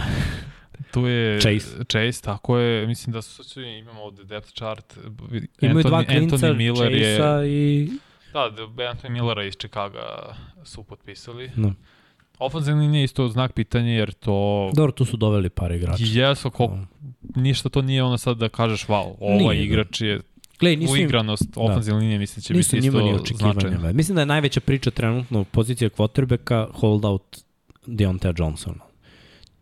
Tu je Chase. Chase, tako je, mislim da su svi imamo ovde depth chart. Imaju dva klinca, Anthony Miller je, Chase-a i... Da, da, Anthony Millera iz Chicaga su potpisali. Da. Ofenzivni nije isto znak pitanja jer to Dobro, tu su doveli par igrača. jesu ko, ništa to nije ono sad da kažeš wow, ovaj Nije, da. igrač je Gledaj, nisu uigranost ofenzivne linije mislim da će nisu biti isto značajno. Mislim da je najveća priča trenutno pozicija quarterbacka holdout Deontay Johnsona.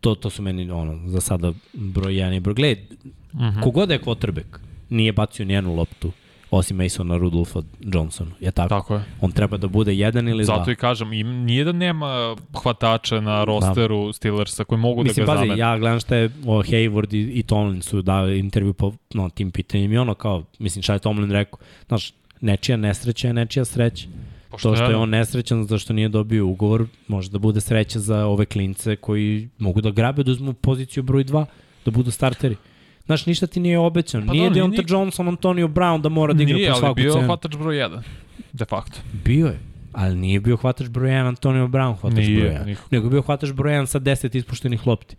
To, to su meni ono, za sada broj 1 i broj. Gledaj, Mm -hmm. kogod je quarterback, nije bacio nijednu loptu, osim Masona Rudolfa Johnsona, je tako? Tako je. On treba da bude jedan ili dva. Zato i kažem, im, nije da nema hvatača na rosteru da. Steelersa koji mogu Mislim, da ga pazi, zamene. ja gledam šta je o, Hayward i, i Tomlin su dali intervju po no, tim pitanjem i ono kao, mislim šta je Tomlin rekao, znaš, nečija nesreća je nečija sreća. To što je on nesrećan zato što nije dobio ugovor, može da bude sreća za ove klince koji mogu da grabe, da uzmu poziciju broj 2, da budu starteri. Znaš, ništa ti nije obećano. Pa nije da, Deonta nije- Johnson, Antonio Brown da mora da igra Nije, po ali svaku bio cenu. hvatač broj 1, de facto. Bio je, ali nije bio hvatač broj 1 Antonio Brown hvatač Nije, broj 1. nikako. Nego je bio hvatač broj 1 sa 10 ispuštenih lopti.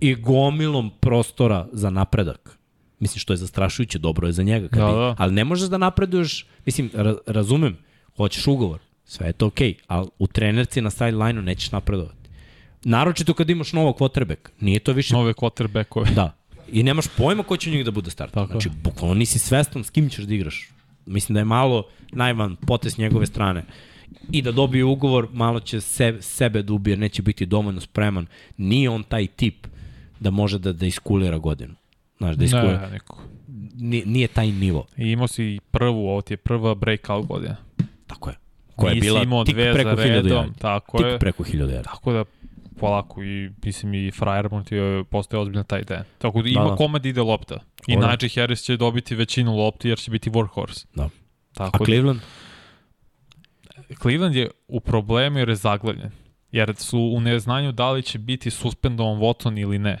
I gomilom prostora za napredak. Mislim, što je zastrašujuće, dobro je za njega. Kad Da, da. Ali ne možeš da napreduješ, mislim, ra razumem, hoćeš ugovor, sve je to okej, okay, ali u trenerci na sideline-u nećeš napredovati. Naročito kad imaš novog quarterback. Nije to više Nove quarterbackove. Da. I nemaš pojma ko će u njih da bude starter. Tako. Znači, bukvalno nisi svestan s kim ćeš da igraš. Mislim da je malo najvan potes njegove strane. I da dobije ugovor, malo će se, sebe da ubije, neće biti dovoljno spreman. Nije on taj tip da može da, da iskulira godinu. Znaš, da iskulira. Ne, niko. Nije, nije taj nivo. I imao si prvu, ovo ti je prva breakout godina. Tako je. Koja je bila tik preko za 1000 redom, yardi. tako Tik je. preko 1000 yardi. Tako da polako i mislim i Friermont je postaje ozbiljna taj den. Tako da ima Da, da, da. koma da ide lopta. I. Najee Harris će dobiti većinu lopti jer će biti workhorse. Da. Tako A Cleveland? da, Cleveland je u problemu jer je zaglavljen. Jer su u neznanju da li će biti suspendovan Watson ili ne.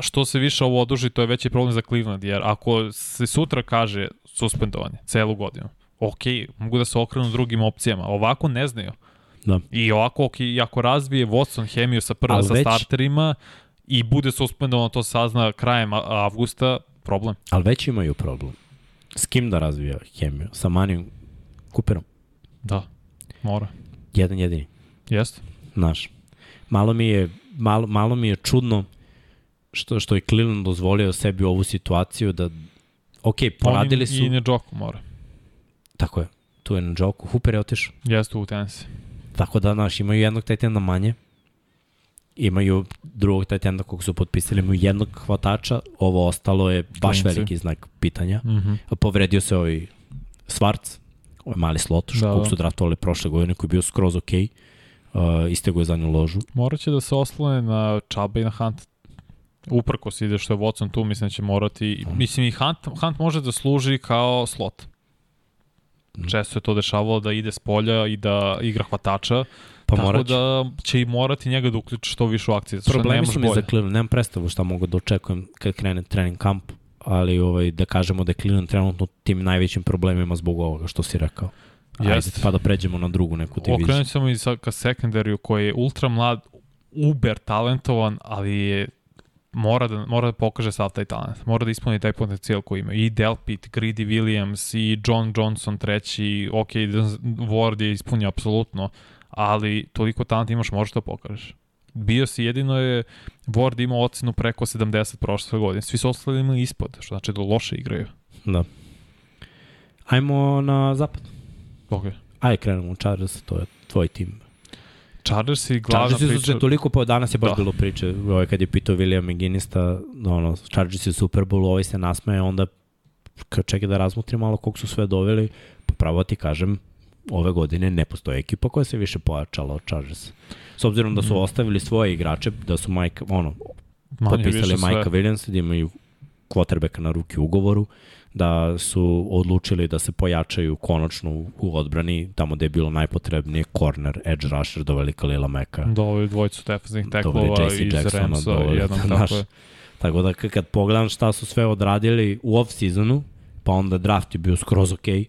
Što se više ovo oduži, to je veći problem za Cleveland, jer ako se sutra kaže suspendovanje celu godinu, ok, mogu da se okrenu drugim opcijama. Ovako ne znaju. Da. I ovako, ok, i ako razvije Watson hemiju sa prva Ali sa već- starterima i bude suspendovan, to sazna krajem avgusta, problem. Ali već imaju problem. S kim da razvija hemiju? Sa Manijom Cooperom? Da, mora. Jedan jedini. Jeste? Znaš, malo mi je, malo, malo mi je čudno što, što je Cleveland dozvolio sebi ovu situaciju da, ok, poradili su, I Nejoku mora. Tako je, tu je na Joku, Hooper je otišao, Jeste u Tennessee. tako da, znaš, imaju jednog tajtenda manje, imaju drugog tajtenda kog su potpisali, imaju jednog hvatača, ovo ostalo je baš Klinci. veliki znak pitanja. Mm -hmm. Povredio se ovaj Svarc, ovaj mali slot, Da, kog da. su draftovali prošle godine, koji je bio skroz ok, uh, istego je zadnju ložu. Morat će da se oslone na Čaba i na Hunt. Uprko se ide što je Watson tu, mislim da će morati... Mislim i Hunt, Hunt može da služi kao slot. Mhm. Često je to dešavalo da ide s polja i da igra hvatača, Pa tako morat će. da će i morati njega da uključi što više u što Problemi su mi za bolje. Cleveland, nemam predstavu šta mogu da očekujem kad krene trening kamp, ali ovaj, da kažemo da je Cleveland trenutno tim najvećim problemima zbog ovoga što si rekao. Ajde, pa da pređemo na drugu neku diviziju. Okrenut ćemo i sa, ka sekundariju koji je ultra mlad, uber talentovan, ali je mora da, mora da pokaže sav taj talent. Mora da ispuni taj potencijal koji ima. I Delpit, Greedy Williams, i John Johnson treći, ok, Ward je ispunio apsolutno, ali toliko talenta imaš, možeš to pokažeš. Bio si, jedino je Ward imao ocenu preko 70 prošle godine. Svi su ostali imali ispod, što znači da loše igraju. Da. Ajmo na zapad. Ok. Ajde krenemo u Chargers, to je tvoj tim. Chargers i glavna Chargersi su priča... se toliko, pa danas je baš Da. bilo priče, ovaj, kad je pitao William McGinista, ono, Chargersi u Super Bowlu, ovaj se nasmeje, onda kad čekaj da razmotri malo kog su sve doveli, pa pravo ti kažem, ove godine ne postoje ekipa koja se više pojačala od Chargers. S obzirom da su Mm. ostavili svoje igrače, da su Mike, ono, Manje potpisali. Majka Williamsa, da imaju quarterbacka na ruki u ugovoru, da su odlučili da se pojačaju konačno u, odbrani, tamo gde je bilo najpotrebnije, corner, edge rusher, doveli Kalila Meka. Doveli dvojicu defensivnih teklova iz Jacksona, Ramsa, doveli, jednom (laughs) tako je. Tako da kad pogledam šta su sve odradili u off-seasonu, pa onda draft je bio skroz okej, okay,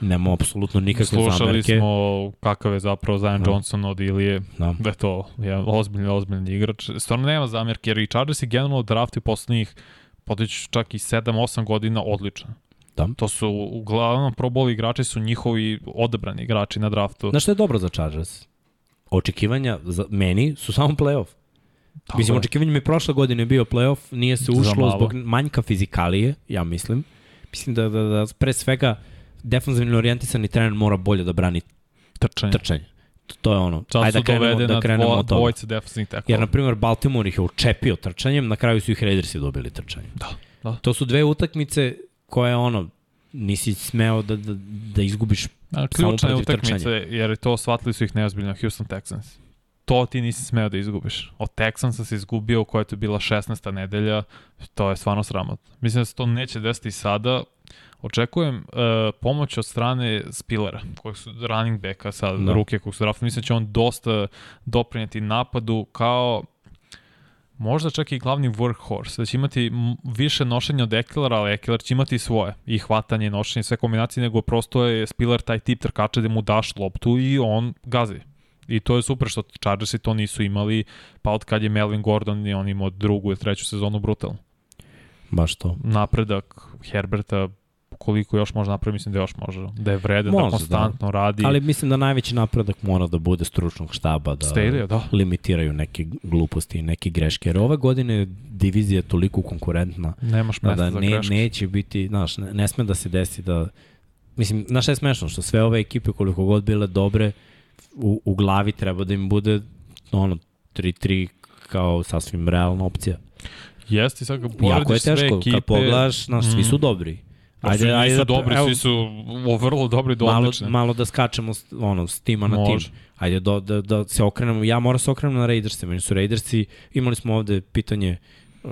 nema apsolutno nikakve Slušali zamerke. smo kakav je zapravo Zion Da. Johnson od Ilije, Da. da je to jedan ozbiljni, ozbiljni igrač. Stvarno nema zamerke, jer i Chargers i generalno drafti poslednjih potiču čak i 7-8 godina odličan. Da. To su, uglavnom, proboli igrači su njihovi odabrani igrači na draftu. Znaš što je dobro za Chargers? Očekivanja za meni su samo playoff. Tako Mislim, je. očekivanje mi prošle godine bio playoff, nije se ušlo zbog manjka fizikalije, ja mislim. Mislim da, da, da pre svega defanzivno orijentisani trener mora bolje da brani Trčanje. trčanje. To je ono. Sad Ajde da krenemo, da krenemo dvo, od toga. dvojice defensivnih tekova. Jer, na primjer, Baltimore ih je učepio trčanjem, na kraju su ih Raidersi dobili trčanjem. Da, da. To su dve utakmice koje, ono, nisi smeo da, da, da izgubiš A, Samo ključne protiv utakmice, trčanja. jer to shvatili su ih neozbiljno Houston Texans. To ti nisi smeo da izgubiš. Od Texansa si izgubio u kojoj je to bila 16. nedelja, to je stvarno sramotno. Mislim da se to neće desiti sada. Očekujem uh, pomoć od strane Spillera, kojeg su running backa sad, Da. da. ruke kog su draftali. Mislim da će on dosta doprineti napadu kao možda čak i glavni workhorse, da će imati više nošenja od Ekelera, ali Ekeler će imati svoje, i hvatanje, nošenje, sve kombinacije, nego prosto je Spiller taj tip trkača da mu daš loptu i on gazi. I to je super što Chargersi to nisu imali, pa od kad je Melvin Gordon i on imao drugu i treću sezonu brutalno. baš to. Napredak Herberta, koliko još može napraviti, mislim da još može. Da je vredan, Može, da konstantno radi. Ali mislim da najveći napredak mora da bude stručnog štaba, da Staley, da. limitiraju neke gluposti i neke greške. Jer ove godine divizija je toliko konkurentna Nemaš da, da ne, neće biti, znaš, ne, ne sme da se desi da Mislim, znaš je smešno? Što sve ove ekipe koliko god bile dobre, u, u glavi treba da im bude ono, 3-3 kao sasvim realna opcija. Jeste, i sad kad Jako je porediš sve teško, ekipe... kad pogledaš, znaš, svi su Mm. dobri. Ajde, ajde, nisu da- dobri, evo, svi su vrlo dobri do malo, odlične. malo da skačemo s, ono, s tima na Može. tim. Ajde da, da, da se okrenemo, ja moram se okrenem na Raiderse, meni su Raidersi, imali smo ovde pitanje, uh,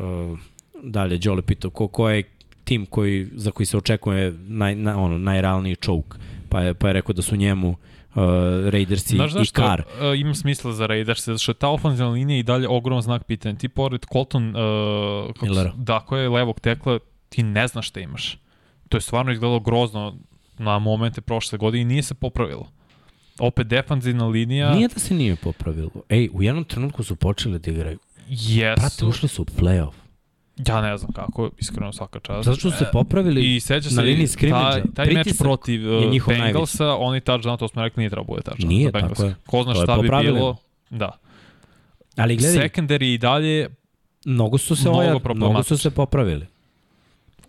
dalje, Đole pitao, ko, ko je tim koji, za koji se očekuje naj, na, ono, najrealniji choke, pa je, pa je rekao da su njemu uh, Raidersi Znaš i zašto Carr. uh, ima smisla za Raiders, zato što je ta ofenzivna linija i dalje ogroman znak pitanja. Ti pored Colton, uh, kako, da, ko je levog tekla, ti ne znaš šta imaš. To je stvarno izgledalo grozno na momente prošle godine i nije se popravilo. Opet defanzivna linija Nije da se nije popravilo. Ej, u jednom trenutku su počeli da igraju. jesu. Brate, ušli su u playoff. Ja ne znam kako, iskreno svaka čast. Zato što su se popravili I seća na se liniji taj, skrimidža. taj meč Pritisak protiv njihov Bengalsa, oni touchdown, to smo rekli, nije trebao bude touchdown. Nije, tako je. Ko zna šta bi bilo. Da. Ali gledaj, Secondary i dalje mnogo su se Mnogo oja, mnogo su se popravili.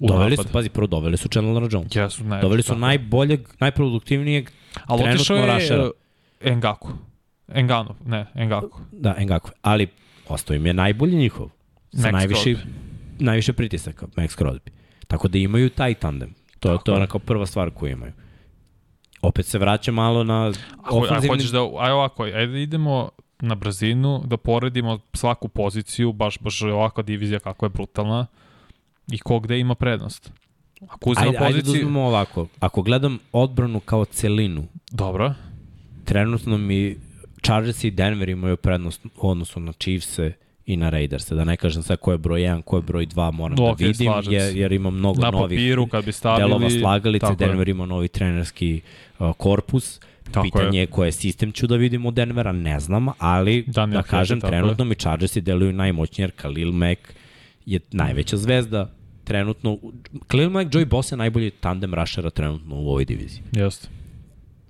U Doveli su, napad. pazi, prvo doveli su Chandlera Jones. Jesu, ne. Doveli su tako. najboljeg, najproduktivnijeg, Ali trenutno je uh, Engaku. Engano, ne, Engaku. da, Ngakwe, ali ostao im je najbolji njihov. Sa Max najviše, Crosby. najviše pritisaka, Max Crosby. Tako da imaju taj tandem. To, je to je onako prva stvar koju imaju. Opet se vraća malo na Ako, ako ofenzivni... hoćeš da, aj ovako, ajde idemo na brzinu, da poredimo svaku poziciju, baš, baš ovakva divizija kako je brutalna i ko gde ima prednost. Ako uzmemo Ajde, ajde da poziciju... uzmemo ovako. Ako gledam odbranu kao celinu, Dobro, trenutno mi Chargers i Denver imaju prednost u odnosu na Chiefs-e i na Raiders-e. Da ne kažem sad ko je broj 1, ko je broj 2, moram Ok, da vidim, slažem se. jer, jer ima mnogo na novih papiru kad bi stavili... delova slagalice. je. Denver ima novi trenerski uh, korpus. Tako Pitanje je. je koje sistem ću da vidim od Denvera, ne znam, ali Da, da kažem, tako je. trenutno mi Chargersi deluju najmoćnije, jer Khalil Mack je najveća zvezda trenutno. Khalil Mack, Joey Bosa je najbolji tandem rushera trenutno u ovoj diviziji Jeste.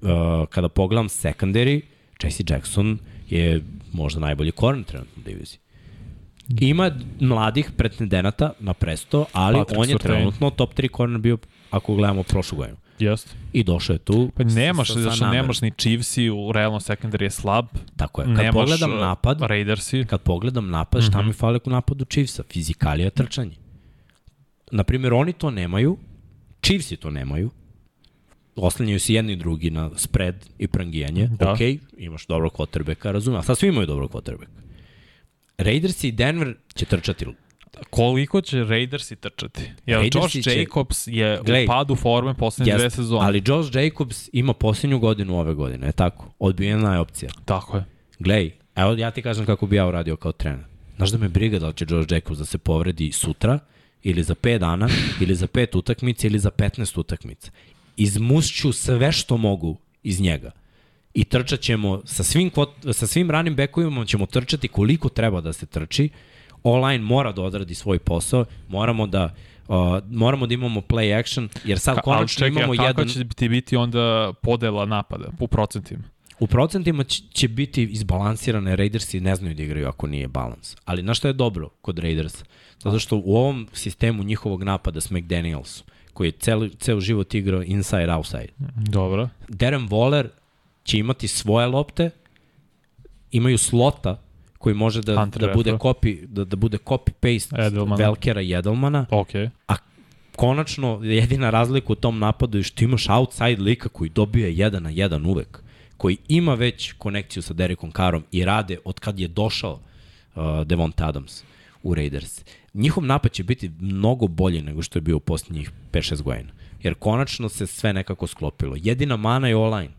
uh, kada pogledam secondary, Jesse Jackson je možda najbolji koren trenutno u diviziji. Ima mladih pretendenata na presto, ali Patrick on je Surtain. trenutno top 3 koren bio ako gledamo prošlu godinu. Jeste. I došao je tu. Pa nemaš, sa- sa zato što namerom. nemaš ni Chiefsi, u realno secondary je slab. Tako je. Kad nemaš pogledam uh, napad, Raidersi. kad pogledam napad, šta Mhm. mi fali u napadu Chiefsa? Fizikalija trčanje. Naprimjer, oni to nemaju, Chiefsi to nemaju, oslanjaju se jedni i drugi na spread i prangijanje. Da. Ok, imaš dobrog quarterbacka, razumem, a sad svi imaju dobrog quarterbacka. Raiders i Denver će trčati. Koliko će Raidersi trčati? Jer Raidersi Josh će- Jacobs je Gledaj. u padu forme poslednje dve sezone. ali Josh Jacobs ima posljednju godinu ove godine, je tako? Odbijena je opcija. Tako je. Glej, evo ja ti kažem kako bi ja uradio kao trener. Znaš da me briga da li će Josh Jacobs da se povredi sutra, ili za 5 dana, (laughs) ili za 5 utakmica, ili za 15 utakmica. Izmušću sve što mogu iz njega. I trčat ćemo sa svim, kvot- sa svim ranim bekovima ćemo trčati koliko treba da se trči. Online mora da odradi svoj posao, moramo da uh, moramo da imamo play action, jer sad Ka, ali konačno čekaj, imamo a kakva jedan... će ti biti onda podela napada u procentima? U procentima će, će biti izbalansirane, Raidersi ne znaju da igraju ako nije balans. Ali znaš što je dobro kod Raiders? Zato što u ovom sistemu njihovog napada s McDaniels, koji je cel, ceo život igrao inside-outside, Dobro. Darren Waller će imati svoje lopte, imaju slota koji može da, Hunter da bude copy, da, da bude copy-paste Edelmana. Velkera i Edelmana, Ok. konačno jedina razlika u tom napadu je što imaš outside lika koji dobije jedan na jedan uvek, koji ima već konekciju sa Derekom Karom i rade od kad je došao uh, Devonta Adams u Raiders. Njihov napad će biti mnogo bolji nego što je bio u posljednjih 5-6 godina. Jer konačno se sve nekako sklopilo. Jedina mana je online,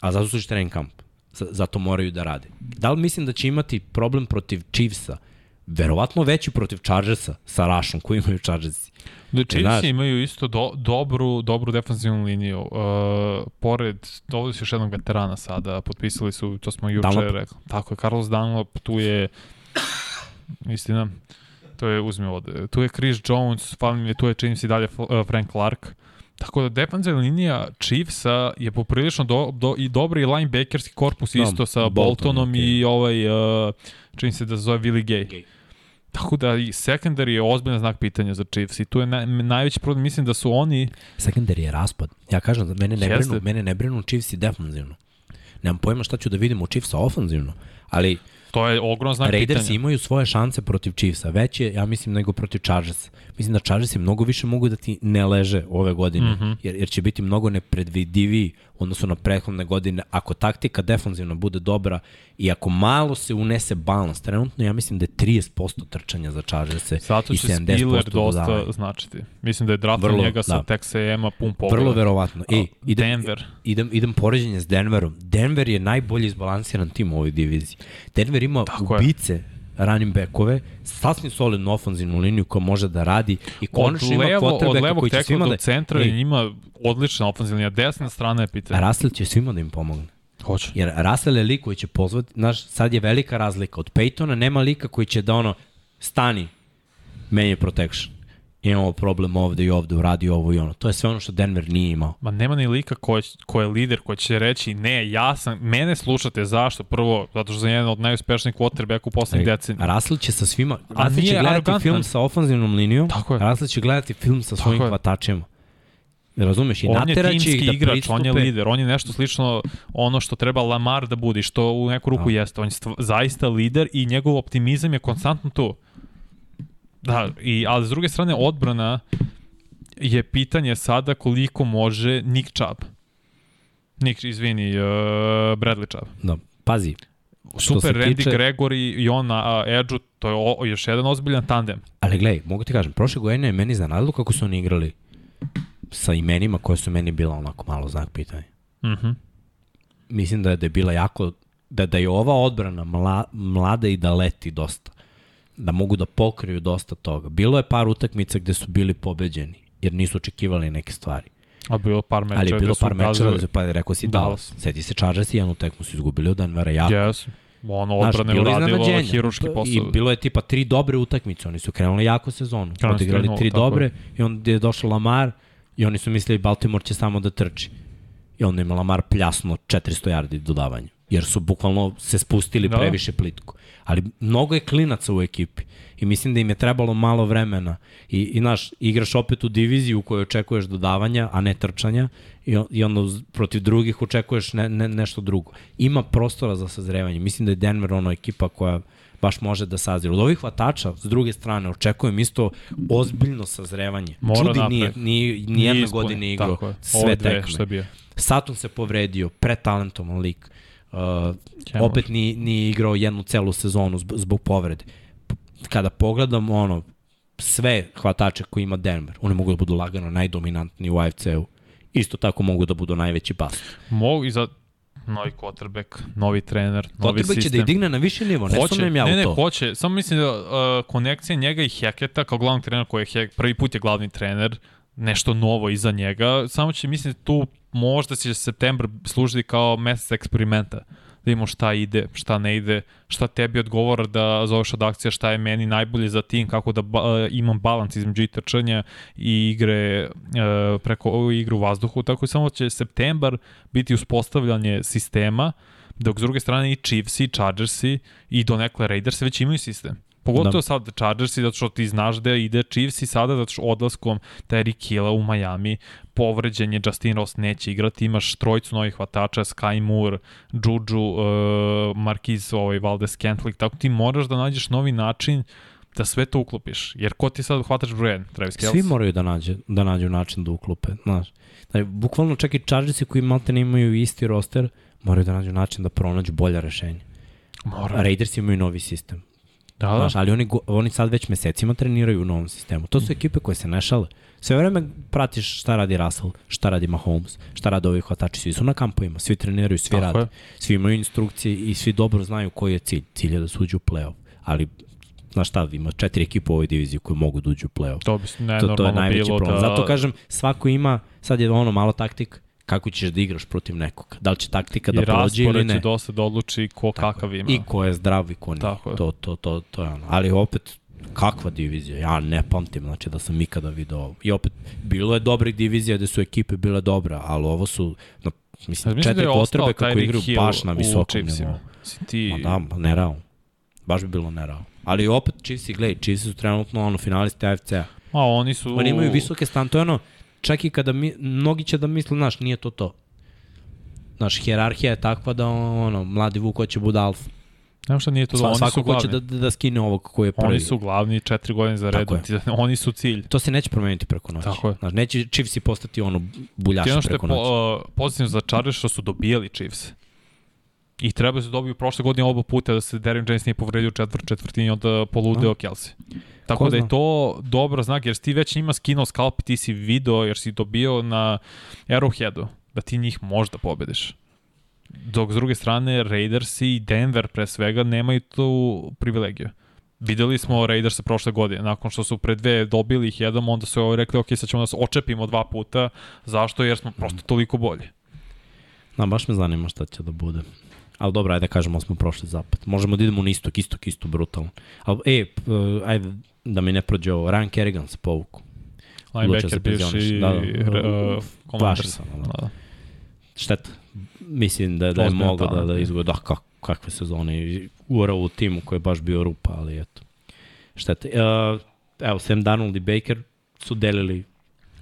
a zato su training camp. Zato moraju da rade. Da li mislim da će imati problem protiv Chiefsa? Verovatno veći protiv Chargersa sa Rašom koji imaju Chargersi. Da, znaš- Chiefs imaju isto do, dobru, dobru defensivnu liniju. Uh, pored, dovodi su još jednog veterana sada, potpisali su, to smo juče Dunlop. rekli. Tako je, Carlos Dunlop, tu je, istina, to je, uzmi ovde, tu je Chris Jones, tu je čini se dalje uh, Frank Clark. Tako da defensivna linija Chiefsa je poprilično do, do, i dobri i linebackerski korpus Da, isto sa Bolton, Boltonom okej. i ovaj, uh, čini se da se zove Willie Gay. Gay. Tako da i secondary je ozbiljan znak pitanja za Chiefs i tu je naj, najveći problem, mislim da su oni Secondary je raspad. Ja kažem da mene ne Jeste. brinu, mene ne brinu Chiefsi defanzivno. Nemam pojma šta ću da vidim u Chiefsa ofanzivno, ali To je ogroman znak Raiders pitanja. imaju svoje šanse protiv Chiefsa, veće, ja mislim, nego protiv Chargersa. Mislim da Chargersi mnogo više mogu da ti ne leže ove godine, mm. -hmm. jer, jer će biti mnogo nepredvidiviji u odnosu na prethodne godine. Ako taktika defanzivna bude dobra i ako malo se unese balans, trenutno ja mislim da je 30% trčanja za Chargerse Zato i će 70% Spiller dosta dodavanja. značiti. Mislim da je draft Vrlo, njega sa da. Texas A&M-a pun pogleda. Vrlo verovatno. Ej, idem, Denver. idem, idem poređenje s Denverom. Denver je najbolji izbalansiran tim u ovoj diviziji. Denver ima Tako je. Running backove, sasvim solidnu ofanzivnu liniju koja može da radi i konačno od, ima od levog koji će svima do da... centra Ej, ima odlična ofenzivna linija. Desna strana je pitanje. A Russell će svima da im pomogne. Hoće. Jer Russell je lik koji će pozvati, znaš, sad je velika razlika. Od Peytona nema lika koji će da ono, stani, menje protection. Imamo problem ovde i ovde, uradi ovo i ono. To je sve ono što Denver nije imao. Ma nema ni lika ko je, ko je lider, ko će reći ne, ja sam, mene slušate, zašto? Prvo, zato što sam jedan od najuspešnijih quarterbacka u poslednjih decenija. Russell će sa svima, A Russell će gledati arogantan. film sa ofanzivnom linijom, Tako je. Russell će gledati film sa svojim je. hvatačima. Razumeš? I On je nateraće timski da igrač, pristupe. on je lider, on je nešto slično ono što treba Lamar da bude, i što u neku ruku jeste. On je stva, zaista lider i njegov optimizam je konstantno tu. Da, i, ali s druge strane odbrana je pitanje sada koliko može Nick Chubb. Nick, izvini, uh, Bradley Chubb. Da, pazi. Super Randy tiče- Gregory i on na uh, edge to je o, još jedan ozbiljan tandem. Ali gledaj, mogu ti kažem, prošle godine je meni zanadilo kako su oni igrali sa imenima koje su meni bila onako malo znak pitanja. Mhm. Mislim da je, da je bila jako, da, da je ova odbrana mla, mlada i da leti dosta. Da mogu da pokriju dosta toga. Bilo je par utakmica gde su bili pobeđeni, jer nisu očekivali neke stvari. A bilo par mečeva. Ali je bilo par mečeva, da su- pa rekao si Dallas. Dallas. Seti se Chargers i jednu tekmu su izgubili od Denvera jako. Yes. Ono Znaš, odbrane je uradilo hiruški posao. I bilo je tipa tri dobre utakmice, oni su krenuli jako sezonu. Odigrali 3:0, tri tako je. dobre i onda je došao Lamar i oni su mislili Baltimore će samo da trči. I onda ima Lamar pljasno 400 yardi dodavanja. Jer su bukvalno se spustili da. previše plitko. Ali mnogo je klinaca u ekipi. I mislim da im je trebalo malo vremena. I, i naš, igraš opet u diviziju u kojoj očekuješ dodavanja, a ne trčanja. I, i onda uz, protiv drugih očekuješ ne, ne, nešto drugo. Ima prostora za sazrevanje. Mislim da je Denver ono ekipa koja baš može da sazira. Od ovih hvatača, s druge strane, očekujem isto ozbiljno sazrevanje. Mora Čudi napred. nije, nije, nijedne ispunio, godine igrao je. sve tekme. Saturn se povredio, pretalentovan lik. Uh, Kemo. opet nije, nije igrao jednu celu sezonu zbog, povrede. Kada pogledam ono, sve hvatače koji ima Denver, oni mogu da budu lagano najdominantniji u AFC-u. Isto tako mogu da budu najveći bas. Mogu i za novi quarterback, novi trener, novi Quarterback će sistem. da ih digne na više nivo, ne sumnjam ja ne, u ne, to. hoće. Samo mislim da uh, konekcija njega i Heketa kao glavnog trenera koji je Hek, prvi put je glavni trener, nešto novo iza njega, samo će mislim tu možda će septembar služiti kao mesec eksperimenta da vidimo šta ide, šta ne ide, šta tebi odgovara da zoveš od akcija, šta je meni najbolje za tim, kako da ba, uh, imam balans između i trčanja i igre uh, preko igru u vazduhu, tako i samo će septembar biti uspostavljanje sistema, dok s druge strane i Chiefs i Chargersi i donekle Raiders već imaju sistem. Pogotovo da. sad Chargersi, zato što ti znaš da ide Chiefs i sada, zato što odlaskom Terry Killa u Miami, povređen je Justin Ross neće igrati, imaš trojicu novih hvatača, Sky Moore, Juju, uh, Marquise, ovaj, Valdez Kentlik, tako ti moraš da nađeš novi način da sve to uklopiš. Jer ko ti sad hvataš broj Travis Kelce? Svi moraju da, nađe, da nađu način da uklope, znaš. Znači, bukvalno čak i Chargersi koji malte ne imaju isti roster, moraju da nađu način da pronađu bolja rešenja. Mora. Raiders imaju novi sistem. Da, da. Znaš, ali oni, oni sad već mesecima treniraju u novom sistemu. To su ekipe koje se ne šale. Sve vreme pratiš šta radi Russell, šta radi Mahomes, šta radi ovi hvatači. Svi su na kampovima, svi treniraju, svi Tako rade. Je. Svi imaju instrukcije i svi dobro znaju koji je cilj. Cilj je da suđu u play-off. Ali znaš šta, ima četiri ekipe u ovoj diviziji koje mogu da uđu u play-off. To, bi ne, to, to je najveći problem. Da... Zato kažem, svako ima, sad je ono malo taktik, kako ćeš da igraš protiv nekoga. Da li će taktika da prođe ili ne. I će dosta da odluči ko Tako, kakav ima. I ko je zdrav i ko nije. Tako je. To, to, to, to je ono. Ali opet, kakva divizija? Ja ne pamtim, znači da sam ikada video ovo. I opet, bilo je dobrih divizija gde su ekipe bile dobra, ali ovo su, na, mislim, da četiri da potrebe kako igraju baš na visokom nivou. Ti... Ma da, nerealno. Baš bi bilo nerealno. Ali opet, Chiefs i gledaj, Chiefs su trenutno ono, finalisti AFC-a. A oni su... Oni imaju visoke stan, to je ono, čak i kada mi, mnogi će da misle, znaš, nije to to. Znaš, hjerarhija je takva da ono, mladi Vuk hoće bude alfa. Nema šta nije to, Sva, oni su glavni. hoće da, da, da skine ovog koji je prvi. Oni su glavni četiri godine za redom, oni su cilj. To se neće promeniti preko noći. Tako je. Znaš, neće Chiefs i postati ono buljaši preko noći. Ti ono što je po, uh, pozitivno za Chargers što su dobijali Chiefs. I treba se dobiju prošle godine oba puta da se Darren James nije povredio u četvrt četvrtini onda poludeo no. Kelsey. Tako Ko da je to dobro znak, jer ti već njima skinuo skalp, ti si video, jer si dobio na Arrowheadu, da ti njih možda pobediš. Dok s druge strane, Raiders i Denver pre svega nemaju tu privilegiju. Videli smo Raiders prošle godine, nakon što su pre dve dobili ih jednom, onda su ovaj rekli, ok, sad ćemo da se očepimo dva puta. Zašto? Jer smo prosto toliko bolji. Da, baš me zanima šta će da bude. Ali dobro, ajde da kažemo, smo prošli zapad. Možemo da idemo na istok, istok, isto brutalno. Ali, e, ajde, da mi ne prođe ovo. Ryan Kerrigan se povuku. Linebacker bivši da, da. Uh, Commanders. Da. da. Šteta. Mislim da, da je mogo da, da izgleda, da, kak, kakve sezone. Ura u timu koji je baš bio rupa, ali eto. Šteta. Uh, evo, Sam Darnold i Baker su delili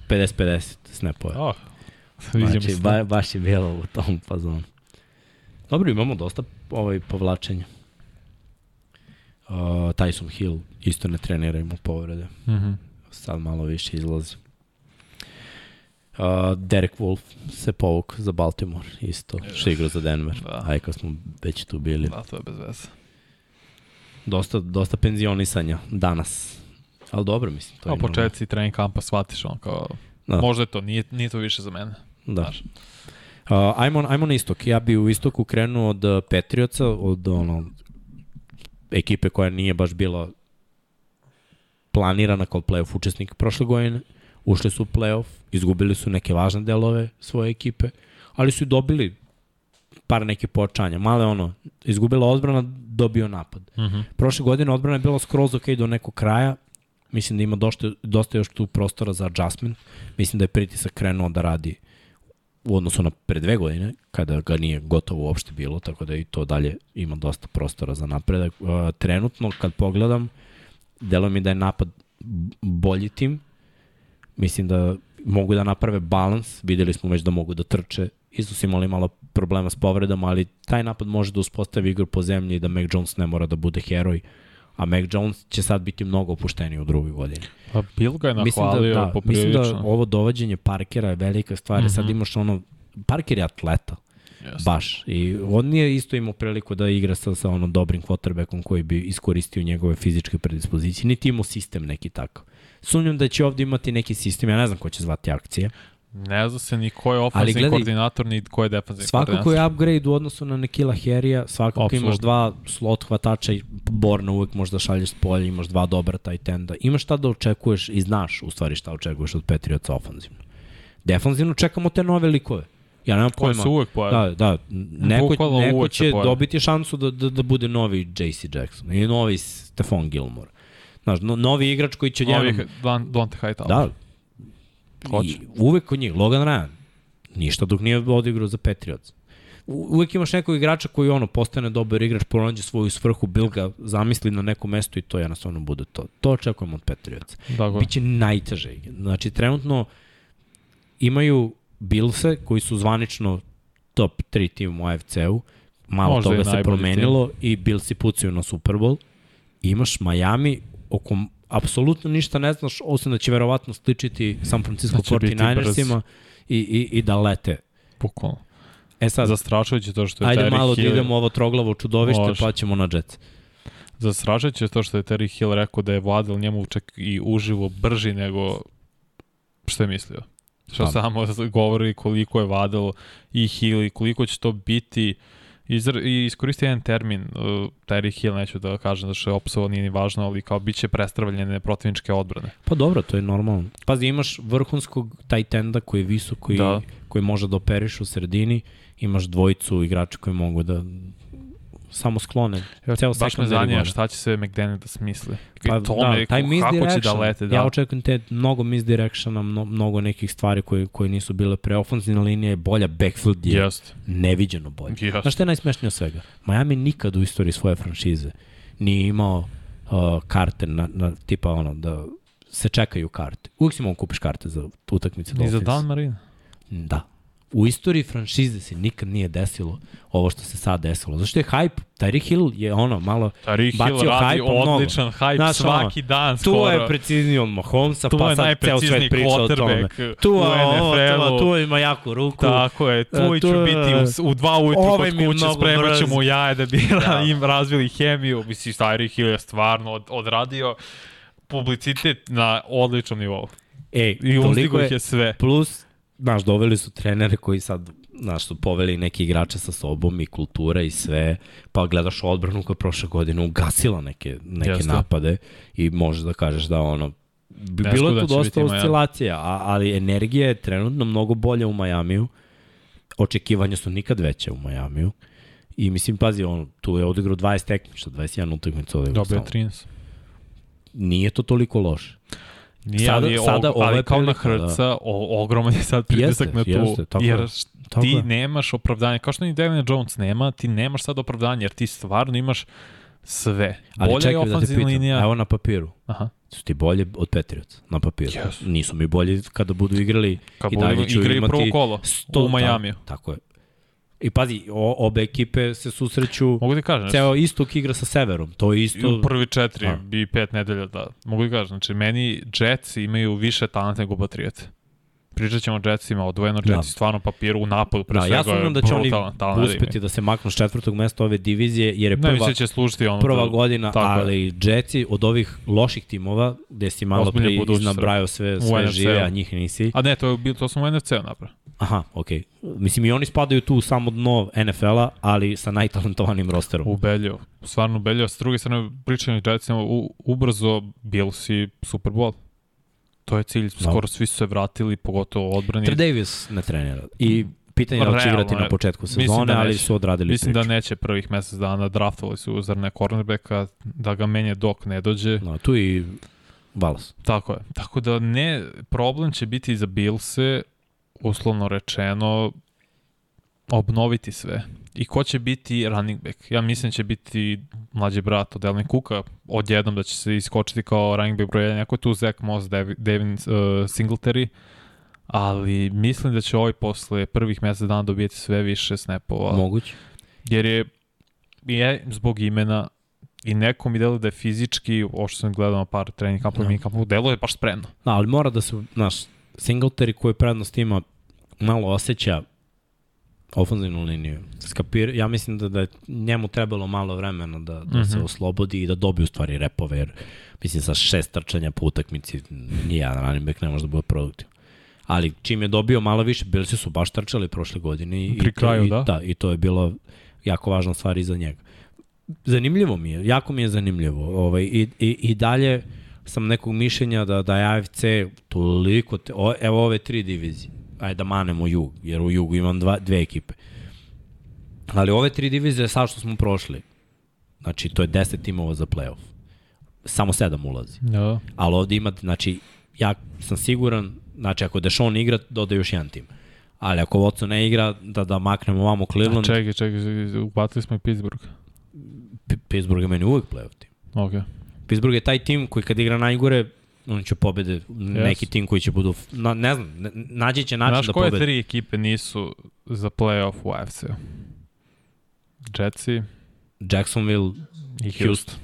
50-50 snapove. Oh, (laughs) znači, ba, baš je bilo u tom fazonu. Dobro, imamo dosta ovaj, povlačenja. Uh, Tyson Hill isto ne trenira, ima povrede. Mm -hmm. Sad malo više izlazi. Uh, Derek Wolf se povuk za Baltimore, isto, što igra za Denver. Da. Aj, kad smo već tu bili. Da, to je bez veze. Dosta, dosta penzionisanja danas. Ali dobro, mislim. To A početci trening kampa shvatiš on kao, da. možda je to, nije, nije to više za mene. Da. Znaš. Uh, ajmo, ajmo na istok. Ja bi u istoku krenuo od uh, Petrioca, od ono, ekipe koja nije baš bila planirana kao playoff učesnik prošle godine. Ušli su u playoff, izgubili su neke važne delove svoje ekipe, ali su dobili par neke počanja. Male ono, izgubila odbrana, dobio napad. Uh mhm. -huh. Prošle godine odbrana je bila skroz ok do nekog kraja, mislim da ima dosta, dosta još tu prostora za adjustment. Mislim da je pritisak krenuo da radi u odnosu na pre dve godine, kada ga nije gotovo uopšte bilo, tako da i to dalje ima dosta prostora za napredak. Uh, trenutno, kad pogledam, delo mi da je napad bolji tim, mislim da mogu da naprave balans, videli smo već da mogu da trče, isto su imali malo problema s povredama, ali taj napad može da uspostavi igru po zemlji i da Mac Jones ne mora da bude heroj, a Mac Jones će sad biti mnogo opušteniji u drugoj godini. Pa Bill ga je nahvalio mislim da, da, poprilično. Mislim da ovo dovođenje Parkera je velika stvar, mm -hmm. sad imaš ono, Parker je atleta, Yes. Baš. I on nije isto imao priliku da igra sa, sa onom dobrim quarterbackom koji bi iskoristio njegove fizičke predispozicije. Niti imao sistem neki tako. Sumnjam da će ovde imati neki sistem, ja ne znam ko će zvati akcije. Ne zna se ni ko je ofenzivni koordinator, ni ko je defensivni koordinator. Svakako je upgrade u odnosu na Nekila Herija, svakako Absolut. imaš dva slot hvatača i Borna uvek možda šalješ s polja, imaš dva dobra tight enda. Imaš šta da očekuješ i znaš u stvari šta očekuješ od Patriotsa ofenzivno. Defanzivno čekamo te nove likove. Ja nemam pojma. Koje su uvek pojave. Da, da. Neko, neko će dobiti šansu da, da, da bude novi JC Jackson i novi Stefan Gilmore. Znaš, no, novi igrač koji će... Novi jedan... Dante Hightower. Da, Hoće. I uvek kod njih, Logan Ryan, ništa dok nije odigrao za Patriots. u- uvek imaš nekog igrača koji ono postane dobar igrač, pronađe svoju svrhu, bil ga zamisli na neko mesto i to jednostavno bude to. To očekujemo od Patriotsa. Tako. Biće najteže. Znači, trenutno imaju Billse koji su zvanično top 3 tim u AFC-u. Malo Možda i toga se promenilo i Billsi pucaju na Super Bowl. Imaš Miami oko apsolutno ništa ne znaš, osim da će verovatno sličiti San Francisco Da će biti 49ersima i, i, i da lete. Bukvalno. E sad, Zastrašujuće to što je ajde Tyreek malo da Hill... idemo ovo troglavo čudovište, Može. pa ćemo na Jets. Zastrašujuće to što je Terry Hill rekao da je Vladal njemu čak i uživo brži nego što je mislio. Što Pa. samo govori koliko je Vladal i Hill i koliko će to biti Izr I iskoristi jedan termin, uh, Terry Hill, neću da kažem da što je opsovo, nije ni važno, ali kao biće prestavljene protivničke odbrane. Pa dobro, to je normalno. Pazi, imaš vrhunskog tight enda koji je visok, koji, da. koji može da operiš u sredini, imaš dvojicu igrača koji mogu da samo sklone. Ja, Ceo baš me zanima šta će sve McDaniel da smisli. Pa, tome, da, taj kako će da lete, da. Ja očekujem te mnogo misdirectiona, mno, mnogo nekih stvari koje, koje nisu bile pre. Ofenzivna linija je bolja, backfield je Jeste. neviđeno bolje. Jeste. Znaš šta je najsmešnije od svega? Miami nikad u istoriji svoje franšize nije imao uh, karte na, na tipa ono da se čekaju karte. Uvijek si mogu kupiš karte za utakmice I za. Dan Marina. Da. U istoriji franšize se nikad nije desilo ovo što se sad desilo. Zašto je hype? Tyreek Hill je ono malo... Hill Bacio radi hype-a mnogo. odličan hype Znaš, svaki dan Tu skoro. je precizniji od Mahomesa, Tu pa je sad ceo svet priča o tome. Tu, je ovo, tu, tu ima jaku ruku. Tako je, tu E, ću to je- biti u, u dva ujutru Ovaj kod je kuće, spremat ćemo jaje da bi (laughs) Da. im razvili hemiju. Misli, Tyreek Hill je stvarno od, odradio publicitet na odličnom nivou. Ej, I uzdigo je, je sve. Plus, znaš, doveli su trenere koji sad, znaš, su poveli neki igrače sa sobom i kultura i sve, pa gledaš odbranu koja je prošle godine ugasila neke, neke Jeste. napade i možeš da kažeš da ono, bi- bilo je tu će dosta oscilacija, a, ali energija je trenutno mnogo bolja u Majamiju, očekivanja su nikad veće u Majamiju, I mislim, pazi, on, tu je odigrao 20 tekmiča, 21 utakmica odigrao. Dobio je samo. 13. Nije to toliko loše. Nije, Sada- ali, sada ovo ali kao na prilika, da. Hrca, o, ogroman je sad pritisak Jeste, na tu. jeste, tako jer Tako ti je. nemaš opravdanje. Kao što ni Devin Jones nema, ti nemaš sad opravdanje, jer ti stvarno imaš sve. Ali Bolja je čekaj da te ofenzivna pitam, linija. evo na papiru, Aha. su ti bolje od Patriots na papiru. Jesu. Nisu mi bolji kada budu igrali Kad i dalje ću igraju imati prvo kolo 100, u Majamiju. Da, tako je. I pazi, o, obe ekipe se susreću, Mogu ti kažem, ceo istok igra sa severom. To je isto... u prvi četiri Da. i pet nedelja, da. Mogu ti kažem, znači meni Jets imaju više talenta nego Patriots. Pričat ćemo o Jetsima, odvojeno Da. Jetsi stvarno papiru u napadu, pre Da, svega ja sumnjam da će oni uspeti da se maknu s četvrtog mesta ove divizije, jer je Ne prva, mislim da će služiti ono prva da- godina, tako je. ali Jetsi od ovih loših timova, gde si malo budućnost, iznabrajao sve, U sve žive, a njih nisi. A ne, to, je, bilo- to sam u NFC-u. Aha, okej. Mislim, i oni spadaju tu u samo dno NFL-a, ali sa najtalentovanim rosterom. Ubelio, stvarno ubelio. S druge strane, pričanje Jetsima, u, ubrzo Bills i Super Bowl. To je cilj, skoro svi su se vratili, pogotovo odbrani. Tre Davis ne trenira. I pitanje je da li će igrati na početku sezone, da ali su odradili Mislim priču. da neće prvih mesec dana, draftovali su zar ne cornerbacka, da ga menje dok ne dođe. No, tu i Valas. Tako je. Tako da ne, problem će biti za Billse, uslovno rečeno, obnoviti sve. I ko će biti running back? Ja mislim da će biti mlađi brat od Elvin Cooka, odjednom da će se iskočiti kao running back broj 1. Neko je tu Zach Moss, Devin uh, Singletary, ali mislim da će ovaj posle prvih mesec dana dobijeti sve više snapova. Moguće. jer je, je zbog imena i neko mi deluje da je fizički, ovo što sam gledao na par trening kampova, Da. mini kampova, deluje baš spremno. Da, ali mora da se, znaš, Singletary koji prednost ima malo osjeća ofenzivnu liniju. Skapir, ja mislim da, da je njemu trebalo malo vremena da, da mm -hmm. se Mhm. oslobodi i da dobije u stvari repove, jer mislim sa šest trčanja po utakmici nijedan running back ne može da bude produktiv. Ali čim je dobio malo više, bili su baš trčali prošle godine i, Pri kraju, i, da. da. I to je bilo jako važna stvar i za njega. Zanimljivo mi je, jako mi je zanimljivo. Ovaj, i, i, I dalje sam nekog mišljenja da, da je AFC toliko, te, o, evo ove tri divizije, ajde da manemo jug, jer u jugu imam dva, dve ekipe. Ali ove tri divizije, sad što smo prošli, znači to je 10 timova za playoff. Samo sedam ulazi. Da. Ali ovde ima, znači, ja sam siguran, znači ako Dešon igra, doda još jedan tim. Ali ako Watson ne igra, da, da maknemo ovamo Cleveland, Čekaj, čekaj, čekaj, upatili smo i Pittsburgh. P- Pittsburgh je meni uvek playoff tim. Ok. Pittsburgh je taj tim koji kad igra najgore, on će pobede neki tim koji će budu, na, ne znam, naći će način Znaš da koje pobede. tri ekipe nisu za playoff u AFC-u? Jetsi Jacksonville, i Houston. Houston.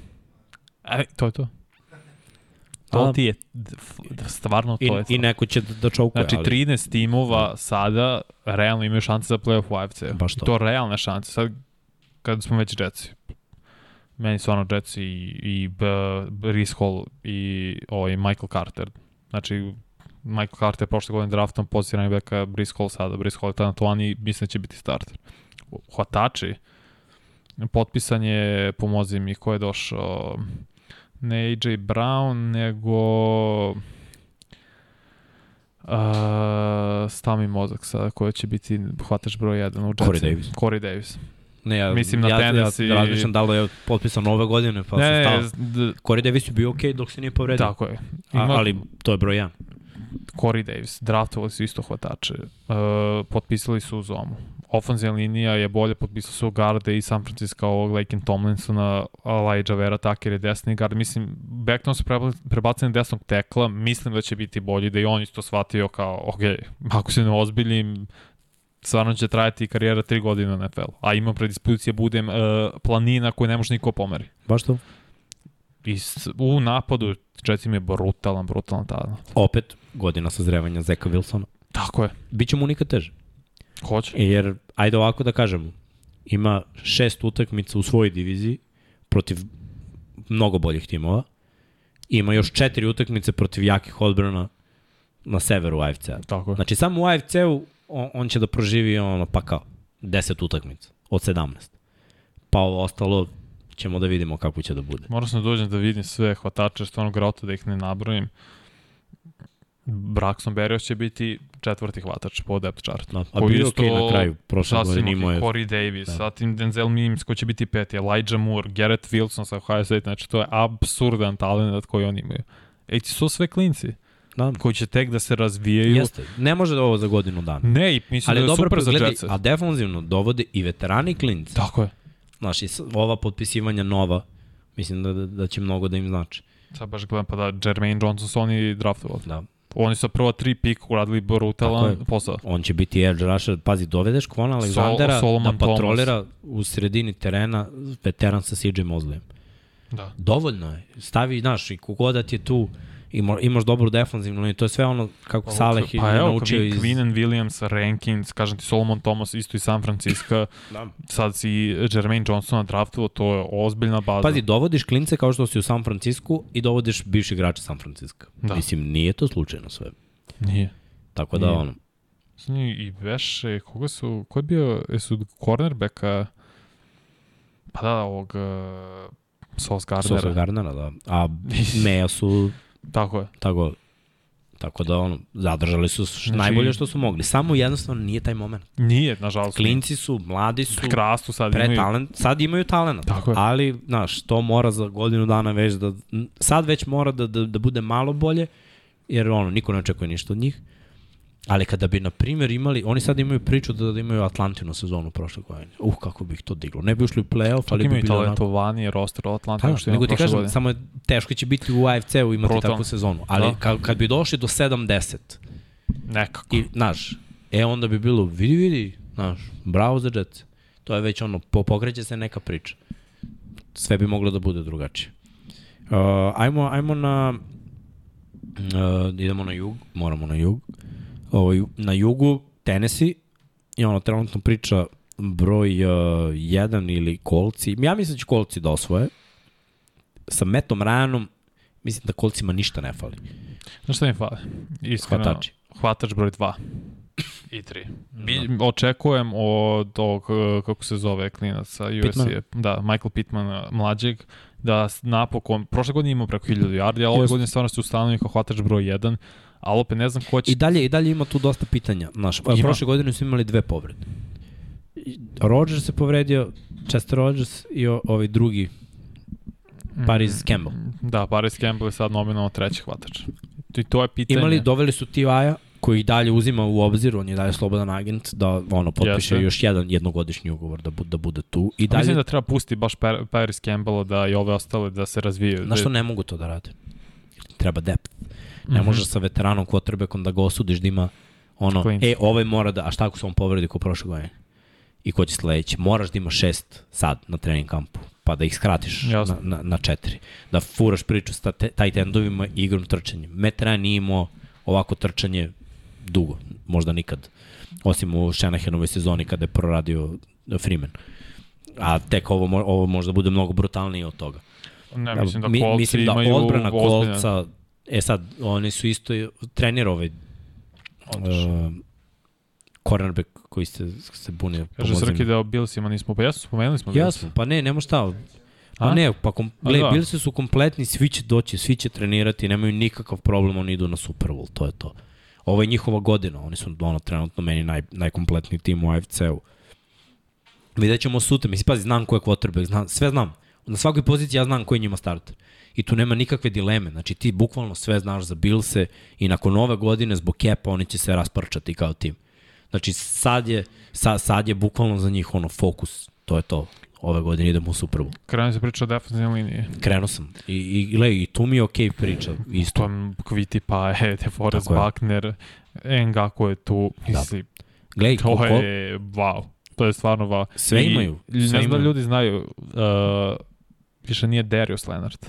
E, to je to. To A- ti je, stvarno i, to je to. i neko će da, da čaukuje, Znači, ali 13 timova sada realno imaju šanse za playoff u AFC. Baš I to. to realne šanse. Sad, kad smo već Jetsi, meni stvarno Jetsi i, i B, Hall i ovaj Michael Carter. Znači, Michael Carter je prošle godine draftom pozicijan beka, Brees Hall sada, Brees Hall je talentovan i mislim da će biti starter. Hvatači, potpisan je, pomozi mi, ko je došao, ne AJ Brown, nego Uh, stav mi mozak sada ko će biti hvatač broj 1 u Jetsu. Corey Davis. Corey Davis. Ne, ja, mislim na ja, Tennessee- Ja razmišljam da li je potpisan ove godine, pa ne, se ne, stao. Corey Davis je bio okej dok se nije povredio. tako je. A, Ima ali to je broj 1. Corey Davis, draftovali su isto hvatače. Uh, potpisali su u Zomu. Ofenzivna linija je bolje, potpisali su Garde i San Francisco ovog Laken Tomlinsona, Elijah Vera Tucker je desni gard. Mislim, Beckton su prebacili na desnog tekla, mislim da će biti bolji, da i on isto shvatio kao, ok, ako se ne ozbiljim, stvarno će trajati karijera tri godine na NFL. A imam predispozicije, budem uh, planina koju ne može niko pomeri. Baš to? I s, u napadu Jetsi mi je brutalan, brutalan tada. Opet, godina sazrevanja Zeka Wilsona. Tako je. Biće mu nikad teže. Hoće. Jer, ajde ovako da kažemo, ima šest utakmica u svojoj diviziji protiv mnogo boljih timova. Ima još četiri utakmice protiv jakih odbrana na severu AFC-a. Tako je. Znači, samo u AFC-u on, on će da proživi ono, pa kao, 10 utakmica od 17. Pa ovo ostalo ćemo da vidimo kako će da bude. Moram sam da dođem da vidim sve hvatače, stvarno grota da ih ne nabrojim. Braxton Berrios će biti četvrti hvatač po depth chart. Da, a bio je isto okej na kraju, prošle godine imao okay. je... Corey Davis, Da. da. zatim Denzel Mims koji će biti peti, Elijah Moore, Garrett Wilson sa Ohio State, znači to je absurdan talent koji oni imaju. Ej, ti su sve klinci Da, koji će tek da se razvijaju. jeste. Ne može da ovo za godinu dana. Ne, i mislim Ali da je super za Jetsa. a defanzivno dovode i veterani klinci. Tako je. Znaš, i ova potpisivanja nova, mislim da, da, da će mnogo da im znači. Sad baš gledam pa da Jermaine Johnson su oni draftovali. Da. Oni su prvo tri pika uradili brutalan posao. On će biti edge rusher. Pazi, dovedeš Kvona Aleksandera Solomon da patrolira u sredini terena veteran sa CJ Mosleyem. Da. Dovoljno je. Stavi, znaš, i kogoda ti je tu, ima, imaš dobru defanzivnu liniju, to je sve ono kako Saleh pa je evo, naučio iz... Quinnen Williams, Rankins, kažem ti Solomon Thomas isto iz San Francisco, (laughs) Da. sad si Jermaine Johnsona draftovao, to je ozbiljna baza. Pazi, dovodiš klince kao što si u San Francisku i dovodiš bivši igrače San Francisco. Da. Mislim, nije to slučajno sve. Nije. Tako da, Nije. ono, Nije I Veše, koga su, ko je bio, jesu cornerbacka, pa da, ovog uh, Sauce Gardnera. Sosa Gardnera, da. A (laughs) Meja su Tako je. tako Tako da ono, zadržali su Znači- najbolje što su mogli. Samo jednostavno nije taj moment. Nije, nažalost. Klinci su, mladi su, Krastu sad pre imaju. talent, sad imaju talent. Tako je. Ali, znaš, to mora za godinu dana već da, sad već mora da, da, da bude malo bolje, jer ono, niko ne očekuje ništa od njih. Ali kada bi, na primjer, imali, oni sad imaju priču da, da imaju Atlantinu sezonu prošle godine. Uh, kako bi ih to diglo. Ne bi ušli u playoff, ali bi imaju bilo onako... talentovanije roster od. Da, nego što imamo prošle kažem, godine. samo je teško će biti u AFC-u imati Brutalno. takvu sezonu. Ali Da. kad, kad bi došli do 70, Nekako. i, znaš, e onda bi bilo, vidi, vidi, znaš, bravo za Jets. To je već ono, po, pokreće se neka priča. Sve bi moglo da bude drugačije. Uh, ajmo, ajmo na, uh, idemo na jug, moramo na jug. Ovo, na jugu Tennessee i ono, trenutno priča broj 1 ili kolci. Ja mislim da će kolci da osvoje. Sa Metom Ryanom mislim da kolcima ništa ne fali. Znaš šta mi fali? Iskreno, Hvatači. hvatač broj 2 i 3. Bi, očekujem od ovog, eh, kako se zove, klinaca USC, da, Michael Pittman eh, mlađeg, da napokon, prošle godine imao preko 1000 yardi, ali ove godine stvarno se ustanovio kao hvatač broj 1, ali opet ne znam ko će... I dalje, i dalje ima tu dosta pitanja. Znaš, Ima. prošle godine su imali dve povrede. Rodgers se povredio, Chester Rodgers i o, ovaj drugi, Paris Campbell. Da, Paris Campbell je sad nominalno treći hvatač. I to je pitanje. Imali, doveli su T.I.-a koji dalje uzima u obzir, on je dalje slobodan agent, da ono potpiše Jeste. još jedan jednogodišnji ugovor da, bu, da bude tu. I I Mislim dalje, da treba pustiti baš Pa- Paris Campbella da i ove ostale da se razvijaju. na što ne mogu to da rade? Treba depth. Ne Mhm. možeš sa veteranom quarterbackom da ga osudiš da ima ono, e, ovaj mora da, a šta ako se on povredi ko prošle godine? I ko će sledeći? Moraš da ima šest sad na trening kampu, pa da ih skratiš na, na, na četiri. Da furaš priču sa te, tight endovima i igrom trčanjem. Matt Ryan nije imao ovako trčanje dugo, možda nikad. Osim u Shanahanovoj sezoni kada je proradio Freeman. A tek ovo, ovo možda bude mnogo brutalnije od toga. Ne, mislim da Mi- kolci mislim da odbrana ozbiljne- kolca, e sad, oni su isto, trener ovaj, Odlično. uh, cornerback koji se, se buni. Kaže Srki da o Billsima nismo, pa jesu, spomenuli smo Jasno, pa ne, nema šta. Pa A? ne, pa kom, gle, da. Billsi su kompletni, svi će doći, svi će trenirati, nemaju nikakav problem, oni idu na Super Bowl, to je to. Ovo je njihova godina, oni su ono trenutno meni naj, najkompletniji tim u AFC-u. Vidjet ćemo sutra, mislim, pazi, znam ko je quarterback, znam, sve znam. Na svakoj poziciji ja znam ko je njima starter. I tu nema nikakve dileme, znači ti bukvalno sve znaš za Billse i nakon ove godine zbog kepa oni će se rasprčati kao tim. Znači sad je, sad, sad je bukvalno za njih ono fokus, to je to. Ove godine idemo u Super Bowl. Krenuo se priča o defensivnoj liniji. Krenuo sam. I, i, gle, i tu mi je okej okay priča. To Isto. je Kviti Pae, DeForest Tako je. Buckner, Ngako je tu, mislim, Gle, to koliko, je wow. To je stvarno wow. Sve I imaju, Ne sve znam da ljudi znaju, uh, više nije Darius Leonard,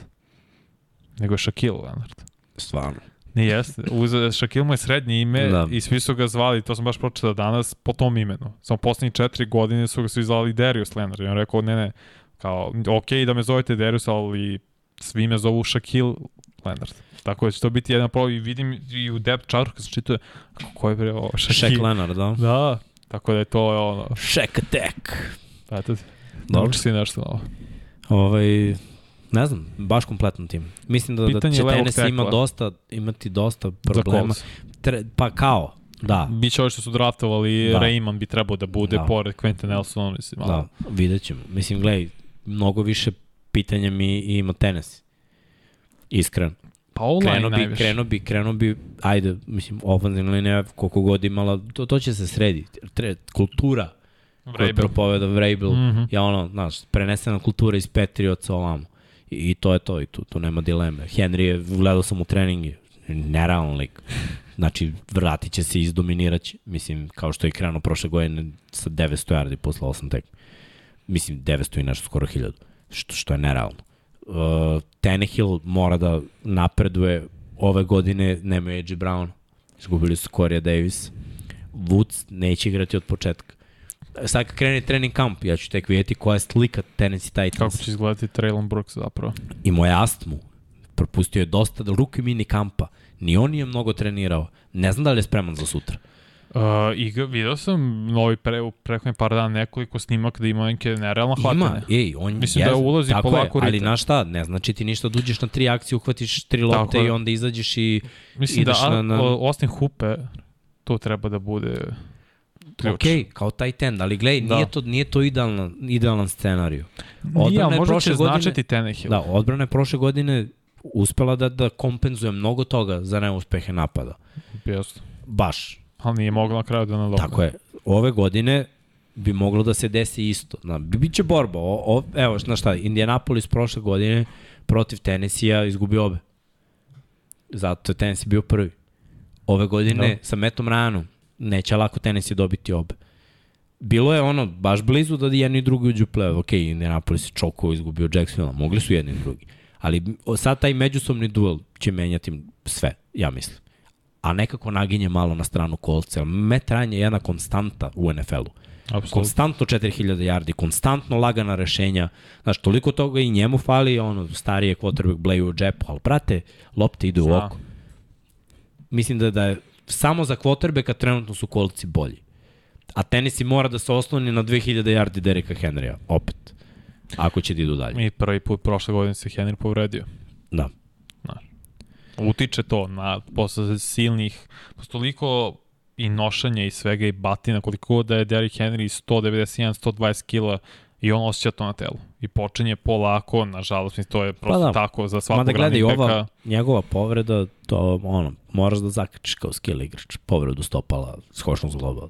nego Shaquille Leonard. stvarno. Nije jeste. Uz, Shaquille mu je srednje ime Da. i svi su ga zvali, to sam baš pročitao danas, po tom imenu. Samo poslednjih četiri godine su ga svi zvali Darius Leonard. I on rekao, ne, ne, kao, ok da me zovete Darius, ali svi me zovu Shaquille Leonard. Tako da će to biti jedan problem i vidim i u depth chartu kad se čituje, kako ko je bre ovo, Shaq. Leonard, da. Da, tako da je to ono, Shaq Attack. eto, Dobro. nauči si nešto novo. Ovaj, ne znam, baš kompletan tim. Mislim da, da Pitanje će levog Tennessee ima dosta, imati dosta problema. Tre, pa kao, da, Biće ovo što su draftovali, Da. da. Raymond bi trebao da bude Da. pored Quentin Nelsona, mislim, malo. da, vidjet ćemo. Mislim, gledaj, mnogo više pitanja mi ima Tennessee. Iskreno. Pa online Krenuo bi, najviše. krenuo bi, krenuo bi, ajde, mislim, ofenzivna linija koliko god imala, to, to će se srediti. Tre, kultura koju Vrabel. propoveda Vrabel, mm Mhm. je ono, znaš, prenesena kultura iz Patriotsa ovamo. I, to je to, i tu, tu nema dileme. Henry je, gledao sam u treningi, nerealan lik. (laughs) Znači, vratit će se i izdominirat će. Mislim, kao što je krenuo prošle godine sa 900 yardi posle 8 tek. Mislim, 900 i nešto, skoro 1000. Što, što je nerealno. Uh, Tannehill mora da napreduje ove godine, nema AJ Brown. Izgubili su Corey Davis. Woods neće igrati od početka. Sad kad krene trening kamp, ja ću tek vidjeti koja je slika Tennessee Kako Titans. će izgledati Traylon Brooks zapravo? Imao je astmu. Propustio je dosta ruke mini kampa. Ni on nije mnogo trenirao. Ne znam da li je spreman za sutra. Uh, I video sam novi pre, u prethodnih par dana nekoliko snimaka da ima neke nerealno hvatanje. Ima, ej, on Mislim da jest- ulazi tako polako je, ali znaš šta, ne znači ti ništa da uđeš na tri akcije, uhvatiš tri lopte je. i onda izađeš i Mislim ideš da na- na, na- Austin Hupe to treba da bude ključ. ok, kao taj ten, ali gledaj, Da. nije to, nije to idealan, idealan scenariju. Nije, Odbrana ali je možda prošle će godine- značiti Tannehill. Da, odbrana je prošle godine uspela da, da kompenzuje mnogo toga za neuspehe napada. Jeste. Baš. Ali nije mogla na kraju da nadokne. Tako je. Ove godine bi moglo da se desi isto. Na, bi- biće borba. O, o, evo, znaš šta, Indianapolis prošle godine protiv Tennessee-a izgubio obe. Zato je Tennessee bio prvi. Ove godine Da. sa Metom Ryanom neće lako Tennessee dobiti obe. Bilo je ono, baš blizu da jedni i drugi uđu u play Ok, Indianapolis je čoko izgubio Jacksonville, mogli su jedni i drugi. Ali sad taj međusobni duel će menjati sve, ja mislim a nekako naginje malo na stranu kolce. Matt Ryan je jedna konstanta u NFL-u. Apsolutno. Konstantno 4000 yardi, konstantno lagana rešenja. Znaš, toliko toga i njemu fali, ono, starije quarterback bleju u džepu, ali brate, lopte ide u oko. Mislim da, da je samo za quarterbacka trenutno su kolci bolji. A Tennessee mora da se osloni na 2000 yardi Dereka Henrya, opet. Ako će da idu dalje. I prvi put prošle godine se Henry povredio. Da. Utiče to na posle silnih, posle toliko i nošanja i svega i batina, koliko god da je Derrick Henry 191, 120 kila i on osjeća to na telu. I počinje polako, nažalost, mislim, to je prosto Pa da. tako za svakog Mada gledaj, ova njegova povreda, to ono, moraš da zakačiš kao skill igrač. Povredu stopala, skočnog zgloba.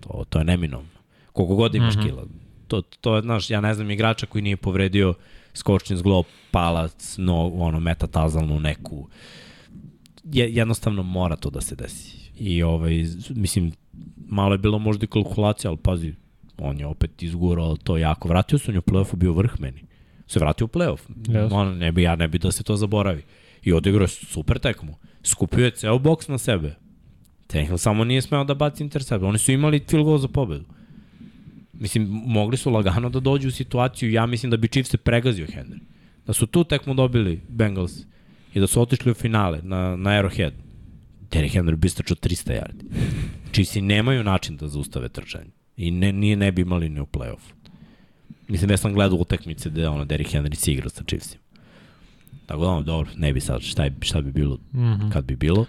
To, to je neminovno. Koliko god imaš mm. -hmm. kila. To, to je, znaš, ja ne znam igrača koji nije povredio skočni zglob, palac, no, ono, metatazalnu neku. Je, jednostavno mora to da se desi. I ovaj, mislim, malo je bilo možda i kalkulacija, ali pazi, on je opet izgurao to jako. Vratio se on je u play-offu bio vrh meni. Se vratio u play-off. Yes. On, ne bi, ja ne bi da se to zaboravi. I odigrao je super tekmu. Skupio je ceo boks na sebe. Tannehill samo nije smeo da baci intercept. Oni su imali field goal za pobedu. Mislim, mogli su lagano da dođu u situaciju, ja mislim da bi Chiefs se pregazio Henry. Da su tu tekmu dobili Bengals i da su otišli u finale na, na Arrowhead. Derrick Henry bi strčao 300 yardi. Chiefs nemaju način da zaustave trčanje. I ne, nije ne bi imali ni u play-offu. Mislim, ja sam gledao utakmice gde ono, Derrick Henry se igra sa Chiefsima. Tako da, ono, dobro, ne bi sad, šta, je, šta bi bilo Mm -hmm. kad bi bilo.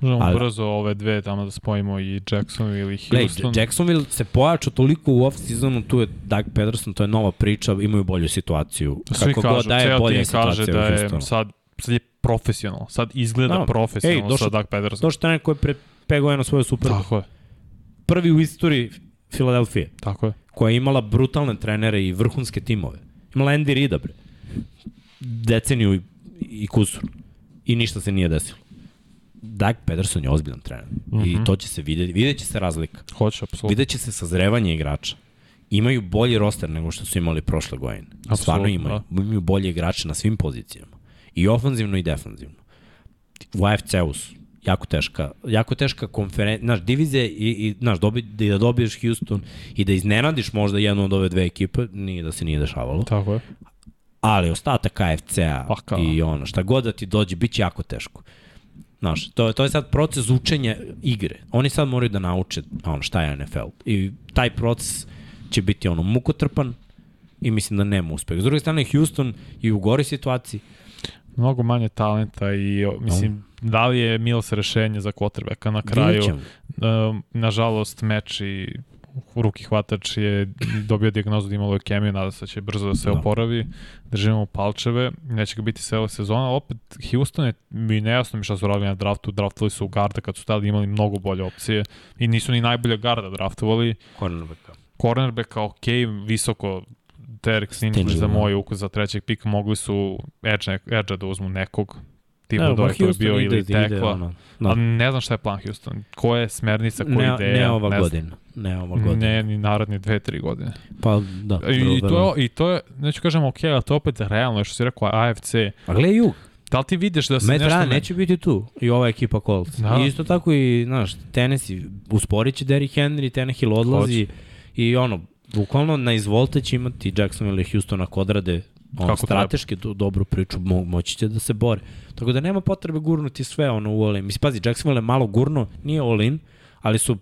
Možemo ali- brzo ove dve tamo da spojimo i Jacksonville i Houston. Jacksonville se pojačao toliko u off-seasonu, tu je Doug Pederson, to je nova priča, imaju bolju situaciju. Svi Kako kažu, god da je ceo bolja situacija da je Houstonu. sad, sad je profesionalno. Sad izgleda Da. no. profesionalno Ej, sa Doug Pederson. To što je neko je pre pegao je na svoju super. Tako je, Prvi u istoriji Filadelfije, tako je. koja je imala brutalne trenere i vrhunske timove. Imala Andy Rida, bre. Deceniju i, i kusur. I ništa se nije desilo. Doug Pederson je ozbiljan trener. Mm -hmm. Mhm. I to će se vidjeti. Vidjet će se razlika. Hoće, apsolutno. Vidjet će se sazrevanje igrača. Imaju bolji roster nego što su imali prošle godine. Apsolutno, Stvarno imaju. Da. Imaju bolje igrače na svim pozicijama. I ofanzivno i defanzivno. U AFC-u su jako teška, jako teška konferencija, znaš, divizija i, i znaš, dobi, i da dobiješ Houston i da iznenadiš možda jednu od ove dve ekipe, nije da se nije dešavalo, Tako je. ali ostatak AFC-a Pa i ono, šta god da ti dođe, bit će jako teško. Znaš, to, to je sad proces učenja igre. Oni sad moraju da nauče ono, šta je NFL. I taj proces će biti ono mukotrpan i mislim da nema uspeha. S druge strane, Houston i u gori situaciji. Mnogo manje talenta i, mislim, da li je Mills rešenje za quarterbacka na kraju? Um, nažalost, meč i ruki hvatač je dobio diagnozu da ima leukemiju, nada se da će brzo da se Da. oporavi. Držimo palčeve, neće ga biti ove sezona. Opet, Houston je mi nejasno mi šta su radili na draftu, draftovali su garda kad su tada imali mnogo bolje opcije i nisu ni najbolje garda draftovali. Cornerbacka. Cornerbacka ok, visoko Derek Stingley Stingley, za da. moj ukus za trećeg pika mogli su edge, edge da uzmu nekog tipa Evo, da je to Houston bio ide- ili ide, tekla. ono, da. Ali ne znam šta je plan Houston. Koja je smernica, koja je ne, ideja? ne ova znam. godina. Ne ova godina. Ne, ni naredne dve, tri godine. Pa da. I, i, to, je, I to je, neću kažem ok, ali to je opet realno, što si rekao, AFC. A gledaj jug. Da li ti vidiš da se Matt nešto... Ne- neće biti tu i ova ekipa Colts. Da. I isto tako i, znaš, Tennessee, usporit će Derrick Henry, Tannehill odlazi i ono, bukvalno na izvolte će imati Jacksonville i Houston ako odrade ono, Kako strateški do, dobru priču, mo, moći će da se bore. Tako da nema potrebe gurnuti sve ono u all-in. Mislim, pazi, Jacksonville je malo gurno, nije all-in, ali su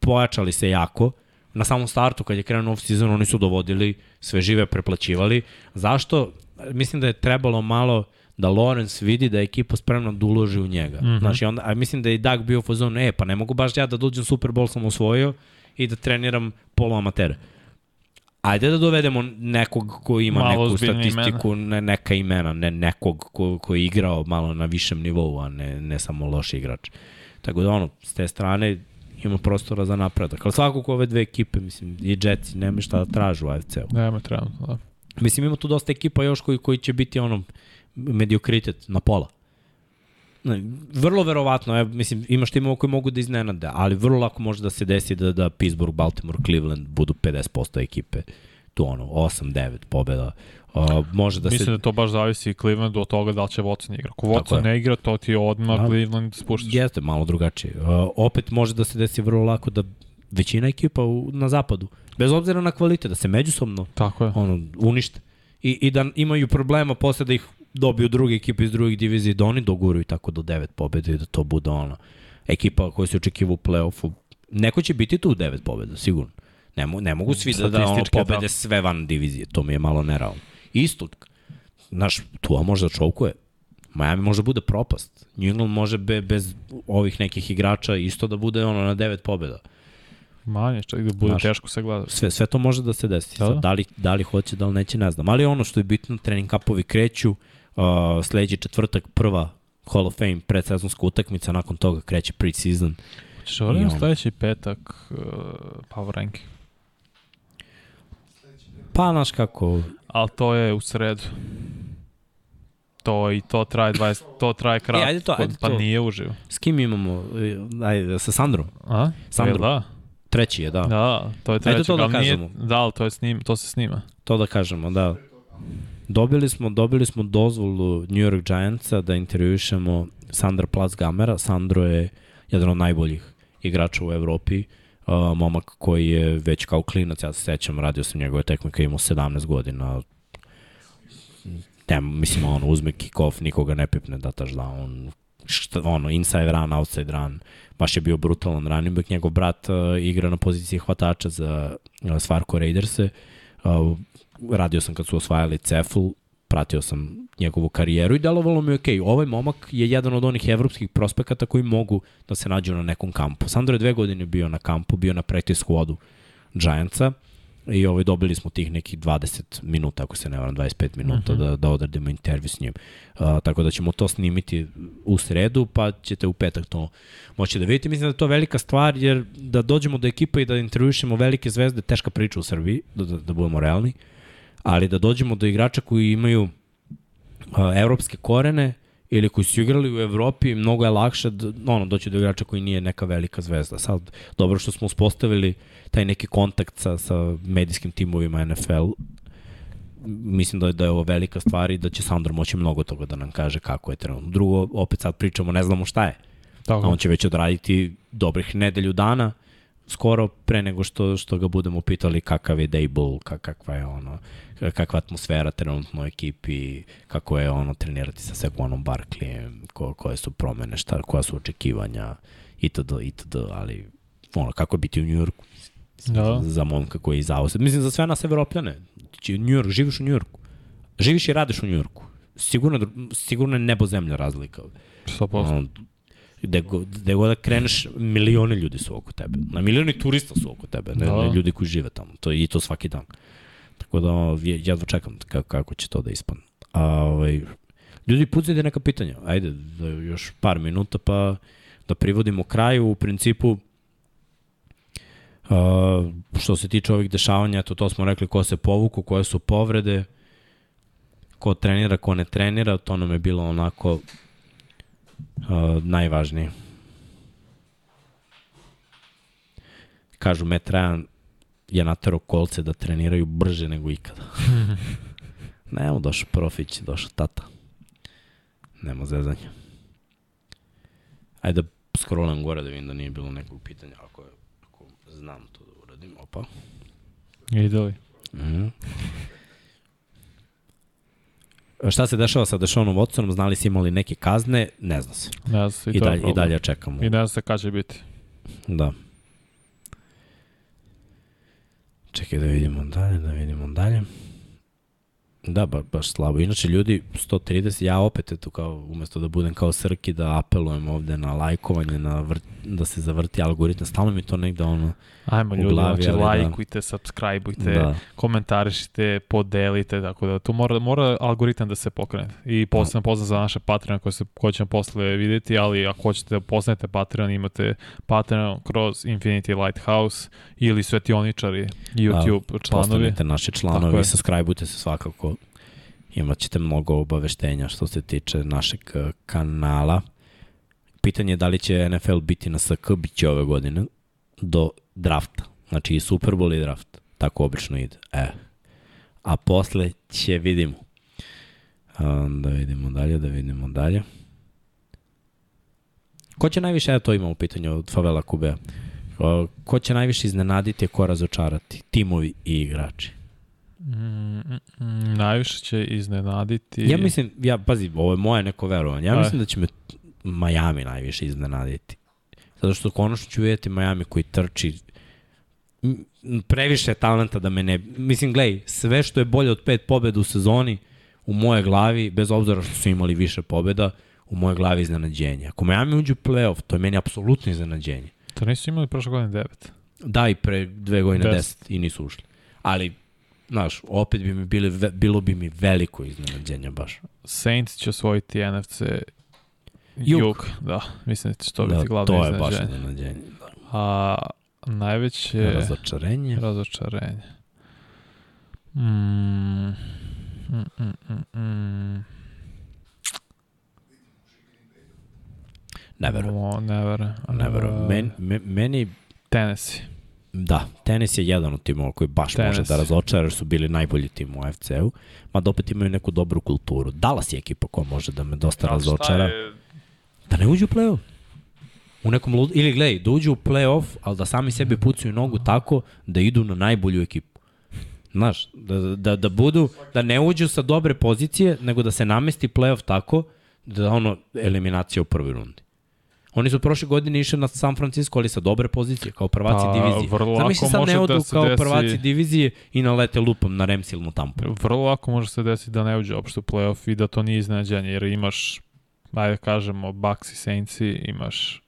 pojačali se jako. Na samom startu, kad je krenuo off-season, oni su dovodili, sve žive preplaćivali. Zašto? Mislim da je trebalo malo da Lawrence vidi da je ekipa spremna da uloži u njega. Mm. -hmm. Znači, onda, a mislim da je i Doug bio u fazonu, e, pa ne mogu baš ja da dođem Super Bowl sam osvojio i da treniram poluamatere. Ajde da dovedemo nekog ko ima Malo neku statistiku, ne, neka imena, ne nekog ko, ko je igrao malo na višem nivou, a ne, ne samo loš igrač. Tako da ono, s te strane ima prostora za napredak. Ali svakako ove dve ekipe, mislim, i Jetsi, nema šta da tražu u AFC-u. Nema trenutno, da. Mislim, ima tu dosta ekipa još koji, koji će biti ono mediokritet na pola. Vrlo verovatno, evo, mislim, imaš timova koji mogu da iznenade, ali vrlo lako može da se desi da, da Pittsburgh, Baltimore, Cleveland budu 50% ekipe. Tu ono, 8-9 pobjeda. Uh, može da Mislim se... da to baš zavisi Clevelandu od toga da li će Watson igra. Ako Watson ne igra, to ti odmah Da. Cleveland spuštaš. Jeste, malo drugačije. Uh, opet može da se desi vrlo lako da većina ekipa u, na zapadu, bez obzira na kvalitet, da se međusobno Tako je. ono, unište. I, I da imaju problema posle da ih dobiju druge ekipe iz drugih divizija i da oni doguraju tako do devet pobjede i da to bude ono ekipa koja se očekiva u play-offu. Neko će biti tu u devet pobjeda, sigurno. Ne, mo, ne mogu svi da, da ono, pobede tako. sve van divizije, to mi je malo nerealno. Isto, znaš, tu možda čovkuje. Miami može bude propast. New England može be, bez ovih nekih igrača isto da bude ono na devet pobjeda. Manje, čak da bude Znaš, teško se gleda. Sve, sve to može da se desi. Da, Sad, da. da, li, da li hoće, da li neće, ne znam. Ali ono što je bitno, trening kapovi kreću, uh, sledeći četvrtak prva Hall of Fame predsezonska utakmica, nakon toga kreće pre-season. Ćeš ovo I ono. sledeći petak uh, power ranking. Pa, znaš kako, Ali to je u sredu. To i to traje 20, to traje kratko, E, ajde to, ajde pa to. nije uživo. s kim imamo? E, Ajde, sa Sandrom. A? Sandro. Jel Da, Treći je, da. da. da, to je treći. to da ali nije- kažemo. Da, ali to, je snim, to se snima. To da kažemo, da. Dobili smo, dobili smo dozvolu New York Giantsa da intervjušemo Sandra Gamera. Sandro je jedan od najboljih igrača u Evropi. Uh, momak koji je već kao klinac, ja se sećam, radio sam njegove je imao 17 godina. Ne, mislim, ono, uzme kick-off, nikoga ne pipne da taš da on šta, ono, inside run, outside run, baš je bio brutalan running back. Njegov brat uh, igra na poziciji hvatača za uh, Svarko Raiderse. Uh, radio sam kad su osvajali Ceful, pratio sam njegovu karijeru i delovalo mi je okej. Ovaj momak je jedan od onih evropskih prospekata koji mogu da se nađu na nekom kampu. Sandro je dve godine bio na kampu, bio na practice squadu Giantsa i ovaj, dobili smo tih nekih 20 minuta, ako se ne varam, 25 minuta uh -huh. da, da odradimo intervju s njim. Uh, tako da ćemo to snimiti u sredu, pa ćete u petak to moći da vidite. Mislim da je to velika stvar, jer da dođemo do ekipa i da intervjušemo velike zvezde, teška priča u Srbiji, da, da, da budemo realni, ali da dođemo do igrača koji imaju uh, evropske korene ili koji su igrali u Evropi, mnogo je lakše da, ono, doći do igrača koji nije neka velika zvezda. Sad, dobro što smo uspostavili taj neki kontakt sa, sa medijskim timovima NFL, mislim da je, da je ovo velika stvar i da će Sandro moći mnogo toga da nam kaže kako je trenutno. Drugo, opet sad pričamo, ne znamo šta je. Tako. A on će već odraditi dobrih nedelju dana, skoro pre nego što, što ga budemo pitali kakav je Dable, kak, kakva je ono, kakva atmosfera trenutno u ekipi, kako je ono trenirati sa Sequanom Barkleyem, ko, koje su promene, šta, koja su očekivanja, itd., itd., ali ono, kako je biti u Njujorku, Da. za momka koji je zauzet. Mislim, za sve nas evropljane. Znači, New York, živiš u Njujorku. Živiš i radiš u Njujorku. Sigurno, sigurno je nebo zemlja razlika. 100%. Ono, gde, go- gde god da kreneš, milioni ljudi su oko tebe. Na milioni turista su oko tebe, ne, Da. ne ljudi koji žive tamo. To, I to svaki dan. Tako da, je- jedva čekam kako, kako će to da ispadne. A, ovaj, ljudi, pucajte neka pitanja. Ajde, da još par minuta pa da privodimo kraju. U principu, Uh, što se tiče ovih dešavanja, to, to smo rekli ko se povuku, koje su povrede, ko trenira, ko ne trenira, to nam je bilo onako uh, najvažnije. Kažu, Matt Ryan je natero kolce da treniraju brže nego ikada. (laughs) Nemo došao profić, došao tata. Nema zezanja. Ajde da scrollam gore da vidim da nije bilo nekog pitanja, ako, je, ako znam to da uradim. Opa. Ide li? Mhm. Šta se dešava sa Dešonom Watsonom? Znali si imali neke kazne? Ne zna se. Ne znam se, i, I, dalje, I dalje čekamo. I ne znam se kada će biti. Da. Čekaj da vidimo dalje, da vidimo dalje. Da, ba, baš slabo. Inače, ljudi, 130, ja opet, eto, kao, umesto da budem kao Srki, da apelujem ovde na lajkovanje, na vrt, da se zavrti algoritam, stalno mi to negde ono, Ajmo ljudi, glavi, znači da. lajkujte, subscribeujte, da, komentarišite, podelite, tako da tu mora, mora algoritam da se pokrene. I posebno pozdrav za naše Patreon koje, se, koje ćemo posle videti, ali ako hoćete da poznajete Patreon, imate Patreon kroz Infinity Lighthouse ili Svetioničari, YouTube članovi. postanete naši članovi, subscribeujte se svakako, imat ćete mnogo obaveštenja što se tiče našeg eh, kanala. Pitanje je da li će NFL biti na SK, bit će ove godine, do drafta. Znači i Super Bowl i draft. Tako obično ide. E. A posle će vidimo. Um, da vidimo dalje, da vidimo dalje. Ko će najviše, ja to imam u pitanju od Favela Kubea, ko će najviše iznenaditi, ko razočarati? Timovi i igrači. Mm, mm, najviše će iznenaditi... Ja mislim, ja, pazi, ovo je moje neko verovanje. Ja Aj. mislim da će me Miami najviše iznenaditi. Zato što konačno ću vidjeti Miami koji trči previše talenta da me ne... Mislim, glej, sve što je bolje od pet pobjeda u sezoni, u moje glavi, bez obzira što su imali više pobjeda, u moje glavi iznenađenje. Ako Miami uđe u playoff, to je meni apsolutno iznenađenje. To nisu imali prošle godine devet. Da, i pre dve godine Deset. 10 i nisu ušli. Ali, znaš, opet bi mi bili, ve- bilo bi mi veliko iznenađenje baš. Saints će osvojiti NFC Jug. Jug. Da, mislim da će to Da, biti glavno to je baš iznenađenje. iznenađenje. A najveće Razočarenje. razočarenje. Mm. Mm, mm, mm, mm. Ne verujem. Ne verujem. Ne verujem. Men, me, meni, Tennessee. Da, tenis je jedan od timova koji baš može Tenis. da razočara, jer su bili najbolji tim u AFC-u, mada opet imaju neku dobru kulturu. Dallas je ekipa koja može da me dosta razočara. Da ne uđu u play-off. U nekom lud... Ili gledaj, da uđu u play-off, ali da sami sebi pucaju nogu tako da idu na najbolju ekipu. Znaš, da, da, da budu, da ne uđu sa dobre pozicije, nego da se namesti play-off tako da ono, eliminacija u prvoj rundi. Oni su prošle godine išli na San Francisco, ali sa dobre pozicije, kao prvaci Pa, divizije. vrlo lako Zamisli sad može ne da odu se kao desi- prvaci divizije i nalete lupom na Remsilnu tampu. Vrlo lako može se desiti da ne uđe uopšte u playoff i da to nije iznenađenje, jer imaš, ajde da kažemo, Bucks i Saintsi, imaš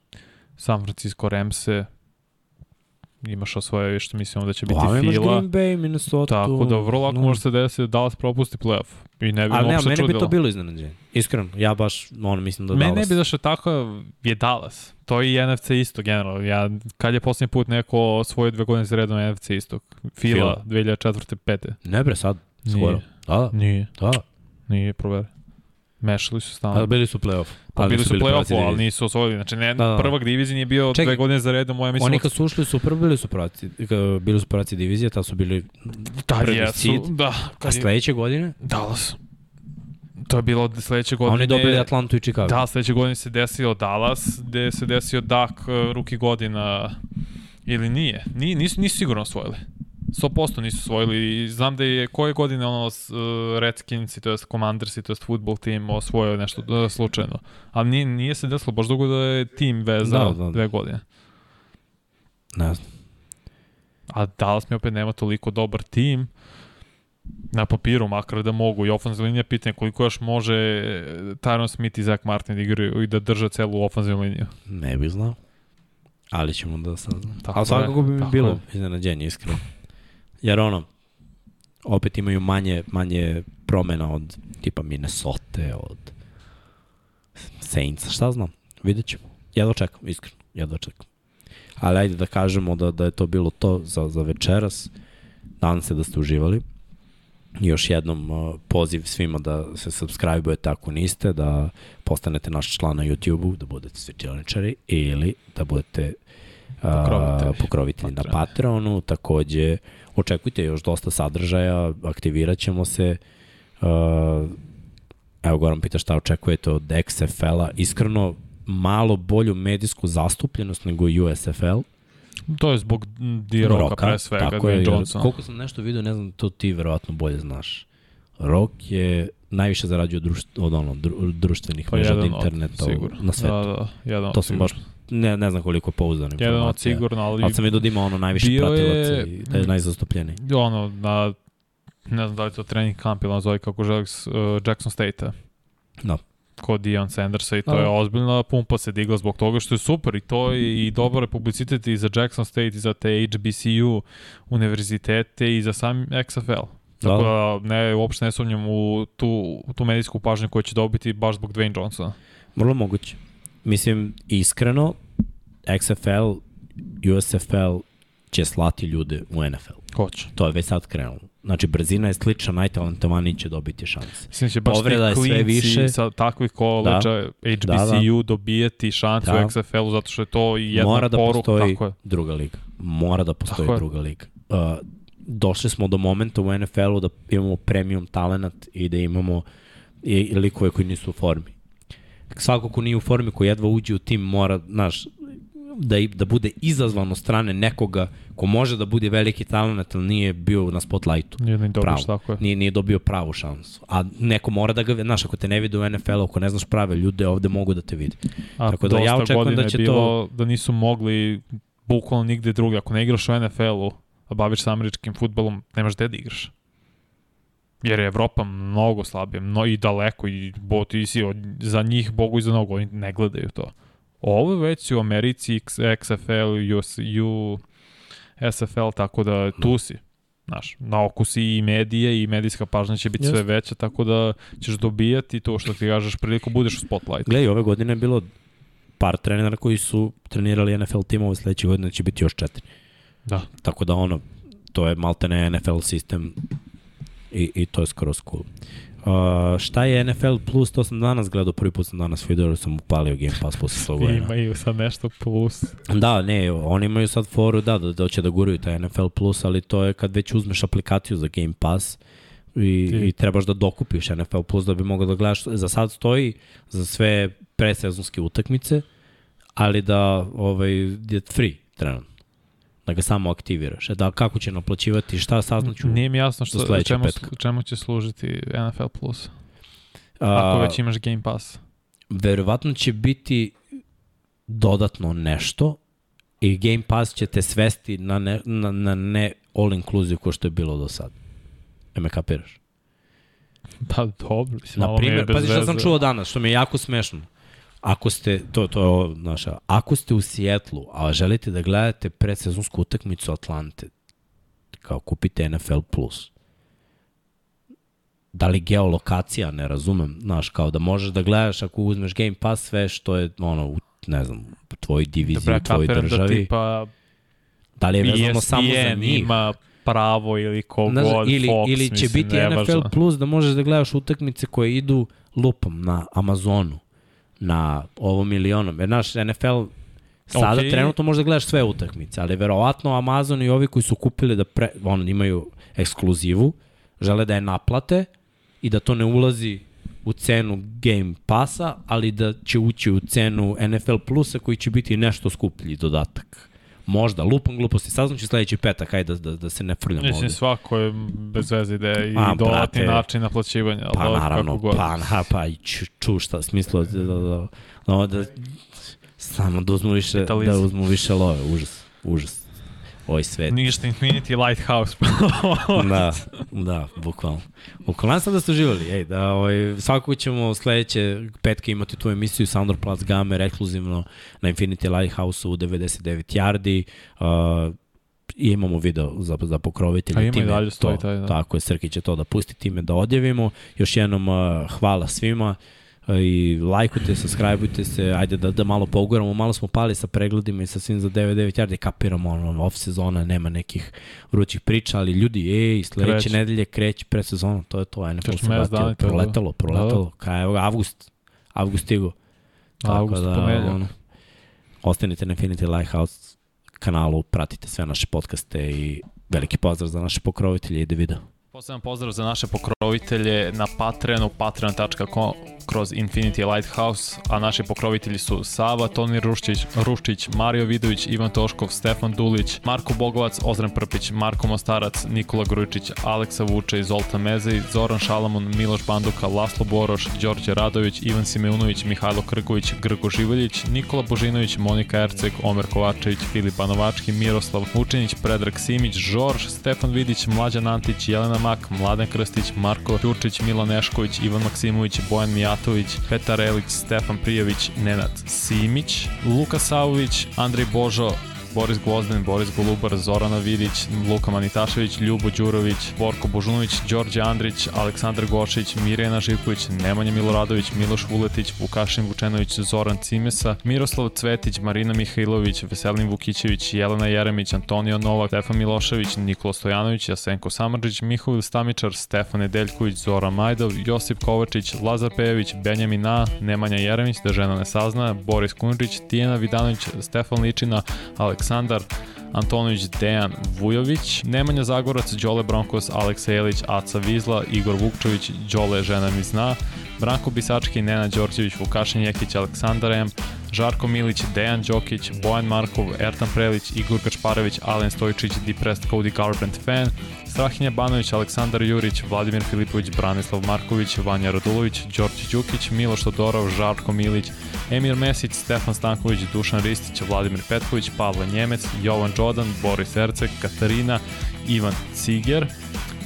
San Francisco Ramse, imaš osvoje što mislimo da će biti imaš Fila. Green Bay, Minnesota. Tako da vrlo lako no. može se desiti da Dallas propusti playoff. I ne bi Ali ne, mene bi to bilo iznenađenje. Iskreno, ja baš ono, mislim da Mene ne Dallas... bi došlo tako je Dallas. To je i NFC isto generalno. Ja, kad je posljednji put neko osvojio dve godine za redom NFC istok? Fila, Fila. 2004. 5. Ne bre, sad, Nije. skoro. Da, Nije, da. nije proveri. Mešali su stalno. bili su play-off. Pa bili su u prvaci play-offu, ali nisu osvojili. Znači, ne, Da, da. prvak divizije nije bio Čekaj. dve godine za redom, ja mislim... Oni kad su ušli su prvi bili su prvaci, ka- bili su prvaci divizije, tad su bili da, prvi jesu, seed. da, a kad je sledeće godine, Dallas. To je bilo sledeće a godine. oni dobili Atlantu i Chicago. Da, sledeće godine se desio Dallas, gde se desio Dak, uh, ruki godina, ili nije. Nije, nisu, nisu sigurno osvojili. 100% nisu osvojili. I znam da je koje godine ono uh, Redskins, to jest Commanders, to jest football team osvojio nešto uh, slučajno. Ali nije, nije se desilo baš dugo da je tim vezao Da, da, da. dve godine. Ne znam. A Dallas mi opet nema toliko dobar tim na papiru, makar da mogu. I ofenzivna linija pitanje koliko još može Tyron Smith i Zach Martin da igraju i da drže celu ofenzivnu liniju. Ne bih znao. Ali ćemo da saznamo. Tako Ali svakako bi mi bilo je. iznenađenje, iskreno. Jer ono, opet imaju manje, manje promena od tipa Minnesota, od Saints, šta znam, vidjet ćemo. Jedva čekam, iskreno, jedva čekam. Ali ajde da kažemo da, da je to bilo to za, za večeras. Nadam se da ste uživali. Još jednom uh, poziv svima da se subscribe-ujete ako niste, da postanete naš član na YouTube-u, da budete svečioničari ili da budete uh, Pokrovitelji. pokrovitelji na Patreon. Patreonu. Takođe, očekujte još dosta sadržaja, aktivirat ćemo se. Uh, evo Goran pita šta očekujete od XFL-a. Iskreno, malo bolju medijsku zastupljenost nego USFL. To je zbog D-Roka pre svega, tako je, Johnson. Koliko sam nešto video, ne znam, to ti verovatno bolje znaš. Rock je najviše zarađuje od, društ, od ono, dru, društvenih Pa mreža od interneta na svetu. Da, da, jedan to sam sigurno. baš, ne, ne znam koliko je pouzdana Jedan od sigurno, ali, Ali sam vidio da ima ono najviše pratilaca je- i da je najzastupljeniji. ono, na, ne znam da li to trening kamp ili nazove kako želi uh, Jackson State-a. Da. kod Dion Sandersa i to Da. je ozbiljna pumpa se digla zbog toga što je super i to je i dobar je publicitet i za Jackson State i za te HBCU univerzitete i za sam XFL. Tako da ne, uopšte ne sumnjam u tu, u tu medijsku pažnju koju će dobiti baš zbog Dwayne Johnsona. Vrlo moguće. Mislim, iskreno, XFL, USFL će slati ljude u NFL. Hoće. To je već sad krenulo. Znači, brzina je slična, najtalentovaniji će dobiti šanse. Mislim da će baš Povreda je sve klinci više. sa takvih koleđa HBCU dobijati šansu Da. u XFL-u zato što je to i jedna Mora da poruka. postoji Tako je. druga liga. Mora da postoji Tako je. druga liga. Uh, došli smo do momenta u NFL-u da imamo premium talent i da imamo i, i likove koji nisu u formi. Svako ko nije u formi, ko jedva uđe u tim, mora, znaš, da, i- da bude izazvan od strane nekoga ko može da bude veliki talent, ali nije bio na spotlightu. Nije ni Pravo. dobiš, tako je. Nije, nije dobio pravu šansu. A neko mora da ga, znaš, ako te ne vide u NFL-u, ako ne znaš prave ljude, ovde mogu da te vide. A Tako da ja očekujem da će bilo da nisu mogli bukvalno nigde drugde. Ako ne igraš u NFL-u, a baviš se američkim futbolom, nemaš gde da igraš. Jer je Evropa mnogo slabija, no i daleko i bo ti si od, za njih bogu i za nogu, oni ne gledaju to. Ovo već u Americi X- XFL, US, U, SFL, tako da tu si. Znaš, na oku si i medije i medijska pažnja će biti Jeste. sve veća, tako da ćeš dobijati to što ti kažeš priliku, budeš u spotlightu. Gledaj, ove godine je bilo par trenera koji su trenirali NFL timove, sledeće godine će biti još četiri. Da. Tako da ono, to je maltene NFL sistem i, i to je skroz cool. Uh, šta je NFL Plus, to sam danas gledao, prvi put sam danas video, sam upalio Game Pass posle svog godina. Imaju sad nešto plus. Da, ne, oni imaju sad foru, da, da, da će da guraju taj NFL Plus, ali to je kad već uzmeš aplikaciju za Game Pass i, Ti- i trebaš da dokupiš NFL Plus da bi mogao da gledaš. Za sad stoji za sve presezonske utakmice, ali da ovaj, je free trenutno. Da ga samo aktiviraš. E da, kako će naplaćivati, šta saznaću? Nije mi jasno što, čemu, petka. čemu će služiti NFL Plus. A, Ako već imaš Game Pass. verovatno će biti dodatno nešto i Game Pass će te svesti na ne, na, na ne all inclusive ko što je bilo do sad. E me kapiraš? Pa dobro, mislim, Na primjer, pazi šta sam čuo danas, što mi je jako smešno. Ako ste, to, to naša, ako ste u Sijetlu, a želite da gledate predsezonsku utakmicu Atlante, kao kupite NFL+. Plus. Da li geolokacija, ne razumem, znaš, kao da možeš da gledaš ako uzmeš Game Pass sve što je, ono, u, ne znam, u tvojoj diviziji, u tvojoj da državi. tipa da li je vezano samo za njih? ima pravo ili kogod, Znaš, ili, Fox, ili će mislim, biti nevažno. NFL Plus da možeš da gledaš utakmice koje idu lupom na Amazonu, na ovom milionom. Jer naš NFL sada okay. trenutno možeš da gledaš sve utakmice, ali verovatno Amazon i ovi koji su kupili da pre, on, imaju ekskluzivu, žele da je naplate i da to ne ulazi u cenu Game Passa, ali da će ući u cenu NFL Plusa koji će biti nešto skuplji dodatak. Možda, lupom gluposti, saznaću sledeći petak, ajde da, da, da se ne frljamo ovde. Mislim, svako je bez veze ideje i A, dodatni način naplaćivanja. Pa dobro, naravno, pa, ha, pa i ču, ču šta, smislo da, da, da, da, da, samo da uzmu više, Kapitalizam. da uzmu više love, užas, užas. Ovaj svet. Ništa Infinity Lighthouse. (laughs) da, da, bukvalno. Bukvalno sam da ste uživali, ej, da ovaj, svakako ćemo sledeće petke imati tu emisiju Soundor Plus Gamer ekskluzivno na Infinity Lighthouse u 99 yardi. Uh, i imamo video za, za pokrovitelje. A ima i time dalje stoji to, taj, da. Tako je, Srki će to da pusti time da odjavimo. Još jednom uh, hvala svima i lajkujte, subscribeujte se, ajde da, da malo poguramo, malo smo pali sa pregledima i sa svim za 9-9 yardi, kapiramo ono, off sezona, nema nekih vrućih priča, ali ljudi, ej, sledeće Kreće. nedelje kreće presezona, to je to, NFL se vratio, proletalo, proletalo, kaj evo ga, avgust, avgust stigo. Avgust, ponedeljak. ono, ostanite na Infinity Lighthouse kanalu, pratite sve naše podcaste i veliki pozdrav za naše pokrovitelje i da video. Poseban pozdrav za naše pokrovitelje na Patreonu, patreon.com kroz Infinity Lighthouse, a naši pokrovitelji su Sava, Toni Ruščić, Ruščić, Mario Vidović, Ivan Toškov, Stefan Dulić, Marko Bogovac, Ozren Prpić, Marko Mostarac, Nikola Grujičić, Aleksa Vučej, Zoltan Mezej, Zoran Šalamun, Miloš Banduka, Laslo Boroš, Đorđe Radović, Ivan Simeunović, Mihajlo Krković, Grgo Živoljić, Nikola Božinović, Monika Erceg, Omer Kovačević, Filip Banovački, Miroslav Vučinić, Predrag Simić, Žorž, Stefan Vidić, Mlađan Antić, Jelena Mak, Mladen Krstić, Marko Ćurčić, Milan Nešković, Ivan Maksimović, Bojan Mijatović, Petar Elić, Stefan Prijović, Nenad Simić, Luka Savović, Andrej Božo, Boris Gvozden, Boris Golubar, Zorana Vidić, Luka Manitašević, Ljubo Đurović, Borko Božunović, Đorđe Andrić, Aleksandar Gošić, Mirjana Živković, Nemanja Miloradović, Miloš Vuletić, Vukašin Vučenović, Zoran Cimesa, Miroslav Cvetić, Marina Mihajlović, Veselin Vukićević, Jelena Jeremić, Antonio Novak, Stefan Milošević, Nikola Stojanović, Jasenko Samardžić, Mihovil Stamičar, Stefan Nedeljković, Zora Majdov, Josip Kovačić, Lazar Pejević, Benjamin A, Nemanja Jeremić, da žena ne sazna, Boris Kunđić, Tijena Vidanović, Stefan Ličina, Aleksandar Antonović, Dejan Vujović, Nemanja Zagorac, Đole Bronkos, Aleksa Jelić, Aca Vizla, Igor Vukčević, Đole žena mi zna, Branko Bisački, Nena Đorđević, Vukašin Jekić, Aleksandar M, Žarko Milić, Dejan Đokić, Bojan Markov, Ertan Prelić, Igor Gačparević, Alen Stojčić, Depressed Cody Garbrandt fan, Strahinja Banović, Aleksandar Jurić, Vladimir Filipović, Branislav Marković, Vanja Radulović, Đorđe Đukić, Miloš Todorov, Žarko Milić, Emir Mesić, Stefan Stanković, Dušan Ristić, Vladimir Petković, Pavle Njemec, Jovan Đodan, Boris Erceg, Katarina, Ivan Ciger,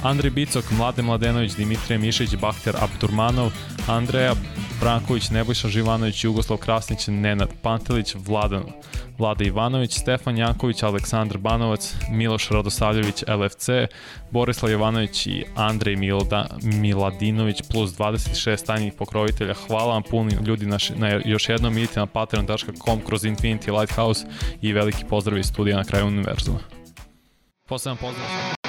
Andrej Bicok, Mlade Mladenović, Dimitrije Mišić, Bakter Abdurmanov, Andreja Branković, Nebojša Živanović, Jugoslav Krasnić, Nenad Pantelić, Vladan Vlada Ivanović, Stefan Janković, Aleksandar Banovac, Miloš Radosavljević, LFC, Borislav Jovanović i Andrej Milda, Miladinović plus 26 tajnih pokrovitelja. Hvala vam puno ljudi na, na još jednom idite na patreon.com kroz Infinity Lighthouse i veliki pozdrav iz studija na kraju univerzuma. Posledam pozdrav.